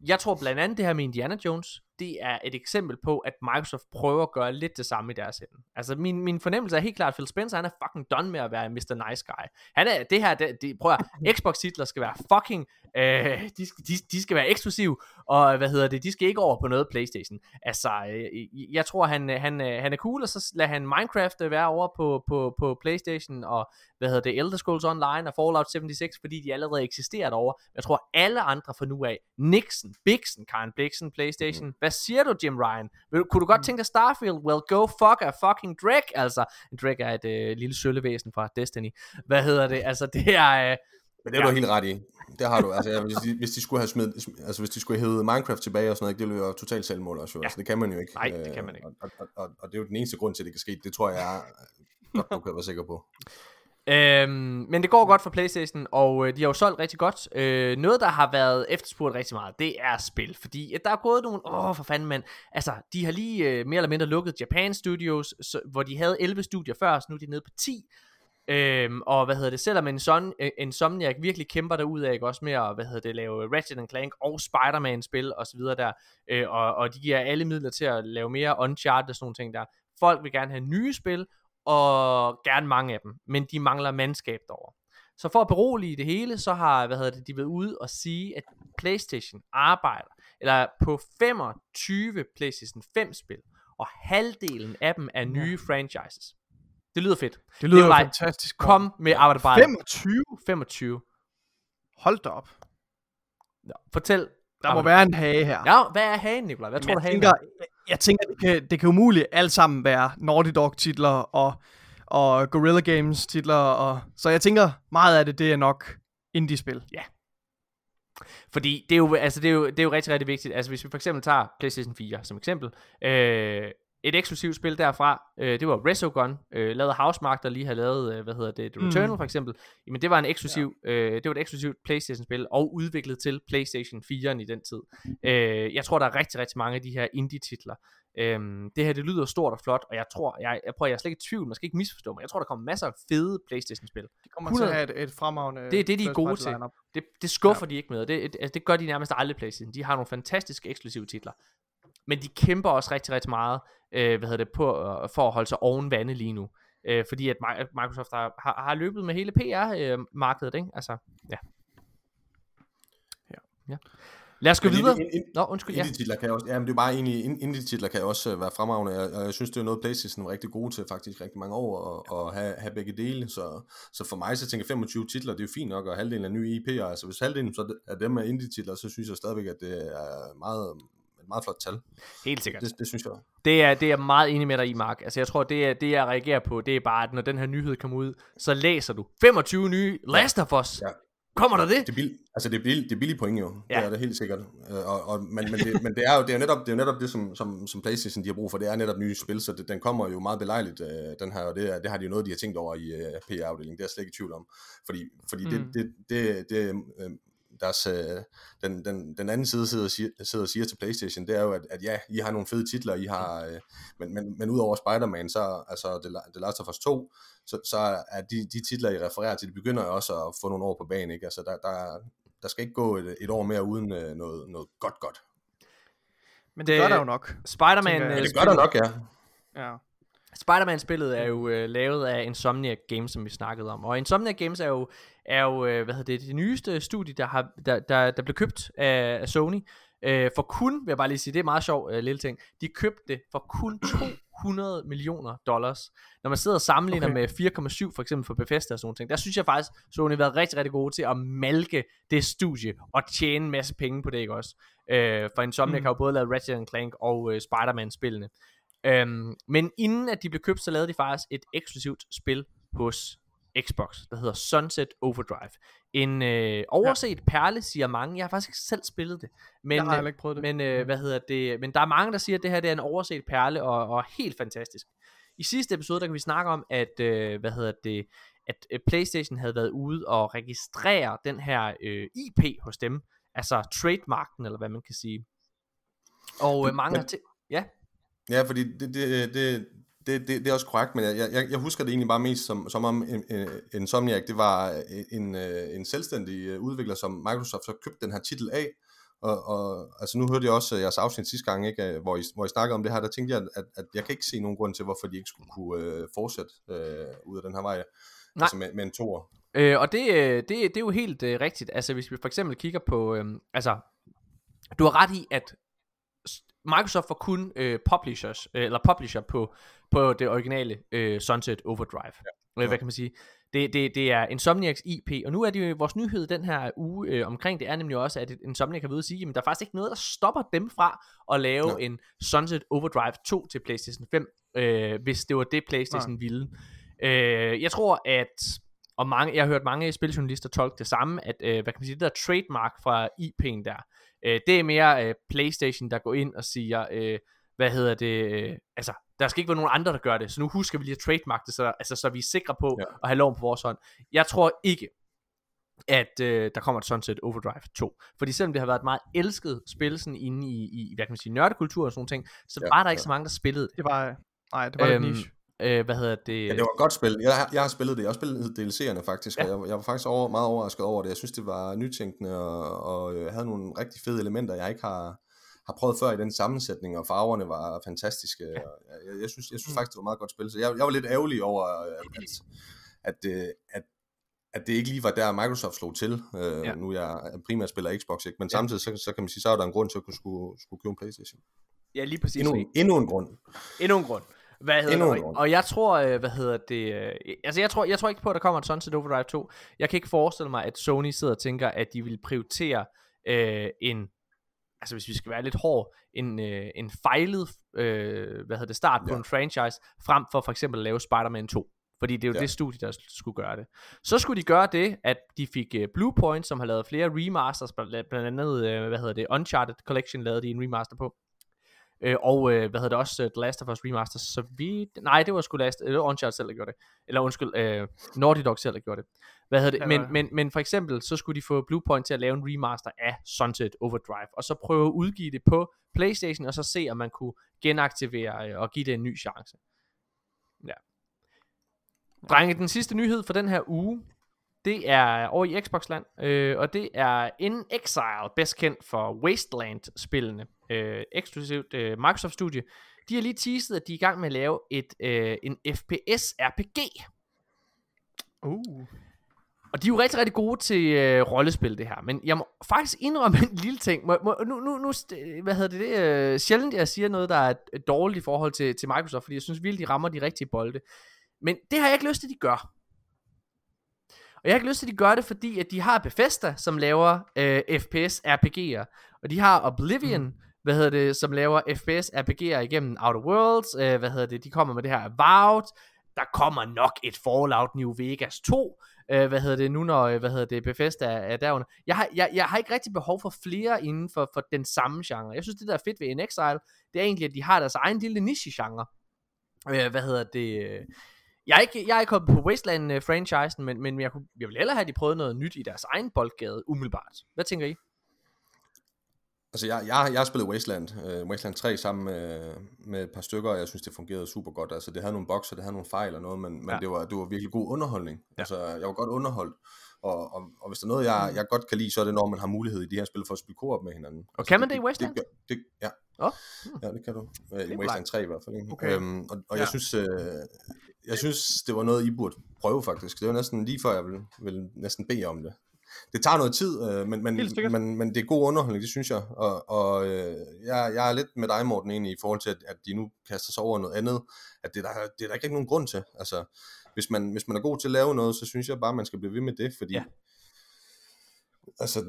Speaker 1: jeg tror blandt andet det her med Indiana Jones, det er et eksempel på, at Microsoft prøver at gøre lidt det samme i deres ende. Altså min, min fornemmelse er helt klart, at Phil Spencer han er fucking done med at være Mr. Nice Guy. Han er, det her, det, det, prøv at, Xbox titler skal være fucking, øh, de, skal- de, de skal være eksklusive, og hvad hedder det, de skal ikke over på noget Playstation. Altså, øh, jeg tror han, han, øh, han er cool, og så lader han Minecraft øh, være over på, på, på Playstation, og hvad hedder det, Elder Scrolls Online og Fallout 76, fordi de allerede eksisterer derovre. Jeg tror alle andre fra nu af, Nixon, Bixen, Karen Blixen, Playstation, hvad siger du Jim Ryan? Vil, du- kunne du godt tænke dig Starfield? Well, go fuck a fucking Drek, altså. En Drek er et øh, lille søllevæsen fra Destiny. Hvad hedder det? Altså, det er... Øh,
Speaker 3: Men det er
Speaker 1: Ja.
Speaker 3: du helt ret i. Det har du. Altså, ja, hvis, de, hvis de skulle have smidt, altså hvis de skulle have hævet Minecraft tilbage og sådan noget, det ville jo være totalt selvmål også. Jo.
Speaker 1: Ja.
Speaker 3: Altså, det kan man jo ikke.
Speaker 1: Nej, det kan man ikke.
Speaker 3: Øh, Og, og, og, og, det er jo den eneste grund til, at det kan ske. Det tror jeg er godt, du kan være sikker på.
Speaker 1: Øhm, men det går godt for Playstation, og øh, de har jo solgt rigtig godt. Øh, noget, der har været efterspurgt rigtig meget, det er spil. Fordi at der er gået nogle... Åh, for fanden, mand. Altså, de har lige øh, mere eller mindre lukket Japan Studios, så, hvor de havde 11 studier før, så nu er de nede på 10. Øhm, og hvad hedder det, selvom en son, øh, en Somniac virkelig kæmper derud af, ikke også med at, hvad hedder det, lave Ratchet Clank og Spider-Man spil og så videre der, øh, og, og de giver alle midler til at lave mere Uncharted og sådan nogle ting der. Folk vil gerne have nye spil, og gerne mange af dem, men de mangler mandskab derovre. Så for at berolige det hele, så har hvad hedder det, de været ude og sige, at PlayStation arbejder eller på 25 PlayStation 5 spil, og halvdelen af dem er nye franchises. Det lyder fedt.
Speaker 2: Det lyder
Speaker 1: Nikolaj,
Speaker 2: jo fantastisk.
Speaker 1: Kom med arbejde
Speaker 2: 25?
Speaker 1: 25.
Speaker 2: Hold da op.
Speaker 1: Ja, fortæl.
Speaker 2: Der må være en hage her.
Speaker 1: Ja, hvad er hagen, Nikolaj? Hvad tror
Speaker 2: jeg
Speaker 1: du, hagen
Speaker 2: tænker,
Speaker 1: er?
Speaker 2: Jeg, tænker, det kan, det kan umuligt alt sammen være Naughty Dog titler og, og Guerrilla Games titler. Og, så jeg tænker, meget af det, det er nok indie-spil. Ja.
Speaker 1: Fordi det er, jo, altså det, er jo, det er jo rigtig, rigtig vigtigt. Altså hvis vi for eksempel tager PlayStation 4 som eksempel. Øh, et eksklusivt spil derfra, øh, det var Resogun, øh, lavet Housemark, der lige har lavet, øh, hvad hedder det, The
Speaker 2: Mm.
Speaker 1: Returnal for eksempel. Jamen det var en eksklusiv, ja. øh, det var et eksklusivt PlayStation-spil, og udviklet til PlayStation 4'en i den tid. Øh, jeg tror, der er rigtig, rigtig mange af de her indie-titler. Øhm, det her, det lyder stort og flot, og jeg tror, jeg, jeg prøver, jeg er slet ikke i tvivl, man skal ikke misforstå mig. Jeg tror, der kommer masser af fede PlayStation-spil.
Speaker 2: De kommer
Speaker 1: 100.
Speaker 2: til at have et, et fremragende
Speaker 1: Det er det, de er gode til. Det, det skuffer ja. de ikke med, og det, altså, det gør de nærmest aldrig PlayStation. De har nogle fantastiske eksklusive titler. Men de kæmper også rigtig, rigtig meget øh, hvad hedder det, på, øh, for at holde sig oven vande lige nu. Øh, fordi at Mi- Microsoft har, har, har løbet med hele PR-markedet, ikke? Altså, ja.
Speaker 2: Ja.
Speaker 1: ja. Lad os gå
Speaker 3: Men
Speaker 1: videre.
Speaker 3: ind- ind-
Speaker 1: Nå, undskyld, ja.
Speaker 3: Indie-titler kan også, jamen det er bare egentlig, ind- indie-titler kan også øh, være fremragende, og og jeg synes, det er noget, Playstation er rigtig gode til faktisk rigtig mange år, at, at have, have begge dele, så, så for mig, så tænker jeg 25 titler, det er jo fint nok, og halvdelen er nye IP'er, altså hvis halvdelen så er dem er indie-titler, så synes jeg stadigvæk, at det er meget, et meget flot tal.
Speaker 1: Helt sikkert.
Speaker 3: Det, det synes jeg.
Speaker 1: Det er, det er meget enig med dig i, Mark. Altså, jeg tror, det, er, det jeg reagerer på, det er bare, at når den her nyhed kommer ud, så læser du 25 nye Last of Us.
Speaker 3: Ja.
Speaker 1: Kommer der det?
Speaker 3: Det er, bill, altså det er, bill, det er billige point jo,
Speaker 1: Ja.
Speaker 3: ja. det er det helt sikkert. Øh, Og, og, men, men, det, men det er jo, det er jo netop det, er jo netop det som, som, som Playstation de har brug for, det er netop nye spil, så det, den kommer jo meget belejligt, øh, den her, og det, er, det har de jo noget, de har tænkt over i øh, PR-afdelingen, det er jeg slet ikke i tvivl om. Fordi, fordi
Speaker 1: Mm.
Speaker 3: det, det, det, det øh, deres, øh, den, den, den anden side sidder og, siger, sidder og siger til Playstation, det er jo, at, at ja, I har nogle fede titler, I har, øh, men, men, men udover Spider-Man, så altså The, La- The Last of Us 2, så, så er de, de titler, I refererer til, de begynder jo også at få nogle år på banen, ikke? Altså, der, der, der skal ikke gå et, et år mere uden øh, noget, noget godt godt.
Speaker 2: Men det,
Speaker 1: Det-
Speaker 2: gør der jo nok.
Speaker 1: Spider-Man, øh,
Speaker 3: Ja, det gør der nok, ja.
Speaker 2: Ja.
Speaker 1: Spider-Man-spillet er jo øh, lavet af Insomniac Games, som vi snakkede om. Og Insomniac Games er jo, er jo øh, hvad hedder det, det nyeste studie, der, har, der, der, der blev købt af, af Sony. Øh, for kun, vil jeg bare lige sige, det er meget sjov øh, lille ting, de købte det for kun 200 millioner dollars. Når man sidder og sammenligner
Speaker 2: Okay.
Speaker 1: med 4,7 for eksempel for Bethesda og sådan nogle ting, der synes jeg faktisk, Sony har været rigtig, rigtig gode til at malke det studie og tjene en masse penge på det, ikke også? Øh, for Insomniac
Speaker 2: Mm.
Speaker 1: har jo både lavet Ratchet Clank og øh, Spider-Man-spillene. Øhm, men inden at de blev købt, så lavede de faktisk et eksklusivt spil hos Xbox, der hedder Sunset Overdrive. En øh, overset ja. perle, siger mange. Jeg har faktisk ikke selv spillet det. Men,
Speaker 2: jeg har
Speaker 1: øh,
Speaker 2: ikke prøvet det.
Speaker 1: men øh, hvad hedder det? Men der er mange, der siger, at det her det er en overset perle, og, og helt fantastisk. I sidste episode, der kan vi snakke om, at, øh, hvad hedder det, at øh, Playstation havde været ude og registrere den her øh, IP hos dem, altså trademarken, eller hvad man kan sige. Og øh, mange
Speaker 3: Men-
Speaker 1: har til... Ja,
Speaker 3: Ja, fordi det, det, det, det, det, det er også korrekt, men jeg, jeg, jeg husker det egentlig bare mest som, som om en, en, Insomniac, det var en, øh, en selvstændig øh, udvikler, som Microsoft så købte den her titel af, og, og altså nu hørte jeg også øh, jeres afsnit sidste gang, ikke, øh, hvor, I, hvor I snakkede om det her, der tænkte jeg, at, at jeg kan ikke se nogen grund til, hvorfor de ikke skulle kunne øh, fortsætte øh, ud af den her vej,
Speaker 1: Nej.
Speaker 3: altså med, med en toer.
Speaker 1: Øh, og det, øh, det, det er jo helt øh, rigtigt. Altså hvis vi for eksempel kigger på, øh, altså du har ret i, at Microsoft var kun øh, publishers, øh, eller publisher på, på det originale øh, Sunset Overdrive. Ja. Øh, hvad kan man sige? Det, det, det er Insomniacs IP, og nu er det jo vores nyhed den her uge øh, omkring det er nemlig også, at Insomniac har ved at sige, at der er faktisk ikke noget, der stopper dem fra at lave
Speaker 3: Nå.
Speaker 1: en Sunset Overdrive 2 til PlayStation 5, øh, hvis det var det PlayStation Nej. ville. Øh, jeg tror, at og mange, jeg har hørt mange spiljournalister tolke det samme, at, øh, hvad kan man sige, det der trademark fra IP'en der, øh, det er mere øh, Playstation, der går ind og siger, øh, hvad hedder det, øh, altså, der skal ikke være nogen andre, der gør det, så nu husker vi lige at trademark det, så, altså, så vi er sikre på
Speaker 3: Ja.
Speaker 1: at have loven på vores hånd. Jeg tror ikke, at øh, der kommer et Sunset Overdrive 2. Fordi selvom det har været et meget elsket spil sådan inde i, i hvad kan man sige, nørdekultur og sådan nogle ting, så
Speaker 3: Ja,
Speaker 1: var der ikke
Speaker 3: ja.
Speaker 1: så mange, der spillede det.
Speaker 2: Det var, nej, det var øhm, lidt niche.
Speaker 1: Øh, hvad hedder det?
Speaker 3: Ja, det var et godt spil. Jeg, har- jeg har spillet det. Jeg har spillet DLC'erne faktisk,
Speaker 1: Ja.
Speaker 3: og jeg, jeg var faktisk over, meget overrasket over det. Jeg synes, det var nytænkende, og, og øh, havde nogle rigtig fede elementer, jeg ikke har, har prøvet før i den sammensætning, og farverne var fantastiske. Ja. Og jeg, jeg, synes, jeg synes
Speaker 1: Mm.
Speaker 3: faktisk, det var et meget godt spil. Så jeg, jeg var lidt ærgerlig over, øh, at, at, at, at, at det ikke lige var der, Microsoft slog til. Øh,
Speaker 1: Ja.
Speaker 3: Nu jeg primært spiller Xbox, ikke? men
Speaker 1: Ja.
Speaker 3: samtidig så, så kan man sige, så er der en grund til at kunne skulle, skulle købe en Playstation.
Speaker 1: Ja, lige præcis.
Speaker 3: Endnu, en- endnu en grund.
Speaker 1: Endnu en grund. Hvad hedder
Speaker 3: Endnu
Speaker 1: det?
Speaker 3: en.
Speaker 1: Og jeg tror, øh, hvad hedder det, øh, altså jeg tror, jeg tror ikke på, at der kommer et Sunset Overdrive 2. Jeg kan ikke forestille mig, at Sony sidder og tænker, at de vil prioritere øh, en, altså hvis vi skal være lidt hård, en, øh, en fejlet, øh, hvad hedder det, start på
Speaker 3: Ja.
Speaker 1: en franchise, frem for for eksempel at lave Spider-Man 2. Fordi det er jo ja. Det studie, der skulle gøre det. Så skulle de gøre det, at de fik uh, Bluepoint, som har lavet flere remasters, blandt blandt andet, uh, hvad hedder det, Uncharted Collection lavede de en remaster på. Øh, og øh, hvad hedder det også, uh, The Last of Us Remaster, så vi... Nej, det var sgu Last... Det var Uncharted selv, der gjorde det. Eller undskyld, øh, Naughty Dog selv, der gjorde det. Hvad hedder det?
Speaker 2: Ja,
Speaker 1: Men,
Speaker 2: ja.
Speaker 1: men, men for eksempel, så skulle de få Bluepoint til at lave en remaster af Sunset Overdrive, og så prøve at udgive det på Playstation, og så se, om man kunne genaktivere øh, og give det en ny chance. Ja. Drenge, den sidste nyhed for den her uge, det er over i Xbox-land, øh, og det er In Exile, bedst kendt for Wasteland-spillene, øh, eksklusivt øh, Microsoft-studie. De har lige teaset, at de er i gang med at lave et, øh, en FPS-RPG.
Speaker 2: Uh.
Speaker 1: Og de er jo rigtig, rigtig gode til øh, rollespil, det her. Men jeg må faktisk indrømme en lille ting. Må, må, nu, nu, nu, hvad hedder det? det øh, sjældent, jeg siger noget, der er dårligt i forhold til, til Microsoft, fordi jeg synes virkelig, de rammer de rigtige bolde. Men det har jeg ikke lyst til, at de gør. Og jeg har ikke lyst til, at de gør det, fordi at de har Bethesda, som laver øh, FPS RPG'er. Og de har Oblivion, mm. hvad hedder det, som laver FPS RPG'er igennem Outer Worlds. Øh, hvad hedder det, de kommer med det her Avowed. Der kommer nok et Fallout New Vegas 2 øh, hvad hedder det, nu når, øh, hvad hedder det, Bethesda er, er derunder. Jeg har, jeg, jeg har ikke rigtig behov for flere inden for, for den samme genre. Jeg synes, det der er fedt ved In Exile, det er egentlig, at de har deres egen lille niche-genre. Øh, hvad hedder det, øh, jeg er ikke, jeg er ikke kommet på Wasteland-franchisen, men, men jeg, kunne, jeg vil hellere have, at de prøvede noget nyt i deres egen boldgade, umiddelbart. Hvad tænker I?
Speaker 3: Altså, jeg, jeg, jeg har spillet Wasteland, uh, Wasteland 3 sammen med, med et par stykker, og jeg synes, det fungerede super godt. Altså, det havde nogle bokser, det havde nogle fejl og noget, men, men
Speaker 1: Ja.
Speaker 3: det, var, det var virkelig god underholdning.
Speaker 1: Ja.
Speaker 3: Altså, jeg var godt underholdt. Og, og, og hvis der er noget, jeg, jeg godt kan lide, så er det, når man har mulighed i de her spil for at spille koop med hinanden. Og altså,
Speaker 1: kan man det i Wasteland?
Speaker 3: Det, det, ja.
Speaker 1: Åh,
Speaker 3: ja, det kan du. Uh, I Wasteland 3 i hvert fald. Ikke?
Speaker 2: Okay.
Speaker 3: Øhm, og og
Speaker 2: Ja.
Speaker 3: jeg, synes, øh, jeg synes, det var noget, I burde prøve faktisk. Det var næsten lige før, jeg ville, ville næsten bede om det. Det tager noget tid, øh, men, men, men, men det er god underholdning, det synes jeg. Og, og øh, jeg, jeg er lidt med dig, Morten, egentlig, i forhold til, at, at de nu kaster sig over noget andet. At det er der, det er der ikke nogen grund til. Altså, hvis man, hvis man er god til at lave noget, så synes jeg bare, man skal blive ved med det, fordi...
Speaker 1: Ja.
Speaker 3: Altså, så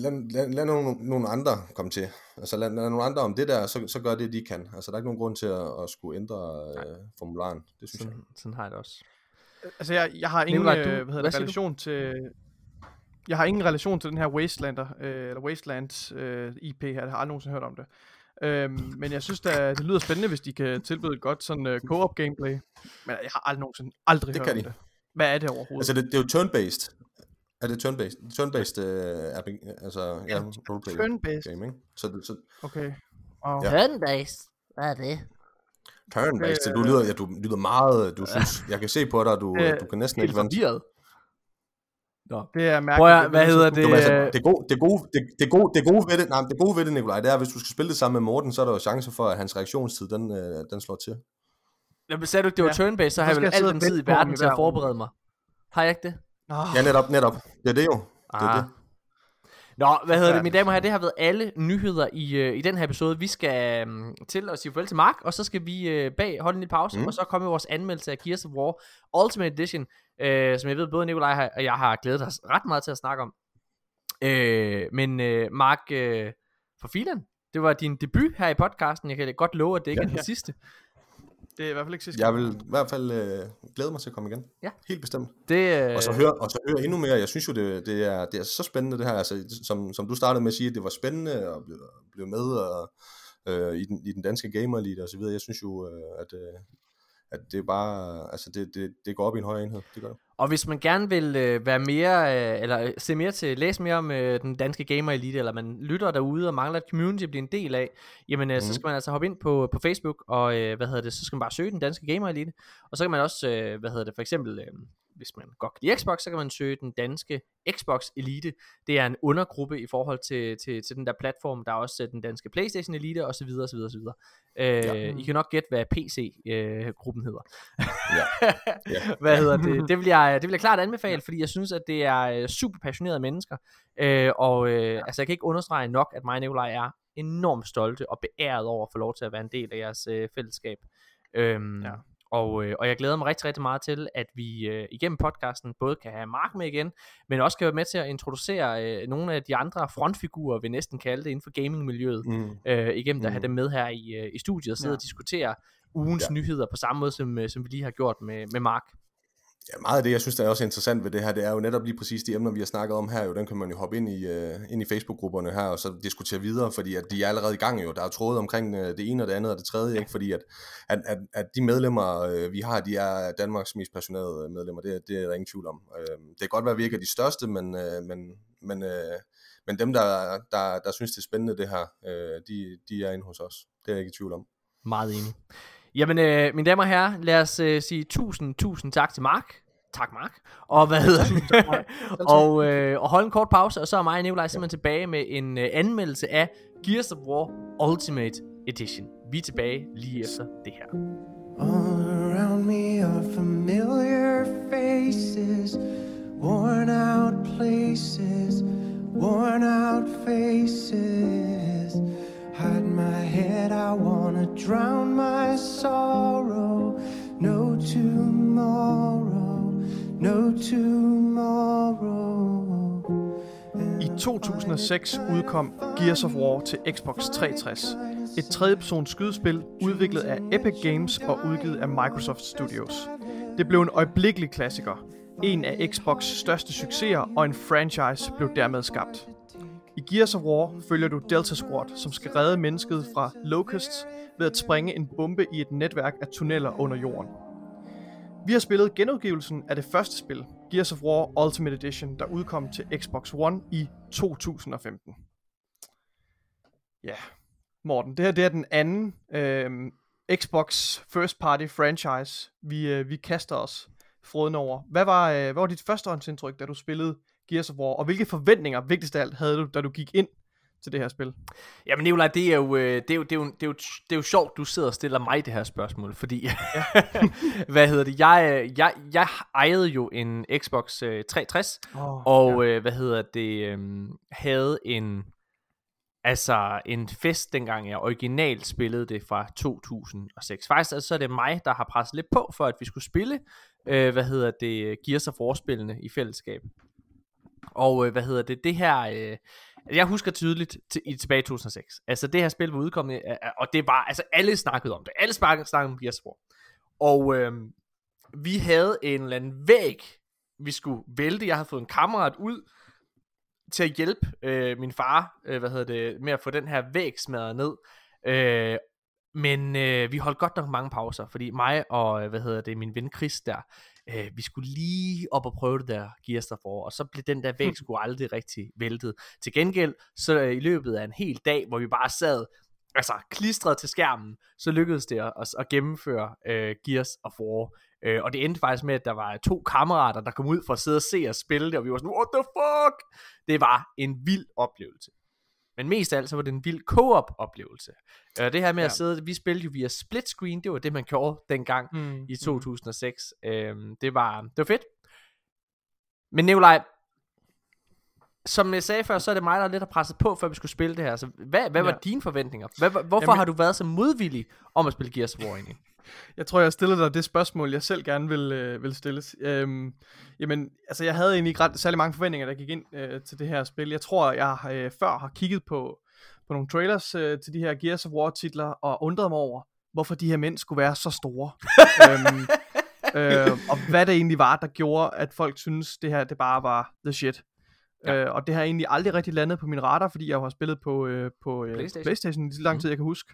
Speaker 3: lad, lad, lad nogle, nogle andre komme til. Altså lad, lad nogle andre om det der, så, så gør det, de kan. Altså der er ikke nogen grund til at, at skulle ændre øh, formularen. Det synes jeg.
Speaker 1: sådan, sådan har jeg det også.
Speaker 2: Altså, jeg, jeg har ingen
Speaker 1: Nikolaj, du-
Speaker 2: øh, hvad hedder
Speaker 1: hvad
Speaker 2: det,
Speaker 1: siger du?
Speaker 2: relation til... Jeg har ingen relation til den her Wastelander, øh, eller Wasteland øh, IP her. Jeg har aldrig nogensinde hørt om det. Øhm, men jeg synes, da, det lyder spændende, hvis de kan tilbyde et godt sådan uh, co-op gameplay. Men jeg har aldrig nogensinde aldrig
Speaker 3: Det
Speaker 2: hørt
Speaker 3: kan
Speaker 2: om
Speaker 3: de.
Speaker 2: det. Hvad er det overhovedet?
Speaker 3: Altså det, det er jo turn-based. Er det turn-based? Turn-based, øh, RPG, altså ja, roleplay
Speaker 2: Turn-based.
Speaker 3: game, ikke? Så, det- så
Speaker 2: Okay. Wow.
Speaker 3: Ja.
Speaker 1: Turn-based. Hvad er det?
Speaker 3: turn-based, så du
Speaker 2: Øh.
Speaker 3: lyder, ja, du lyder meget, du synes, jeg kan se på dig, du,
Speaker 2: Øh,
Speaker 3: du kan næsten ikke vente.
Speaker 1: Nå.
Speaker 2: Det er mærkeligt.
Speaker 1: Prøv at, hvad hedder det?
Speaker 3: Du, altså,
Speaker 1: øh,
Speaker 3: det, gode, det, gode, det, det, gode, det, gode ved det, nej, det gode ved det, Nikolaj, det er, at hvis du skal spille det sammen med Morten, så er der jo chancer for, at hans reaktionstid, den, øh, den slår til.
Speaker 1: Jamen, sagde du ikke, det var
Speaker 2: Ja.
Speaker 1: turn-based, så har jeg vel al den tid i verden til at forberede mig. Har jeg ikke det?
Speaker 2: Nå,
Speaker 3: Ja, netop, netop. Det er det jo. Det er
Speaker 1: Ah.
Speaker 3: det.
Speaker 1: Nå, hvad hedder det,
Speaker 2: Ja.
Speaker 1: mine damer og herrer, det har været alle nyheder i, øh, i den her episode. Vi skal um, til at sige farvel til Mark, og så skal vi øh, bag holde en lille pause, mm. Og så komme med vores anmeldelse af Gears of War Ultimate Edition, øh, som jeg ved, både Nikolaj har- og jeg har glædet os ret meget til at snakke om. Øh, men øh, Mark, øh, for filen, det var din debut her i podcasten. Jeg kan godt love, at det ikke
Speaker 3: Ja.
Speaker 1: er den sidste.
Speaker 2: Det er i hvert fald ikke sidste
Speaker 3: Jeg vil i hvert fald øh, glæde mig til at komme igen.
Speaker 1: Ja.
Speaker 3: Helt bestemt.
Speaker 1: Det, øh,
Speaker 3: Og så høre, og så høre endnu mere. Jeg synes jo, det, det, er, det er så spændende det her. Altså, som, som du startede med at sige, at det var spændende at blive, blive med og, øh, i, den, i den danske gamer elite og så videre. Jeg synes jo, øh, at, øh, at det er bare, altså det, det, det går op i en højere enhed. Det gør det.
Speaker 1: Og hvis man gerne vil øh, være mere, øh, eller øh, se mere til, læse mere om øh, den danske gamer elite, eller man lytter derude og mangler et community at blive en del af, jamen øh, mm. så
Speaker 3: Mhm.
Speaker 1: skal man altså hoppe ind på, på Facebook, og øh, hvad hedder det, så skal man bare søge den danske gamer elite, og så kan man også, øh, hvad hedder det, for eksempel, øh, hvis man godt kan lide Xbox, så kan man søge den danske Xbox Elite. Det er en undergruppe i forhold til, til, til den der platform. Der er også øh, den danske PlayStation Elite, og så videre, og så videre, og så videre. Øh,
Speaker 3: Ja.
Speaker 1: I kan nok gætte, hvad PC-gruppen hedder.
Speaker 3: Ja. Ja.
Speaker 1: Hvad hedder det? Det vil, jeg, det vil jeg klart anbefale, fordi jeg synes, at det er øh, super passionerede mennesker. Øh, og øh, altså, jeg kan ikke understrege nok, at mig og er enormt stolte og beæret over at få lov til at være en del af jeres øh, fællesskab. Øhm,
Speaker 2: Ja.
Speaker 1: Og, øh, og jeg glæder mig rigtig, rigtig meget til, at vi øh, igennem podcasten både kan have Mark med igen, men også kan være med til at introducere øh, nogle af de andre frontfigurer, vi næsten kalde det, inden for gamingmiljøet,
Speaker 3: Mm.
Speaker 1: øh, igennem at
Speaker 3: Mm.
Speaker 1: have dem med her i, øh, i studiet og sidde
Speaker 2: Ja.
Speaker 1: og diskutere ugens
Speaker 3: Ja.
Speaker 1: nyheder på samme måde, som, øh, som vi lige har gjort med, med Mark.
Speaker 3: Ja, meget af det, jeg synes, der er også interessant ved det her, det er jo netop lige præcis de emner, vi har snakket om her, jo, den kan man jo hoppe ind i, uh, ind i Facebook-grupperne her, og så diskutere videre, fordi at de er allerede i gang jo, der er trådet omkring uh, det ene og det andet og det tredje, ikke? fordi at, at, at, at de medlemmer, uh, vi har, de er Danmarks mest passionerede medlemmer, det, det er der ingen tvivl om. Uh, det kan godt være, at vi ikke er de største, men, uh, men, men, uh, men dem, der, der, der synes, det er spændende det her, uh, de, de er inde hos os. Det er jeg ikke i tvivl om.
Speaker 1: Meget enig. Jamen, øh, mine damer og herrer, lad os øh, sige tusind, tusind tak til Mark. Tak, Mark. Og hvad hedder det? og, øh, og holde en kort pause, og så er mig og Nikolaj simpelthen tilbage med en øh, anmeldelse af Gears of War Ultimate Edition. Vi er tilbage lige efter det her.
Speaker 4: All around me are familiar faces, worn out places, worn out faces. Hide my head, I wanna drown my sorrow. No tomorrow, no tomorrow.
Speaker 2: I 2006 udkom Gears of War til Xbox 360. Et tredjepersons skydespil udviklet af Epic Games og udgivet af Microsoft Studios. Det blev en øjeblikkelig klassiker, en af Xbox største succeser og en franchise blev dermed skabt. Gears of War følger du Delta Squad, som skal redde mennesket fra Locusts ved at springe en bombe i et netværk af tunneller under jorden. Vi har spillet genudgivelsen af det første spil, Gears of War Ultimate Edition, der udkom til Xbox One i 2015. Ja, Morten, det her det er den anden øh, Xbox First Party franchise, vi, øh, vi kaster os froden over. Hvad var, øh, hvad var dit førstehåndsindtryk, da du spillede Gears of War, og hvilke forventninger, vigtigst af alt, havde du, da du gik ind til det her spil?
Speaker 1: Jamen Nicolaj, det er jo, øh, det er jo, det er jo, det er jo, det er jo sjovt, du sidder og stiller mig det her spørgsmål, fordi, ja. hvad hedder det, jeg, øh, jeg, jeg ejede jo en Xbox 360,
Speaker 2: Oh,
Speaker 1: og ja. øh, hvad hedder det, øh, havde en, altså en fest, dengang jeg originalt spillede det fra 2006. Faktisk altså, så er det mig, der har presset lidt på, for at vi skulle spille, øh, hvad hedder det, Gears of War-spillene i fællesskab. Og øh, hvad hedder det, det her, øh, jeg husker tydeligt til, i tilbage i 2006. Altså det her spil var udkommet, øh, øh, og det var, altså alle snakkede om det. Alle snakkede om Gears of Og øh, vi havde en eller anden væg, vi skulle vælte. Jeg havde fået en kammerat ud til at hjælpe øh, min far, øh, hvad hedder det, med at få den her væg smadret ned. Øh, men øh, vi holdt godt nok mange pauser, fordi mig og, øh, hvad hedder det, min ven Chris der, øh, vi skulle lige op og prøve det der Gears of War, og så blev den der væg sgu aldrig rigtig væltet. Til gengæld, så øh, i løbet af en hel dag, hvor vi bare sad, altså klistret til skærmen, så lykkedes det at, at gennemføre øh, Gears of War. Øh, og det endte faktisk med, at der var to kammerater, der kom ud for at sidde og se os spille det, og vi var sådan, what the fuck? Det var en vild oplevelse. Men mest af alt, så var det en vild co-op oplevelse. Øh, det her med ja. at sidde, vi spillede jo via split screen, det var det, man gjorde dengang
Speaker 2: Mm,
Speaker 1: i 2006. Øhm, det, var, det var fedt. Men Nikolaj, som jeg sagde før, så er det mig, der lidt har presset på, for at vi skulle spille det her. Så hvad, hvad ja. Var dine forventninger? Hvad, hvorfor
Speaker 2: Jamen,
Speaker 1: har du været så modvillig om at spille Gears of War egentlig?
Speaker 2: Jeg tror, jeg stillede dig det spørgsmål, jeg selv gerne vil, øh, vil stilles. Øhm, jamen, altså jeg havde egentlig ikke ret særlig mange forventninger, der gik ind øh, til det her spil. Jeg tror, jeg øh, før har kigget på, på nogle trailers øh, til de her Gears of War titler, og undret mig over, hvorfor de her mænd skulle være så store. øhm, øh, og hvad det egentlig var, der gjorde, at folk synes det her det bare var the shit.
Speaker 1: Ja.
Speaker 2: Øh, og det har egentlig aldrig rigtig landet på min radar, fordi jeg har spillet på, øh, på øh,
Speaker 1: PlayStation.
Speaker 2: PlayStation. I så lang
Speaker 1: Mhm.
Speaker 2: tid, jeg kan huske.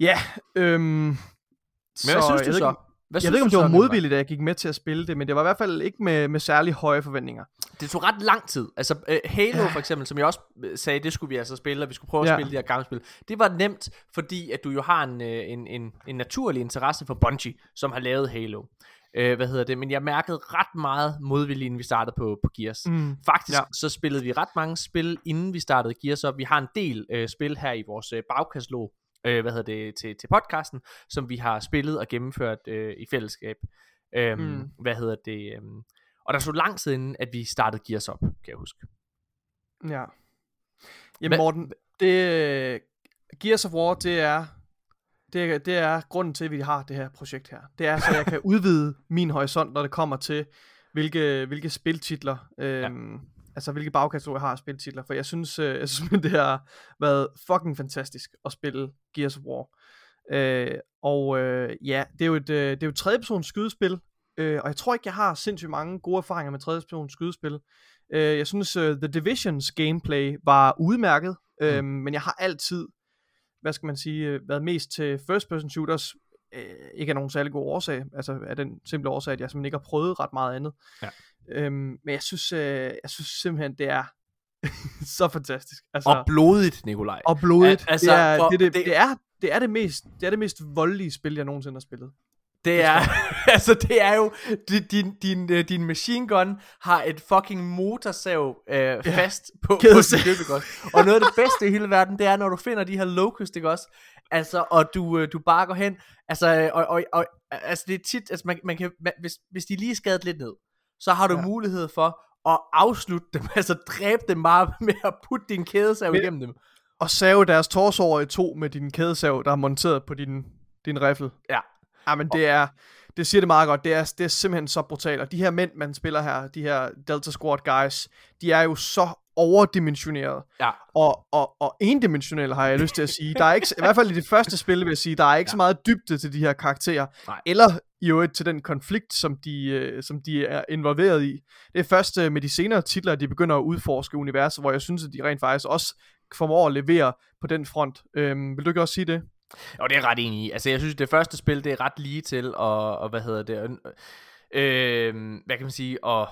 Speaker 2: Ja, øhm,
Speaker 1: Men hvad synes du så? Hvad
Speaker 2: jeg
Speaker 1: synes
Speaker 2: ved ikke, om det var
Speaker 1: så,
Speaker 2: modvilligt, da jeg gik med til at spille det, men det var i hvert fald ikke med, med særlig høje forventninger.
Speaker 1: Det tog ret lang tid. Altså uh, Halo
Speaker 2: Ja.
Speaker 1: for eksempel, som jeg også øh, sagde, det skulle vi altså spille, og vi skulle prøve at
Speaker 2: Ja.
Speaker 1: spille de her gamle spil. Det var nemt, fordi at du jo har en, øh, en, en, en naturlig interesse for Bungie, som har lavet Halo. Uh, hvad hedder det? Men jeg mærkede ret meget modvilje, inden vi startede på, på Gears.
Speaker 2: Mm.
Speaker 1: Faktisk
Speaker 2: Ja.
Speaker 1: ja. så spillede vi ret mange spil, inden vi startede Gears op. Vi har en del øh, spil her i vores øh, bagkatalog, øh, hvad hedder det, til, til podcasten, som vi har spillet og gennemført øh, i fællesskab. Øhm,
Speaker 2: Mm.
Speaker 1: Hvad hedder det? Øhm, og der så lang tid inden, at vi startede Gears op, kan jeg huske.
Speaker 2: Ja. Jamen
Speaker 1: Hvad-
Speaker 2: Morten, det, Gears of War, det er, det, er, det er grunden til, at vi har det her projekt her. Det er, så jeg kan udvide min horisont, når det kommer til, hvilke, hvilke spiltitler, øhm, ja. Altså hvilke bagkategorier jeg har spiltitler. For jeg synes, øh, jeg synes det har været fucking fantastisk at spille Gears of War. Øh, og øh, ja, det er jo et, øh, det er jo et tredjepersons skydespil, øh, og jeg tror ikke, jeg har sindssygt mange gode erfaringer med tredjepersons skydespil. Øh, jeg synes, uh, The Divisions gameplay var udmærket, øh, men jeg har altid, hvad skal man sige, øh, været mest til first person shooters, øh, ikke af nogen særlig god årsag, altså af den simple årsag, at jeg simpelthen ikke har prøvet ret meget andet.
Speaker 1: Ja.
Speaker 2: Øhm, men jeg synes, øh, jeg synes simpelthen, det er så fantastisk. Altså,
Speaker 1: Og blodigt, Nikolaj.
Speaker 2: og blodigt.
Speaker 1: Al- altså,
Speaker 2: det, er,
Speaker 1: for-
Speaker 2: det, det,
Speaker 1: det-
Speaker 2: det, er, det er det mest, det er det mest voldelige spil, jeg nogensinde har spillet.
Speaker 1: Det er, altså det er jo, din, din, din, øh, din machine gun har et fucking motorsav øh, fast på, på din løb, ikke også? Og noget af det bedste i hele verden, det er, når du finder de her locust, ikke også? Altså, og du, øh, du bare går hen, altså, øh, og, og, og altså det er tit, altså man, man kan, man, hvis, hvis de lige er skadet lidt ned, så har du
Speaker 2: Ja.
Speaker 1: ja. mulighed for at afslutte dem, altså dræbe dem bare med at putte din kædesav
Speaker 2: Men-
Speaker 1: igennem dem.
Speaker 2: Og save deres torso over i to med din kædesav, der er monteret på din, din riffel.
Speaker 1: Ja.
Speaker 2: Ja, men det er, det siger det meget godt, det er, det er simpelthen så brutalt. Og de her mænd, man spiller her, de her Delta Squad guys, de er jo så overdimensionerede.
Speaker 1: Ja.
Speaker 2: Og, og, og endimensionelle har jeg lyst til at sige. Der er ikke, i hvert fald i det første spil, vil jeg sige, der er ikke ja. så meget dybde til de her karakterer.
Speaker 1: Nej.
Speaker 2: Eller i øvrigt til den konflikt, som de, øh, som de er involveret i. Det er først øh, med de senere titler, at de begynder at udforske universet, hvor jeg synes, at de rent faktisk også formår at levere på den front. Øhm, vil du ikke også sige det?
Speaker 1: Og det er ret enig i. Altså, jeg synes, det første spil, det er ret lige til, og, og hvad hedder det, øh, hvad kan man sige, og,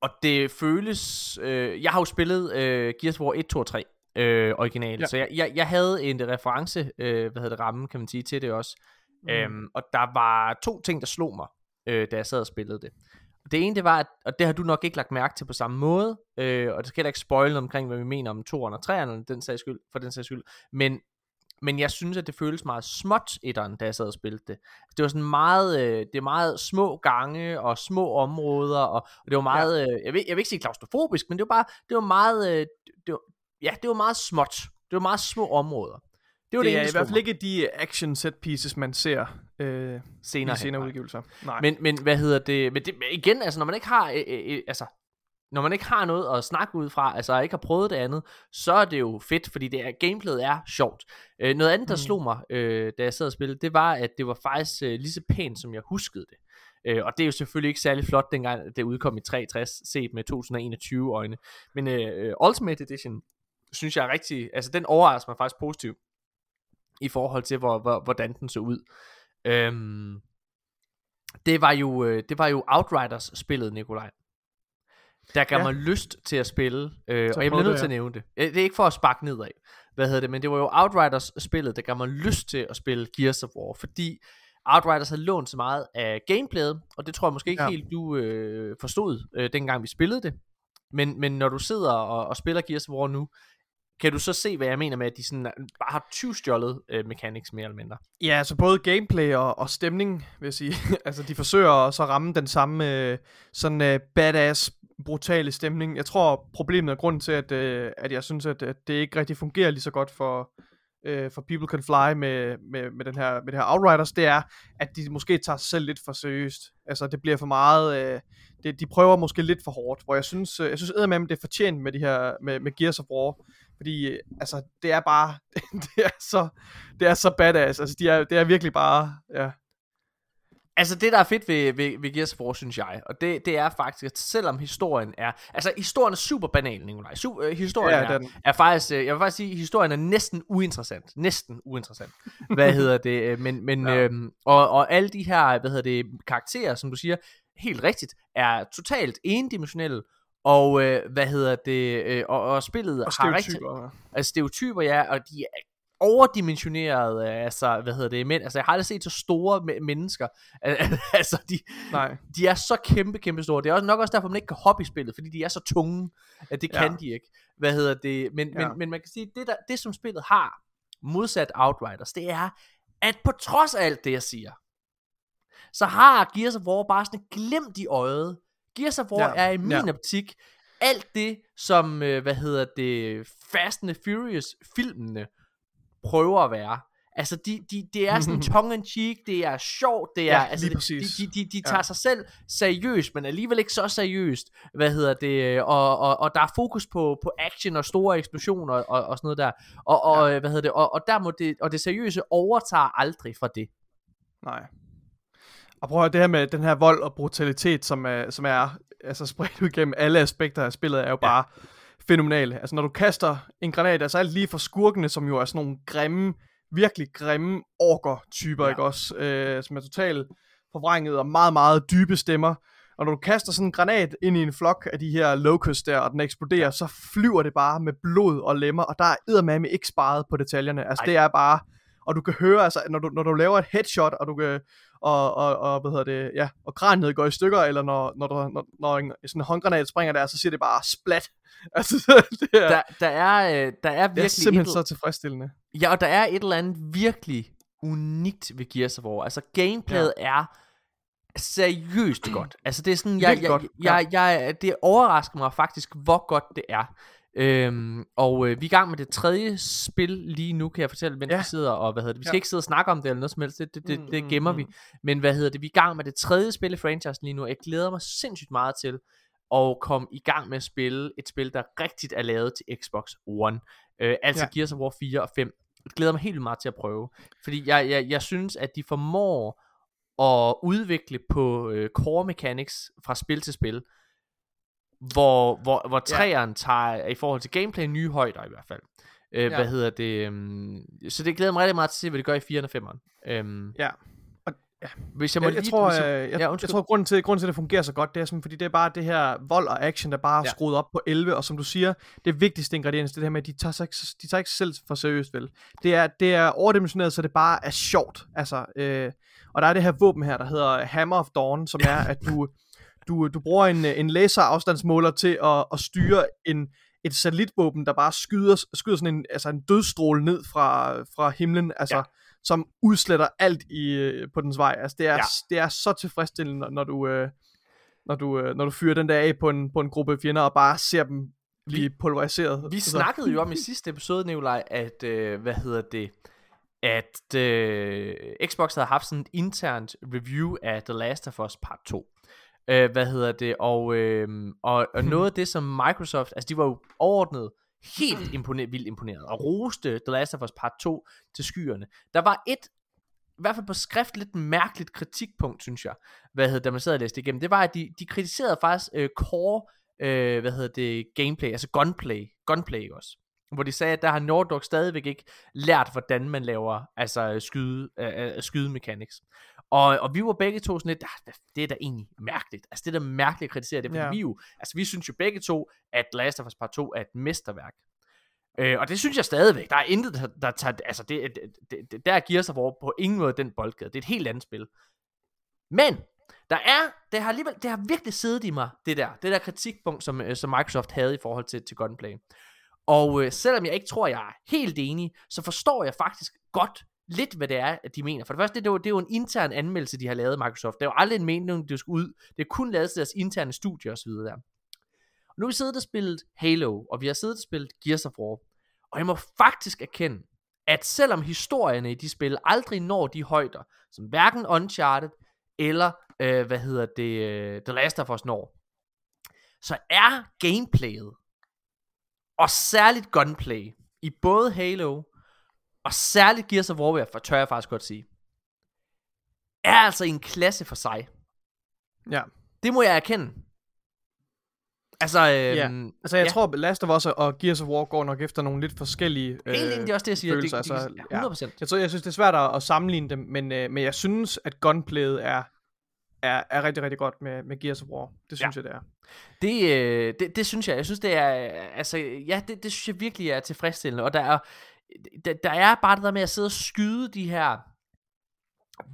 Speaker 1: og det føles, øh, jeg har jo spillet øh, Gears of War 1, 2 og 3, øh, original,
Speaker 2: Ja.
Speaker 1: så jeg, jeg, jeg havde en reference, øh, hvad hedder det, ramme, kan man sige, til det også. Mm. Øhm, og der var to ting, der slog mig, øh, da jeg sad og spillede det. Det ene, det var, at, og det har du nok ikke lagt mærke til på samme måde, øh, og det skal heller ikke spoil omkring, hvad vi mener om 2'eren og 3'eren, den sags skyld, for den sags skyld, men men jeg synes, at det føles meget småt, etteren, da jeg sad og spillede det. Det var sådan meget, øh, det er meget små gange og små områder, og, og det var meget, øh, jeg, vil, jeg vil ikke sige klaustrofobisk, men det var bare, det var meget, øh, det var, ja, det var meget småt. Det var meget små områder. Det var
Speaker 2: Det
Speaker 1: det,
Speaker 2: er i hvert fald ikke de action set pieces, man ser øh,
Speaker 1: senere,
Speaker 2: i senere udgivelser. Nej.
Speaker 1: Men, men hvad hedder det? Men det igen, altså når man ikke har, øh, øh, altså når man ikke har noget at snakke ud fra, altså ikke har prøvet det andet, så er det jo fedt, fordi det er, gameplayet er sjovt. Øh, noget andet, der
Speaker 2: Mm.
Speaker 1: slog mig, øh, da jeg sad og spillede, det var, at det var faktisk øh, lige så pænt, som jeg huskede det. Øh, og det er jo selvfølgelig ikke særlig flot, dengang det udkom i 63, set med 2021 øjne. Men øh, Ultimate Edition, synes jeg er rigtig, altså den overrasker mig faktisk positivt, i forhold til, hvor, hvor, hvordan den så ud. Øhm, det var jo, øh, det var jo Outriders spillet, Nikolaj. Der gav
Speaker 2: Ja.
Speaker 1: mig lyst til at spille, øh,
Speaker 2: Så
Speaker 1: og jeg bliver nødt til at nævne det. Øh, Det er ikke for at sparke nedad, hvad hedder det, men det var jo Outriders spillet, der gav mig lyst til at spille Gears of War, fordi Outriders havde lånt så meget af gameplayet, og det tror jeg måske ikke
Speaker 2: Ja.
Speaker 1: helt du øh, forstod, øh, dengang vi spillede det. Men, men når du sidder og, og spiller Gears of War nu, kan du så se, hvad jeg mener med, at de sådan, øh, bare har tyvstjålet øh, mechanics mere eller mindre?
Speaker 2: Ja, altså både gameplay og, og stemning, vil jeg sige. altså, de forsøger så at ramme den samme øh, sådan øh, badass, brutale stemning. Jeg tror, problemet er grunden til, at, øh, at jeg synes, at, at det ikke rigtig fungerer lige så godt for, øh, for People Can Fly med, med, med, den her, med det her Outriders, det er, at de måske tager sig selv lidt for seriøst. Altså, det bliver for meget... Øh, det, de prøver måske lidt for hårdt, hvor jeg synes, øh, jeg synes eddermame, det er fortjent med, de her, med, med Gears of War, fordi øh, altså, det er bare, det er så, det er så badass, altså, de er, det er virkelig bare, ja,
Speaker 1: Altså det der er fedt ved, ved, ved Gears of War, synes jeg, og det, det er faktisk, at selvom historien er, altså historien er super banal, Nikolaj, Su- øh, historien
Speaker 2: Ja,
Speaker 1: er,
Speaker 2: den-
Speaker 1: er faktisk, øh, jeg vil faktisk sige, at historien er næsten uinteressant, næsten uinteressant, hvad hedder det, øh, men, men
Speaker 2: Ja.
Speaker 1: øhm, og, og alle de her, hvad hedder det, karakterer, som du siger, helt rigtigt, er totalt endimensionelle, og øh, hvad hedder det, øh, og, og spillet
Speaker 2: og
Speaker 1: har rigtig,
Speaker 2: ja.
Speaker 1: altså stereotyper, ja, og de er overdimensionerede, altså, hvad hedder det, men, altså, jeg har aldrig set så store me- mennesker, altså, de,
Speaker 2: Nej,
Speaker 1: de er så kæmpe, kæmpe store. Det er også nok også derfor, man ikke kan hoppe i spillet, fordi de er så tunge, at det
Speaker 2: Ja.
Speaker 1: kan de ikke. Hvad hedder det? Men,
Speaker 2: Ja.
Speaker 1: men, men man kan sige, det, der, det som spillet har, modsat Outriders, det er, at på trods af alt det, jeg siger, så har Gears of War bare sådan et glimt i øjet. Gears of War
Speaker 2: Ja,
Speaker 1: er i min
Speaker 2: ja.
Speaker 1: optik alt det, som, øh, hvad hedder det, Fast and Furious filmene prøver at være. Altså, de, de, det er sådan tongue-in-cheek, det er sjovt, det er,
Speaker 2: Ja,
Speaker 1: altså,
Speaker 2: præcis.
Speaker 1: de, de, de, de
Speaker 2: Ja.
Speaker 1: tager sig selv seriøst, men alligevel ikke så seriøst, hvad hedder det, og, og, og der er fokus på, på action og store eksplosioner og, og sådan noget der, og, og hvad hedder det, og, og der må det, og det seriøse overtager aldrig fra det.
Speaker 2: nej. Og prøv at høre, det her med den her vold og brutalitet, som er, som er altså spredt ud gennem alle aspekter af spillet, er jo bare fænomenale. Altså når du kaster en granat, altså alt lige fra skurkene, som jo er sådan nogle grimme, virkelig grimme orker-typer, ja. Ikke også? Øh, som er totalt forvrænget og meget, meget dybe stemmer. Og når du kaster sådan en granat ind i en flok af de her locusts der, og den eksploderer, så flyver det bare med blod og lemmer, og der er eddermame ikke sparet på detaljerne. Altså
Speaker 1: Ej.
Speaker 2: det er bare... og du kan høre, altså, når du, når du laver et headshot, og du kan, og, og, og hvad hedder det, ja, og kraniet går i stykker, eller når, når, du, når, når en, sådan en håndgranat springer der, så siger det bare splat. Altså, det er,
Speaker 1: Der, der, er, øh, der er
Speaker 2: det er
Speaker 1: virkelig
Speaker 2: simpelthen
Speaker 1: et,
Speaker 2: så tilfredsstillende.
Speaker 1: Ja, og der er et eller andet virkelig unikt ved Gears of War. Altså, gameplayet ja. er seriøst godt. Altså, det er sådan, jeg, jeg, jeg, jeg, jeg, det overrasker mig faktisk, hvor godt det er. Øhm, og øh, vi er i gang med det tredje spil lige nu, kan jeg fortælle, mens ja. Vi sidder og, hvad hedder det, vi skal
Speaker 2: Ja.
Speaker 1: ikke sidde og snakke om det eller noget som helst, det, det, det,
Speaker 2: Mm,
Speaker 1: det
Speaker 2: mm,
Speaker 1: gemmer
Speaker 2: mm.
Speaker 1: vi. Men hvad hedder det, vi er i gang med det tredje spil i franchisen lige nu, og jeg glæder mig sindssygt meget til at komme i gang med at spille et spil, der rigtigt er lavet til Xbox One. Øh, altså ja. Gears of War 4 og 5. Jeg glæder mig helt meget til at prøve. Fordi jeg, jeg, jeg synes, at de formår at udvikle på øh, core mechanics fra spil til spil, hvor, hvor, hvor
Speaker 2: Ja.
Speaker 1: træerne tager i forhold til gameplay nye højder i hvert fald. Øh,
Speaker 2: Ja.
Speaker 1: Hvad hedder det? Um, så det glæder mig rigtig meget til at se, hvad det gør i 4'eren og 5'eren. Um,
Speaker 2: Ja. Og,
Speaker 1: hvis jeg må
Speaker 2: Jeg, jeg,
Speaker 1: lige...
Speaker 2: tror,
Speaker 1: hvis
Speaker 2: jeg,
Speaker 1: jeg,
Speaker 2: jeg,
Speaker 1: ja,
Speaker 2: jeg tror, grunden til, grunden til, at det fungerer så godt, det er fordi det er bare det her vold og action, der bare er
Speaker 1: Ja.
Speaker 2: skruet op på 11, og som du siger, det vigtigste ingrediens, det er det her med, at de tager, sig, ikke- de tager ikke selv for seriøst, vel. Det er, det er overdimensioneret, så det bare er sjovt, altså, øh, og der er det her våben her, der hedder Hammer of Dawn, som er, at du, du, du bruger en, en laserafstandsmåler til at, at styre en, et satellitvåben, der bare skyder, skyder sådan en, altså en dødstråle ned fra, fra himlen, altså,
Speaker 1: Ja.
Speaker 2: som udsletter alt i, øh, på dens vej. Altså, det er,
Speaker 1: Ja.
Speaker 2: det er så tilfredsstillende, når, når du, øh, når, du, øh, når du fyrer den der af på en, på en gruppe fjender, og bare ser dem blive pulveriseret.
Speaker 1: Vi
Speaker 2: Altså,
Speaker 1: snakkede jo om i sidste episode, Nikolaj, at, øh, hvad hedder det, at øh, Xbox havde haft sådan et internt review af The Last of Us Part 2. Øh, hvad hedder det, og, øh, og, og noget af det, som Microsoft, altså de var jo overordnet helt imponer- vildt imponeret, og roste The Last of Us Part 2 til skyerne. Der var et, i hvert fald på skrift, lidt mærkeligt kritikpunkt, synes jeg, hvad hedder, da man sad og læste igennem, det var, at de, de kritiserede faktisk øh, core, øh, hvad hedder det, gameplay, altså gunplay, gunplay også. Hvor de sagde, at der har Nordic stadigvæk ikke lært, hvordan man laver altså skyde, øh, øh, skyde mechanics. Og, og vi var begge to sådan lidt, "Ah, det er da egentlig mærkeligt. Altså det er da mærkeligt at kritisere det, fordi
Speaker 2: Ja.
Speaker 1: vi jo, altså vi synes jo begge to, at Last of Us Part 2 er et mesterværk. Øh, og det synes jeg stadigvæk. Der er intet, der, der tager, altså det, det, det, der er Gears of War på ingen måde den boldgade. Det er et helt andet spil. Men, der er, det har alligevel, det har virkelig siddet i mig, det der, det der kritikpunkt, som, øh, som Microsoft havde i forhold til, til gunplay. Og øh, selvom jeg ikke tror, jeg er helt enig, så forstår jeg faktisk godt lidt, hvad det er, at de mener. For det første, det er jo, det er jo en intern anmeldelse, de har lavet Microsoft. Det er jo aldrig en mening, det skal ud. Det er kun lavet til deres interne studier osv. der. Og nu har vi siddet og spillet Halo, og vi har siddet og spillet Gears of War. Og jeg må faktisk erkende, at selvom historierne i de spil aldrig når de højder, som hverken Uncharted eller, øh, hvad hedder det, øh, The Last of Us når, så er gameplayet, og særligt gunplay, i både Halo, og særligt Gears of War, vil jeg- for tør jeg faktisk godt sige, er altså en klasse for sig.
Speaker 2: Ja.
Speaker 1: Det må jeg erkende. Altså, øhm,
Speaker 2: Ja. Altså, jeg
Speaker 1: Ja.
Speaker 2: ja. tror, Last of Us og Gears of War går nok efter nogle lidt forskellige
Speaker 1: helt enig, det er også det, jeg siger.
Speaker 2: følelser,
Speaker 1: det, det,
Speaker 2: altså, ja.
Speaker 1: 100%.
Speaker 2: Jeg, tror, jeg synes, det er svært at, at sammenligne dem, men, øh, men jeg synes, at gunplayet er, er, er rigtig, rigtig godt med, med Gears of War. Det synes
Speaker 1: Ja.
Speaker 2: jeg, det er.
Speaker 1: Det, øh, det, det synes jeg. Jeg synes, det er, altså, ja, det, det synes jeg virkelig er tilfredsstillende. Og der er, der, der er bare det der med at sidde og skyde de her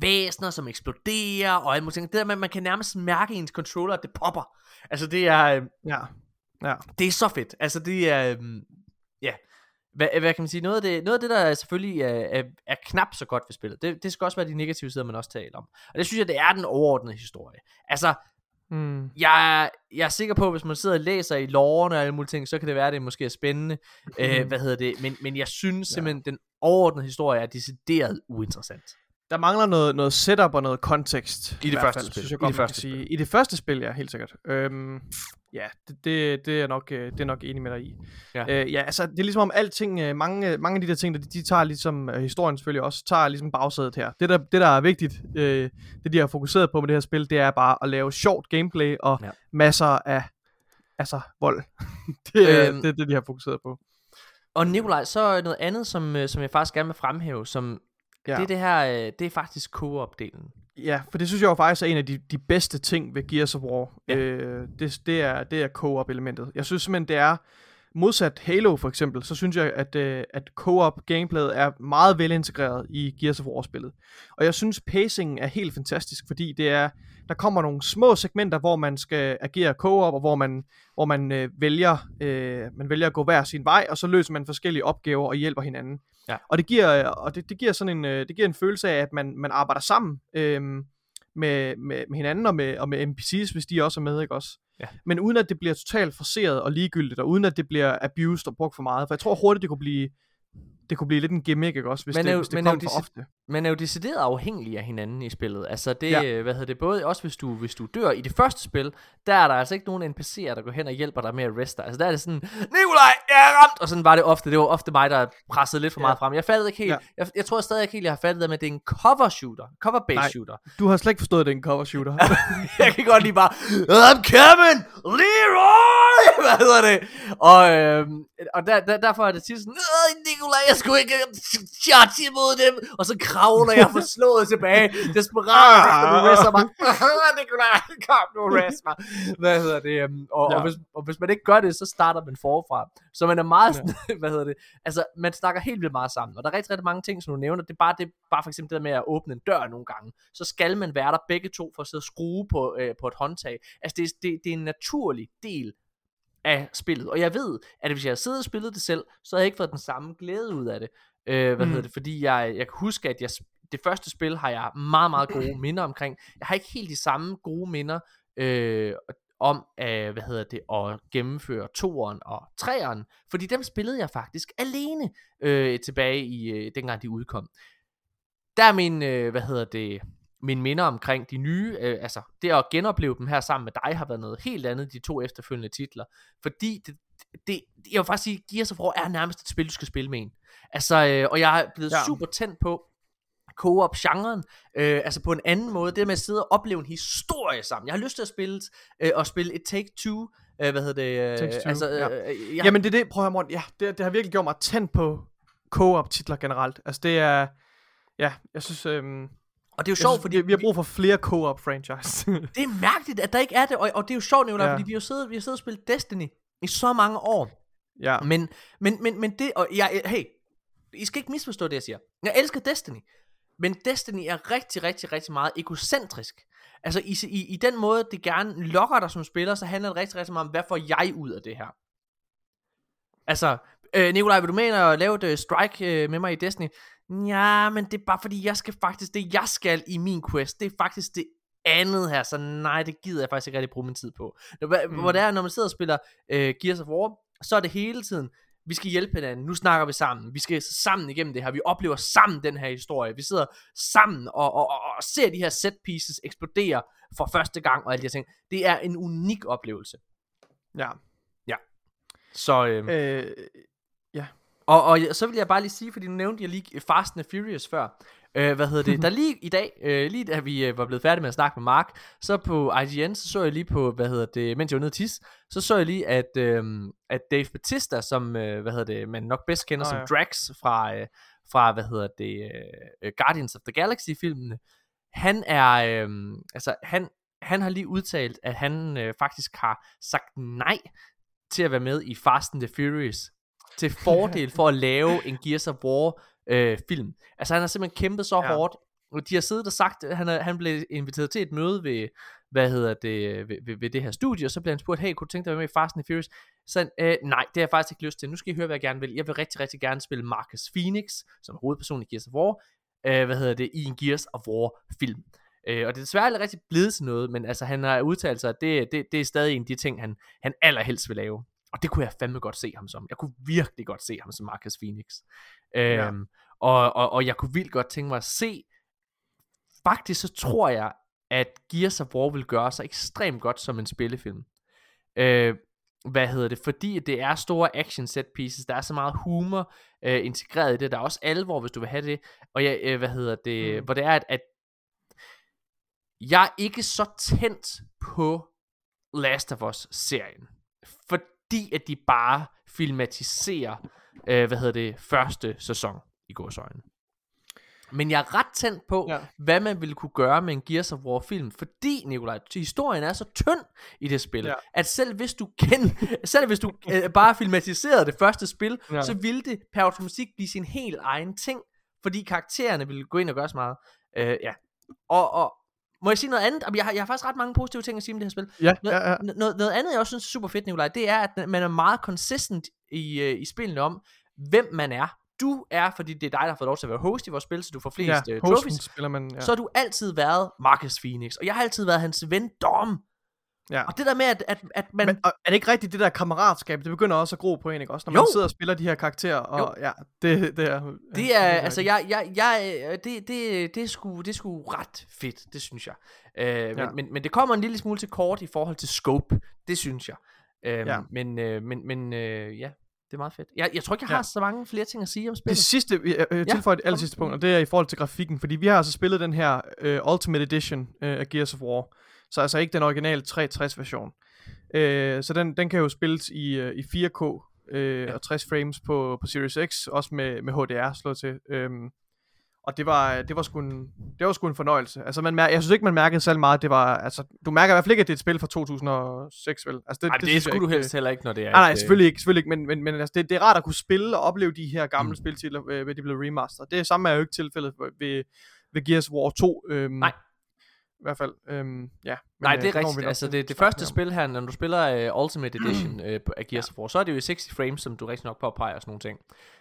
Speaker 1: væsner, som eksploderer, og alt muligt. Det der med, at man kan nærmest mærke i ens controller, at det popper. Altså, det er, øh,
Speaker 2: Ja. Ja.
Speaker 1: det er så fedt. Altså, det er, øhm, ja, hvad, hvad kan man sige, noget af det, noget af det der selvfølgelig er, er, er knap så godt ved spillet, det, det skal også være de negative sider, man også taler om. Og det synes jeg, det er den overordnede historie. Altså,
Speaker 2: Mm.
Speaker 1: jeg, jeg er sikker på, at hvis man sidder og læser i loven og alle mulige ting, så kan det være, at det måske er spændende. Øh, hvad hedder det? Men, men jeg synes
Speaker 2: Ja.
Speaker 1: simpelthen, den overordnede historie er decideret uinteressant.
Speaker 2: Der mangler noget, noget setup og noget kontekst.
Speaker 1: det
Speaker 2: hvert
Speaker 1: første
Speaker 2: fald,
Speaker 1: spil.
Speaker 2: Synes jeg
Speaker 1: I
Speaker 2: godt,
Speaker 1: det
Speaker 2: man
Speaker 1: første
Speaker 2: sige. I det første spil, ja, helt sikkert. Øhm, ja, det, det, det, er nok, øh, det er nok enig med dig i.
Speaker 1: Ja.
Speaker 2: Øh, ja, altså, det er ligesom om alting, øh, mange, mange af de der ting, der, de, de tager ligesom, øh, historien selvfølgelig også, tager ligesom bagsædet her. Det der, det, der er vigtigt, øh, det de har fokuseret på med det her spil, det er bare at lave sjovt gameplay og
Speaker 1: Ja.
Speaker 2: masser af, altså, vold. det, er,
Speaker 1: Øhm.
Speaker 2: det er det, de har fokuseret på.
Speaker 1: Og Nikolaj, så noget andet, som, øh, som jeg faktisk gerne vil fremhæve, som ja. Det er det her, øh, det er faktisk co-op-delen.
Speaker 2: Ja, for det synes jeg jo faktisk er en af de, de bedste ting ved Gears of War.
Speaker 1: Ja.
Speaker 2: Øh, det, det, er, det er co-op elementet. Jeg synes simpelthen, det er modsat Halo for eksempel, så synes jeg, at, øh, at co-op gameplayet er meget velintegreret i Gears of War-spillet. Og jeg synes, pacingen er helt fantastisk, fordi det er, der kommer nogle små segmenter, hvor man skal agere co-op, og hvor man, hvor man, øh, vælger, øh, man vælger at gå hver sin vej, og så løser man forskellige opgaver og hjælper hinanden.
Speaker 1: Ja.
Speaker 2: Og det giver, og det, det giver sådan en, øh, det giver en følelse af, at man, man arbejder sammen øh, med, med, med hinanden og med, og med NPC's, hvis de også er med, ikke også?
Speaker 1: Ja.
Speaker 2: Men uden at det bliver totalt forseret og ligegyldigt, og uden at det bliver abused og brugt for meget. For jeg tror hurtigt, det kunne blive, det kunne blive lidt en gimmick, ikke også, hvis
Speaker 1: Men
Speaker 2: det, hvis det
Speaker 1: men
Speaker 2: kom for ofte.
Speaker 1: Man er jo decideret afhængig af hinanden i spillet. Altså det,
Speaker 2: Ja.
Speaker 1: ja. hvad hedder det, både også hvis du, hvis du dør i det første spil, der er der altså ikke nogen NPC'er, der går hen og hjælper dig med at reste dig. Altså der er det sådan, Nikolaj, jeg er ramt! Og sådan var det ofte. Det var ofte mig, der pressede lidt for
Speaker 2: Ja.
Speaker 1: meget frem. Jeg fattede ikke helt,
Speaker 2: Ja.
Speaker 1: jeg, jeg tror stadig ikke helt, jeg har fattet det, at det er en cover shooter. Cover-based
Speaker 2: Nej.
Speaker 1: shooter.
Speaker 2: Du har slet ikke forstået, at det er en cover shooter.
Speaker 1: jeg kan godt lige bare, I'm coming, Leroy! Hvad hedder det? Og, øhm, og der, der, derfor er det tit sådan, "Øh, Nikolaj, jeg skulle ikke charge imod dem. Og så kravler jeg forslået tilbage. Desperat, efter du rester mig. Nikolaj, kom nu, rest mig. Hvad hedder det? øhm, Og, ja.
Speaker 2: Ja.
Speaker 1: og, hvis, og hvis man ikke gør det, så starter man forfra. Så man er meget sådan, hvad hedder det? Altså, man snakker helt vildt meget sammen. Og der er rigtig, rigtig mange ting, som du nævner. Det er bare, det, bare for eksempel det der med at åbne en dør nogle gange. Så skal man være der begge to for at sidde og skrue på, øh, på et håndtag. Altså, det, det, det er en naturlig del af spillet. Og jeg ved, at hvis jeg havde siddet og spillet det selv, så havde jeg ikke fået den samme glæde ud af det. Øh, hvad
Speaker 2: Mm.
Speaker 1: hedder det? Fordi jeg, jeg kan huske, at jeg, det første spil har jeg meget, meget gode minder omkring. Jeg har ikke helt de samme gode minder øh, om, øh, hvad hedder det, at gennemføre toeren og treeren, fordi dem spillede jeg faktisk alene øh, tilbage i, øh, dengang de udkom. Der er min, øh, hvad hedder det, min minder omkring de nye, øh, altså det at genopleve dem her sammen med dig, har været noget helt andet, de to efterfølgende titler, fordi det, det, jeg vil faktisk sige, Gears of War er nærmest et spil, du skal spille med en. Altså, øh, og jeg er blevet ja.
Speaker 2: Ja.
Speaker 1: super tændt på co-op-genren, øh, altså på en anden måde, det med at sidde og opleve en historie sammen. Jeg har lyst til at spille, øh, og spille et Take-Two, øh, hvad hedder det? Øh,
Speaker 2: Takes Two,
Speaker 1: altså,
Speaker 2: ja.
Speaker 1: øh, jeg,
Speaker 2: Jamen det er det, prøv at høre Morten, ja, det, det har virkelig gjort mig tændt på co-op titler generelt. Altså det er, ja, jeg synes, øhm,
Speaker 1: og det er jo sjovt,
Speaker 2: synes
Speaker 1: fordi
Speaker 2: vi, har brug for flere co-op franchise.
Speaker 1: det er mærkeligt, at der ikke er det, og, og det er jo sjovt, Nicolaj,
Speaker 2: Ja.
Speaker 1: fordi vi har, siddet, vi har siddet og spillet Destiny i så mange år,
Speaker 2: ja,
Speaker 1: Men, men, men, men det, og jeg, hey, I skal ikke misforstå det, jeg siger. Jeg elsker Destiny. Men Destiny er rigtig, rigtig, rigtig meget egocentrisk. Altså i, i, i den måde, det gerne lokker dig som spiller, så handler det rigtig, rigtig meget om, hvad får jeg ud af det her? Altså, øh, Nikolaj, vil du med ind og lave et øh, strike øh, med mig i Destiny? Ja, men det er bare fordi, jeg skal faktisk, det jeg skal i min quest, det er faktisk det andet her, så nej, det gider jeg faktisk ikke rigtig bruge min tid på. Når, mm. Hvor det er, når man sidder og spiller øh, Gears of War, så er det hele tiden, vi skal hjælpe hinanden, nu snakker vi sammen, vi skal sammen igennem det her, vi oplever sammen den her historie, vi sidder sammen og, og, og, og ser de her set pieces eksplodere for første gang, og alle de her ting. Det er en unik oplevelse.
Speaker 2: ja.
Speaker 1: Så, øh,
Speaker 2: Øh,
Speaker 1: og, og så vil jeg bare lige sige, fordi nu nævnte jeg lige Fast and Furious før. Øh, hvad hedder det? Der lige i dag, øh, lige da vi øh, var blevet færdige med at snakke med Mark, så på IGN, så så jeg lige på, hvad hedder det, mens jeg var nede tis, så så jeg lige, at, øh, at Dave Bautista, som, øh, hvad hedder det, man nok bedst kender som
Speaker 2: ja.
Speaker 1: Drax fra, øh, fra, hvad hedder det, øh, Guardians of the Galaxy-filmene, han er, øh, altså han, han har lige udtalt, at han øh, faktisk har sagt nej til at være med i Fast and the Furious til fordel for at lave en Gears of War øh, film. Altså han har simpelthen kæmpet så
Speaker 2: Ja.
Speaker 1: hårdt. De har siddet og sagt, at han, er, han blev inviteret til et møde ved, hvad hedder det, ved, ved, ved det her studie, og så blev han spurgt, hey, kunne du tænke dig at være med i Fast and Furious? Så han, øh, nej, det har jeg faktisk ikke lyst til. Nu skal I høre, hvad jeg gerne vil. Jeg vil rigtig, rigtig gerne spille Marcus Phoenix, som er hovedperson i Gears of War, øh, hvad hedder det, i en Gears of War film. Øh, og det er desværre aldrig rigtig blevet til noget, men altså han har udtalt sig, at det, det, det er stadig en af de ting, han, han allerhelst vil lave. Og det kunne jeg fandme godt se ham som. Jeg kunne virkelig godt se ham som Marcus Phoenix. Øhm, og, og, og jeg kunne vildt godt tænke mig at se, faktisk så tror jeg, at Gears of War vil gøre sig ekstremt godt som en spillefilm. Øh, hvad hedder det? Fordi det er store action set pieces, der er så meget humor øh, integreret i det, der er også alvor, hvis du vil have det, og jeg, øh, hvad hedder det,
Speaker 2: Mm.
Speaker 1: hvor det er, at, at jeg er ikke så tændt på Last of Us-serien, fordi at de bare filmatiserer, øh, hvad hedder det, første sæson i gåsøjne. Men jeg er ret tændt på,
Speaker 2: Ja.
Speaker 1: hvad man ville kunne gøre med en Gears of War film, fordi, Nikolaj, historien er så tynd i det spil,
Speaker 2: Ja.
Speaker 1: at selv hvis du, kend, selv hvis du øh, bare filmatiserede det første spil,
Speaker 2: ja.
Speaker 1: så ville det per automatik blive sin helt egen ting, fordi karaktererne ville gå ind og gøre så meget. Øh, ja. Og, og må jeg sige noget andet? Jeg har, jeg har faktisk ret mange positive ting at sige om det her spil.
Speaker 2: Ja,
Speaker 1: Noget,
Speaker 2: ja, ja.
Speaker 1: noget, noget andet, jeg også synes er super fedt, Nikolaj, det er, at man er meget consistent i, øh, i spillene om, hvem man er. Du er, fordi det er dig, der har fået lov til at være host i vores spil, så du får flest
Speaker 2: ja,
Speaker 1: uh, trophies,
Speaker 2: spiller man, ja.
Speaker 1: så har du altid været Marcus Phoenix, og jeg har altid været hans ven Dom.
Speaker 2: Ja.
Speaker 1: Og det der med, at, at, at man...
Speaker 2: Men er det ikke rigtigt, det der kammeratskab, det begynder også at gro på en, ikke også? Når man
Speaker 1: Jo.
Speaker 2: sidder og spiller de her karakterer, og ja, det, det er...
Speaker 1: det er, altså, jeg, jeg, jeg, øh, det, det, det, er sgu, det er sgu ret fedt, det synes jeg. Øh,
Speaker 2: Ja.
Speaker 1: men, men, men det kommer en lille smule til kort i forhold til scope, det synes jeg. Øh,
Speaker 2: Ja.
Speaker 1: Men, øh, men, men øh, ja, det er meget fedt. Jeg, jeg tror ikke, jeg har
Speaker 2: Ja.
Speaker 1: så mange flere ting at sige om
Speaker 2: Det
Speaker 1: spillet.
Speaker 2: sidste, vi øh, øh, tilføjer det aller sidste punkt, og det er i forhold til grafikken, fordi vi har altså spillet den her øh, Ultimate Edition øh, af Gears of War, så altså ikke den originale 360 version. Øh, så den, den kan jo spilles i, øh, i 4K øh,
Speaker 1: Ja.
Speaker 2: og 60 frames på, på Series X, også med, med HDR slået til. Øhm, og det var, det var sgu en, det var sgu en fornøjelse. Altså, man mær- jeg synes ikke, man mærkede særlig meget. Det var, altså, du mærker i hvert fald ikke, at det er et spil fra 2006, vel? Altså, det,
Speaker 1: Ej, det, det skulle du helst heller ikke, når det er
Speaker 2: Nej, nej,
Speaker 1: øh,
Speaker 2: selvfølgelig ikke, selvfølgelig ikke, men, men, men altså, det, det er rart at kunne spille og opleve de her gamle
Speaker 1: Mm.
Speaker 2: mm. spiltitler, øh, ved de blev remasteret. Det samme er jo ikke tilfældet ved, ved Gears of War 2. Øhm,
Speaker 1: Nej.
Speaker 2: I hvert fald, øhm, ja.
Speaker 1: Nej,
Speaker 2: øh,
Speaker 1: det er rigtigt. Altså, det, det første spil her, når du spiller uh, Ultimate Edition uh, af Gears of War, så er det jo i 60 frames, som du rigtig nok påpeger og sådan nogle ting.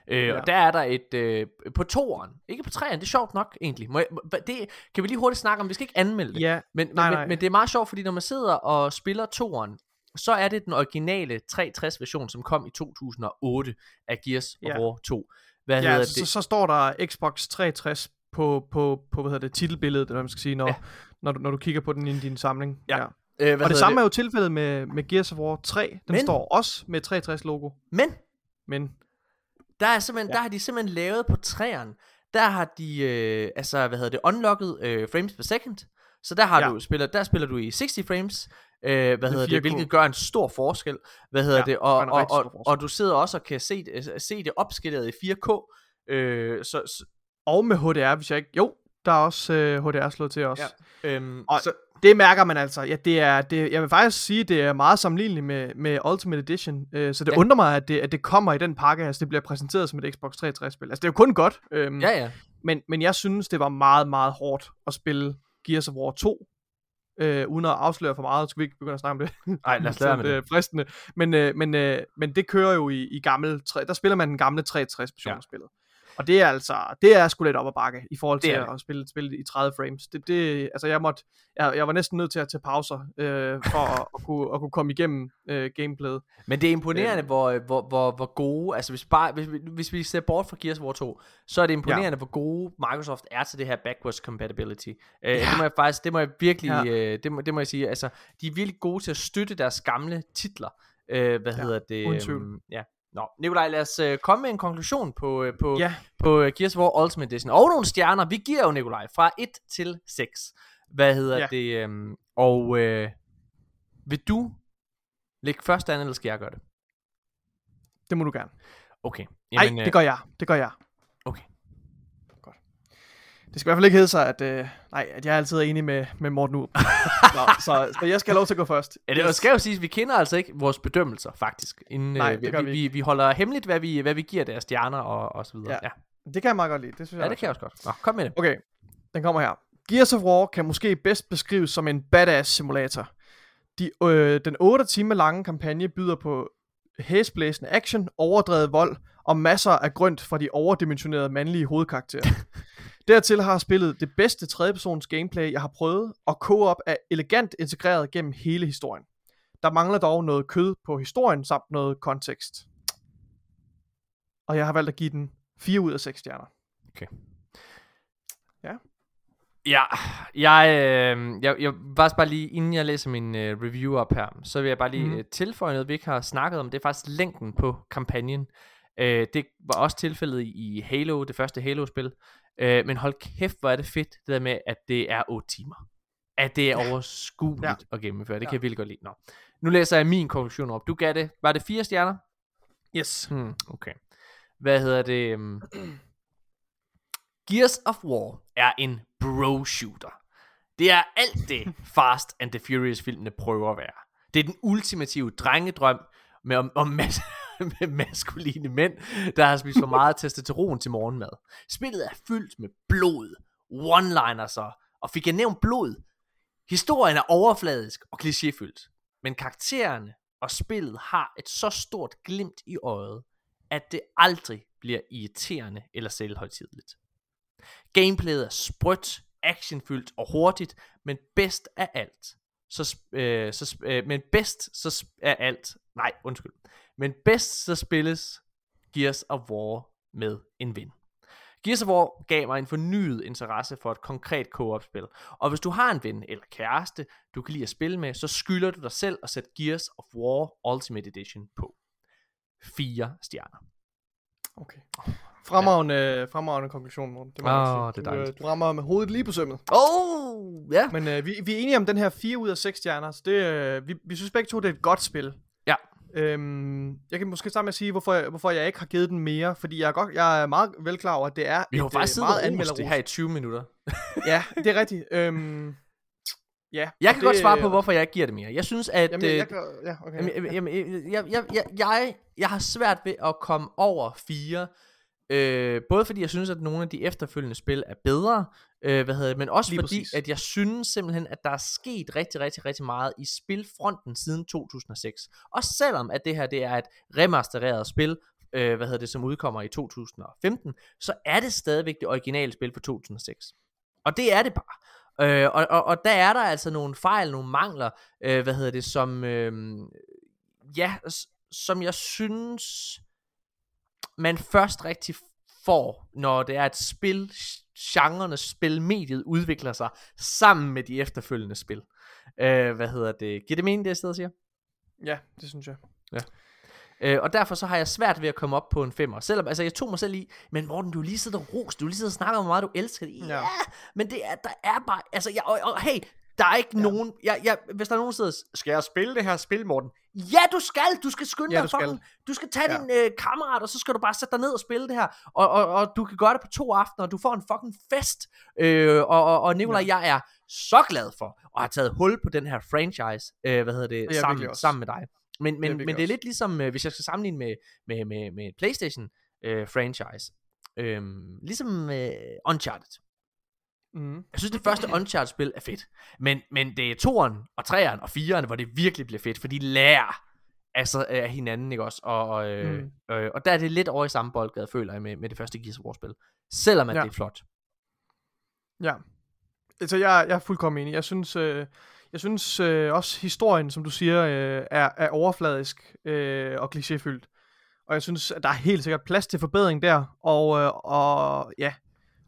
Speaker 1: Uh,
Speaker 2: Ja.
Speaker 1: Og der er der et, uh, på toeren, ikke på treeren, det er sjovt nok egentlig. Må jeg, det kan vi lige hurtigt snakke om, vi skal ikke anmelde det.
Speaker 2: Ja,
Speaker 1: Men,
Speaker 2: nej,
Speaker 1: men,
Speaker 2: nej.
Speaker 1: men, men det er meget sjovt, fordi når man sidder og spiller toeren, så er det den originale 360 version, som kom i 2008 af Gears of
Speaker 2: Ja.
Speaker 1: War 2. Hvad
Speaker 2: ja
Speaker 1: hedder
Speaker 2: altså,
Speaker 1: det?
Speaker 2: så, så står der Xbox 360 på, på, på hvad hedder det, titelbilledet, eller hvad man skal sige, når,
Speaker 1: Ja.
Speaker 2: når, du, når du kigger på den i din samling.
Speaker 1: Ja.
Speaker 2: ja.
Speaker 1: Øh,
Speaker 2: Og det samme er jo tilfældet med, med Gears of War 3. Den
Speaker 1: Men-
Speaker 2: står også med 360 logo,
Speaker 1: Men
Speaker 2: men
Speaker 1: Der, er simpelthen, ja. der har de simpelthen lavet på træerne, der har de, øh, altså, hvad hedder det, unlocket øh, frames per second. Så der har
Speaker 2: Ja.
Speaker 1: du spiller, der spiller du i 60 frames, øh, hvad hedder det,
Speaker 2: 4K.
Speaker 1: hvilket gør en stor forskel. Hvad hedder
Speaker 2: Ja,
Speaker 1: det, og, og, og, og, du sidder også og kan se, det- se det opskillet i 4K. Øh, så
Speaker 2: og med HDR, hvis jeg ikke... Jo, der er også øh, HDR slået til os.
Speaker 1: Ja. øhm,
Speaker 2: Og
Speaker 1: så,
Speaker 2: det mærker man altså. Ja, det er, det, jeg vil faktisk sige, det er meget sammenligneligt med, med Ultimate Edition. Øh, så det
Speaker 1: Ja.
Speaker 2: undrer mig, at det, at det kommer i den pakke, altså det bliver præsenteret som et Xbox 360-spil. Altså det er jo kun godt. Øhm,
Speaker 1: ja, ja.
Speaker 2: men, men jeg synes, det var meget, meget hårdt at spille Gears of War 2. Øh, uden at afsløre for meget, så skal vi ikke begynde at snakke om det.
Speaker 1: Nej, lad os lade med det.
Speaker 2: øh, fristende. Men, øh, men, øh, men det kører jo i, i gammel, tre- der spiller man den gamle 360 version
Speaker 1: Ja.
Speaker 2: af spillet. Og det er altså, det er sgu lidt op ad bakke i forhold
Speaker 1: Det
Speaker 2: til
Speaker 1: er det.
Speaker 2: at spille, spille i 30 frames. Det, det, altså jeg måtte, jeg, jeg var næsten nødt til at tage pauser, øh, for at, at, kunne, at kunne komme igennem øh, gameplayet.
Speaker 1: Men det er imponerende,
Speaker 2: Øhm.
Speaker 1: hvor, hvor, hvor, hvor gode, altså hvis, bare, hvis, vi- hvis vi ser bort fra Gears of War 2, så er det imponerende, ja. hvor gode Microsoft er til det her backwards compatibility. Uh, ja. Det må jeg faktisk, det må jeg virkelig,
Speaker 2: Ja.
Speaker 1: uh, det, må, det må jeg sige, altså de er virkelig gode til at støtte deres gamle titler. Uh, hvad
Speaker 2: Ja,
Speaker 1: hedder det?
Speaker 2: uden tvivl.
Speaker 1: øhm, ja. Nå, Nikolaj, lad os uh, komme med en konklusion på, uh, på,
Speaker 2: Ja,
Speaker 1: på uh, Gears of War Ultimate Edition. Og nogle stjerner. Vi giver jo, Nikolaj, fra 1 til 6. Hvad hedder
Speaker 2: Ja.
Speaker 1: det? Um, og uh, vil du lægge først an, eller skal jeg gøre det?
Speaker 2: det må du gerne.
Speaker 1: Okay.
Speaker 2: Nej,
Speaker 1: øh,
Speaker 2: det gør jeg. Det gør jeg. Det skal i hvert fald ikke hedde sig, at, øh, nej, at jeg altid er enig med, med Morten. Nå, så, så jeg skal have lov til at gå først.
Speaker 1: Ja, det skal jo siges, at vi kender altså ikke vores bedømmelser, faktisk. Inden,
Speaker 2: Nej,
Speaker 1: øh,
Speaker 2: det gør
Speaker 1: vi,
Speaker 2: vi
Speaker 1: vi, vi holder hemmeligt, hvad vi, hvad vi giver deres stjerner og, og så videre.
Speaker 2: Ja.
Speaker 1: Ja,
Speaker 2: Det kan jeg meget godt lide. Det synes jeg
Speaker 1: ja det
Speaker 2: også.
Speaker 1: kan jeg også godt. Nå, kom med det.
Speaker 2: Okay, den kommer her. Gears of War kan måske bedst beskrives som en badass simulator. De, øh, den 8 timer lange kampagne byder på hæsblæsende action, overdrevet vold og masser af grønt fra de overdimensionerede mandlige hovedkarakterer. Dertil har spillet det bedste tredjepersons gameplay, jeg har prøvet, og co-op er elegant integreret gennem hele historien. Der mangler dog noget kød på historien samt noget kontekst. Og jeg har valgt at give den 4 ud af 6 stjerner.
Speaker 1: Ja, jeg, øh, jeg, jeg faktisk bare lige, inden jeg læser min øh, review op her, så vil jeg bare lige mm. øh, tilføje noget, vi ikke har snakket om. Det er faktisk længden på kampagnen. Øh, det var også tilfældet i Halo, det første Halo-spil. Øh, men hold kæft, hvor er det fedt, det der med, at det er 8 timer. At det er overskueligt
Speaker 2: Ja.
Speaker 1: at gennemføre. Det
Speaker 2: Ja.
Speaker 1: kan jeg virkelig godt lide. Nå. Nu læser jeg min konklusion op. Du gav det, var det fire stjerner?
Speaker 2: Yes.
Speaker 1: Hmm, okay. Hvad hedder det? Um... Gears of War er en bro-shooter. Det er alt det Fast and the Furious filmene prøver at være. Det er den ultimative drengedrøm med, om, om mas- med maskuline mænd, der har spist for meget testosteron til morgenmad. Spillet er fyldt med blod, one-liners og, og fik jeg nævnt blod. Historien er overfladisk og klichéfyldt, men karaktererne og spillet har et så stort glimt i øjet, at det aldrig bliver irriterende eller selvhøjtidligt. Gameplayet er sprødt, actionfyldt og hurtigt, men bedst af alt. Så, øh, så øh, men bedst så af alt. Nej, undskyld. Men bedst så spilles Gears of War med en ven. Gears of War gav mig en fornyet interesse for et konkret co-op-spil. Og hvis du har en ven eller kæreste, du kan lide at spille med, så skylder du dig selv at sætte Gears of War Ultimate Edition på. 4 stjerner.
Speaker 2: Okay. Fremragende, fremragende konklusion, Morten. Det, må sige.
Speaker 1: det er
Speaker 2: du, øh,
Speaker 1: dejligt.
Speaker 2: du rammer med hovedet lige på sømmet.
Speaker 1: Oh, ja.
Speaker 2: Men øh, vi, vi er enige om den her 4 ud af 6 stjerner. Så det, øh, vi, vi synes begge to, det er et godt spil. Øhm, jeg kan måske starte med at sige, hvorfor jeg, hvorfor jeg ikke har givet den mere. Fordi jeg er, godt, jeg er meget vel klar over, at det er
Speaker 1: Vi har
Speaker 2: et,
Speaker 1: faktisk
Speaker 2: øh,
Speaker 1: siddet
Speaker 2: meget
Speaker 1: og det her i 20 minutter.
Speaker 2: Ja, det er rigtigt. Øhm, ja,
Speaker 1: Jeg kan godt
Speaker 2: det-
Speaker 1: svare på, hvorfor jeg ikke giver det mere. Jeg synes, at...
Speaker 2: Jamen, jeg,
Speaker 1: øh,
Speaker 2: jeg, kan- ja, okay.
Speaker 1: Jamen, jamen, jamen, jeg, jeg, jeg, jeg, jeg har svært ved at komme over fire. Øh, både fordi jeg synes, at nogle af de efterfølgende spil er bedre, øh, hvad hedder det, men også
Speaker 2: Lige
Speaker 1: fordi,
Speaker 2: præcis.
Speaker 1: at jeg synes simpelthen, at der er sket rigtig, rigtig, rigtig meget i spilfronten siden 2006. Og selvom at det her det er et remastereret spil, øh, hvad hedder det, som udkommer i 2015, så er det stadigvæk det originale spil fra 2006. Og det er det bare. Øh, og, og, og der er der altså nogle fejl, nogle mangler, øh, hvad hedder det, som, øh, ja, som jeg synes, man først rigtig får, når det er et spil, genrerne spilmediet udvikler sig sammen med de efterfølgende spil. Øh, hvad hedder det? Giver det mening, det jeg sidder og siger?
Speaker 2: Ja, det synes jeg.
Speaker 1: Øh, og derfor så har jeg svært ved at komme op på en femmer. Selvom, altså jeg tog mig selv i, men Morten, du lige siddet og rost, du lige siddet og snakket om, hvor meget du elsker det. Ja,
Speaker 2: Ja.
Speaker 1: men det er, der er bare, altså, jeg, og, og hey, der er ikke ja. nogen, jeg, jeg, hvis der er nogen, der sidder, skal jeg spille det her spil, Morten? Ja, du skal, du skal skynde
Speaker 2: Ja,
Speaker 1: dig,
Speaker 2: du skal.
Speaker 1: fucking, du skal tage
Speaker 2: Ja.
Speaker 1: din øh, kammerat, og så skal du bare sætte dig ned og spille det her, og, og, og du kan gøre det på to aftener, og du får en fucking fest, øh, og, og, og Nicolaj, ja. jeg er så glad for, at have taget hul på den her franchise, øh, hvad hedder det, sammen, sammen med dig. Men, men, men det er
Speaker 2: også.
Speaker 1: lidt ligesom, øh, hvis jeg skal sammenligne med, med, med, med Playstation øh, franchise. Øhm, ligesom øh, Uncharted.
Speaker 2: Mm.
Speaker 1: Jeg synes, det første Uncharted-spil er fedt. Men, men det er toeren og treeren og fireren, hvor det virkelig bliver fedt, for de lærer altså af hinanden, ikke også? Og, og, øh,
Speaker 2: mm.
Speaker 1: øh, og der er det lidt over i samme boldgade, føler jeg, med, med det første Gears of War-spil. Selvom at
Speaker 2: Ja.
Speaker 1: det er flot.
Speaker 2: Ja. Altså, jeg, jeg er fuldkommen enig. Jeg synes, øh, jeg synes øh, også, historien, som du siger, øh, er, er overfladisk øh, og klichéfyldt. Og jeg synes, at der er helt sikkert plads til forbedring der. Og, øh, og ja,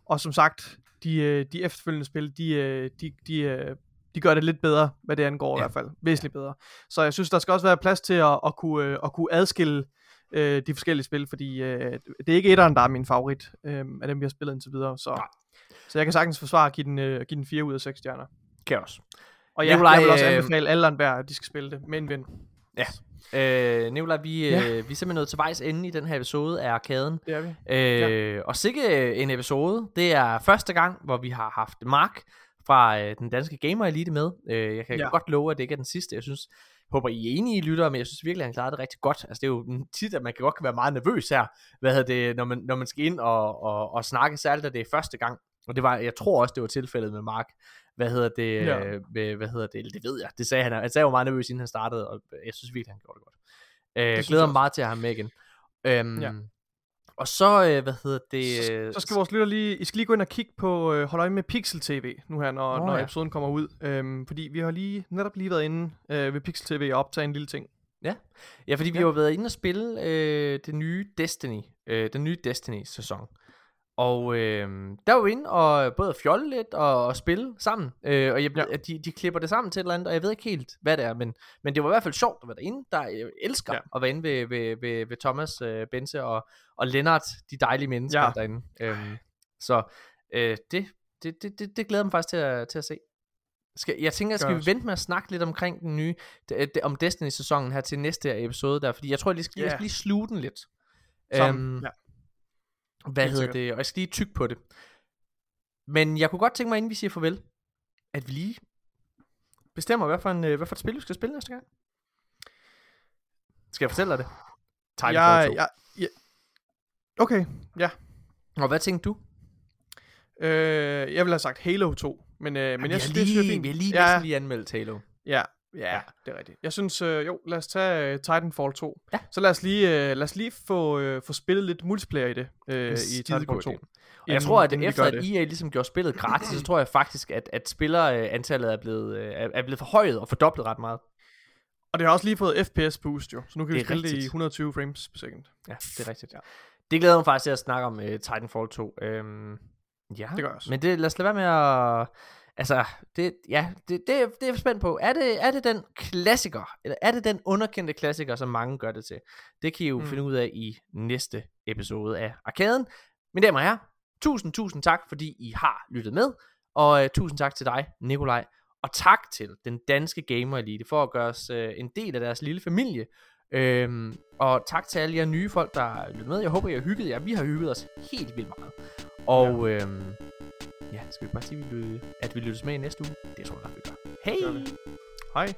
Speaker 2: og som sagt, de, øh, de efterfølgende spil, de, øh, de, de, øh, de gør det lidt bedre, hvad det angår ja.
Speaker 1: Ja.
Speaker 2: i hvert fald. Væsentligt bedre. Så jeg synes, der skal også være plads til at, at, kunne, at kunne adskille øh, de forskellige spil, fordi øh, det er ikke etteren, der er min favorit øh, af dem, vi har spillet indtil videre. Så,
Speaker 1: Nej.
Speaker 2: så jeg kan sagtens forsvare at give den, øh, give den 4 ud af 6 stjerner.
Speaker 1: Kan jeg også.
Speaker 2: Og ja,
Speaker 1: Nikolaj,
Speaker 2: jeg vil også anbefale alle enhver, at de skal spille det med en ven.
Speaker 1: Øh, Nicolaj, vi,
Speaker 2: Ja.
Speaker 1: øh, vi er simpelthen nået til vejs ende i den her episode af Arkaden.
Speaker 2: Det er vi.
Speaker 1: Øh, Og sikke en episode. Det er første gang, hvor vi har haft Mark fra øh, den danske Gamer Elite med. Øh, jeg kan
Speaker 2: Ja.
Speaker 1: ja. godt love, at det ikke er den sidste. Jeg synes, håber I er enige, I lytter, men jeg synes virkelig, at han klarede det rigtig godt. Altså, det er jo tit, at man kan godt kan være meget nervøs her, hvad hedder det, når, man, når man skal ind og, og, og snakke, særligt at det er første gang. Og det var, jeg tror også, det var tilfældet med Mark. Hvad hedder det,
Speaker 2: Ja.
Speaker 1: ja. med, hvad hedder det, det ved jeg, det sagde han, han sagde jo meget nervøs, inden han startede, og jeg synes virkelig, han gjorde det godt. Øh, jeg glæder mig meget til at have ham med igen. Øhm,
Speaker 2: Ja.
Speaker 1: Og så, øh, hvad hedder det...
Speaker 2: Så,
Speaker 1: øh,
Speaker 2: så skal vores lytter lige, I skal lige gå ind og kigge på, øh, hold øje med Pixel TV nu her, når,
Speaker 1: Nå
Speaker 2: når
Speaker 1: ja.
Speaker 2: episoden kommer ud. Øhm, fordi vi har lige, netop lige været inde øh, ved Pixel TV og optage en lille ting.
Speaker 1: Ja, fordi vi
Speaker 2: Ja.
Speaker 1: har været inde og spille øh, det nye Destiny, øh, den nye Destiny-sæson. Og øh, der var vi inde og både fjolle lidt og, og spille sammen. Øh, og jeg,
Speaker 2: Ja.
Speaker 1: de, de klipper det sammen til et eller andet, og jeg ved ikke helt, hvad det er. Men, men det var i hvert fald sjovt at være derinde. Der, jeg elsker
Speaker 2: Ja.
Speaker 1: at være inde ved, ved, ved, ved Thomas, øh, Bense og, og Lennart, de dejlige mennesker
Speaker 2: Ja.
Speaker 1: derinde. Øhm, så øh, det, det, det, det, det glæder mig faktisk til at, til at se. Skal, jeg tænker, skal vi vente med at snakke lidt omkring den nye, d- d- om Destiny-sæsonen her til næste episode der, fordi jeg tror, jeg lige skal,
Speaker 2: Ja.
Speaker 1: jeg skal lige sluge den lidt.
Speaker 2: Sammen.
Speaker 1: Øhm,
Speaker 2: ja.
Speaker 1: Hvad hedder det? Og jeg skal lige tykke på det. Men jeg kunne godt tænke mig, inden vi siger farvel, at vi lige bestemmer, hvad for, en, øh, hvad for et spil, vi skal spille næste gang. Skal jeg fortælle dig det? Titanfall
Speaker 2: Jeg,
Speaker 1: 2.
Speaker 2: jeg, jeg, okay, ja.
Speaker 1: Og hvad tænkte du?
Speaker 2: Øh, jeg ville have sagt Halo 2, men, øh, men jeg synes,
Speaker 1: lige,
Speaker 2: det er fint.
Speaker 1: Vi har lige,
Speaker 2: ja,
Speaker 1: lige anmeldt Halo.
Speaker 2: ja, ja, det er rigtigt. Jeg synes, øh, jo, lad os tage uh, Titanfall 2.
Speaker 1: Ja.
Speaker 2: Så lad os lige, øh, lad os lige få, øh, få spillet lidt multiplayer i det, øh, i Titanfall 2.
Speaker 1: idé. Og jeg tror, at
Speaker 2: inden
Speaker 1: efter at. EA ligesom gjorde spillet gratis, så tror jeg faktisk, at, at spillerantallet er blevet, øh, er, blevet forhøjet og fordoblet ret meget.
Speaker 2: Og det har også lige fået FPS boost jo, så nu kan
Speaker 1: Det
Speaker 2: vi spille det i
Speaker 1: rigtigt.
Speaker 2: 120 frames per second.
Speaker 1: Ja, det er rigtigt. Ja. Det glæder mig faktisk til at snakke om uh, Titanfall 2. Øhm, ja,
Speaker 2: Det gør jeg også.
Speaker 1: men det, lad os lade være med at... Altså, det, ja, det, det, det er jeg spændt på. Er det, er det den klassiker, eller er det den underkendte klassiker, som mange gør det til? Det kan I jo mm. Finde ud af i næste episode af Arkaden. Mine damer og herrer, tusind, tusind tak, fordi I har lyttet med. Og uh, tusind tak til dig, Nikolaj. Og tak til den danske Gamer Elite for at gøre os uh, en del af deres lille familie. Øhm, og tak til alle jer nye folk, der lytter med. Jeg håber, I har hygget jer. Vi har hygget os helt vildt meget. Og ja, øhm, ja, skal vi bare sige, at vi, at vi lyttes med i næste uge? Det tror jeg, vi gør. Hej!
Speaker 2: Hej!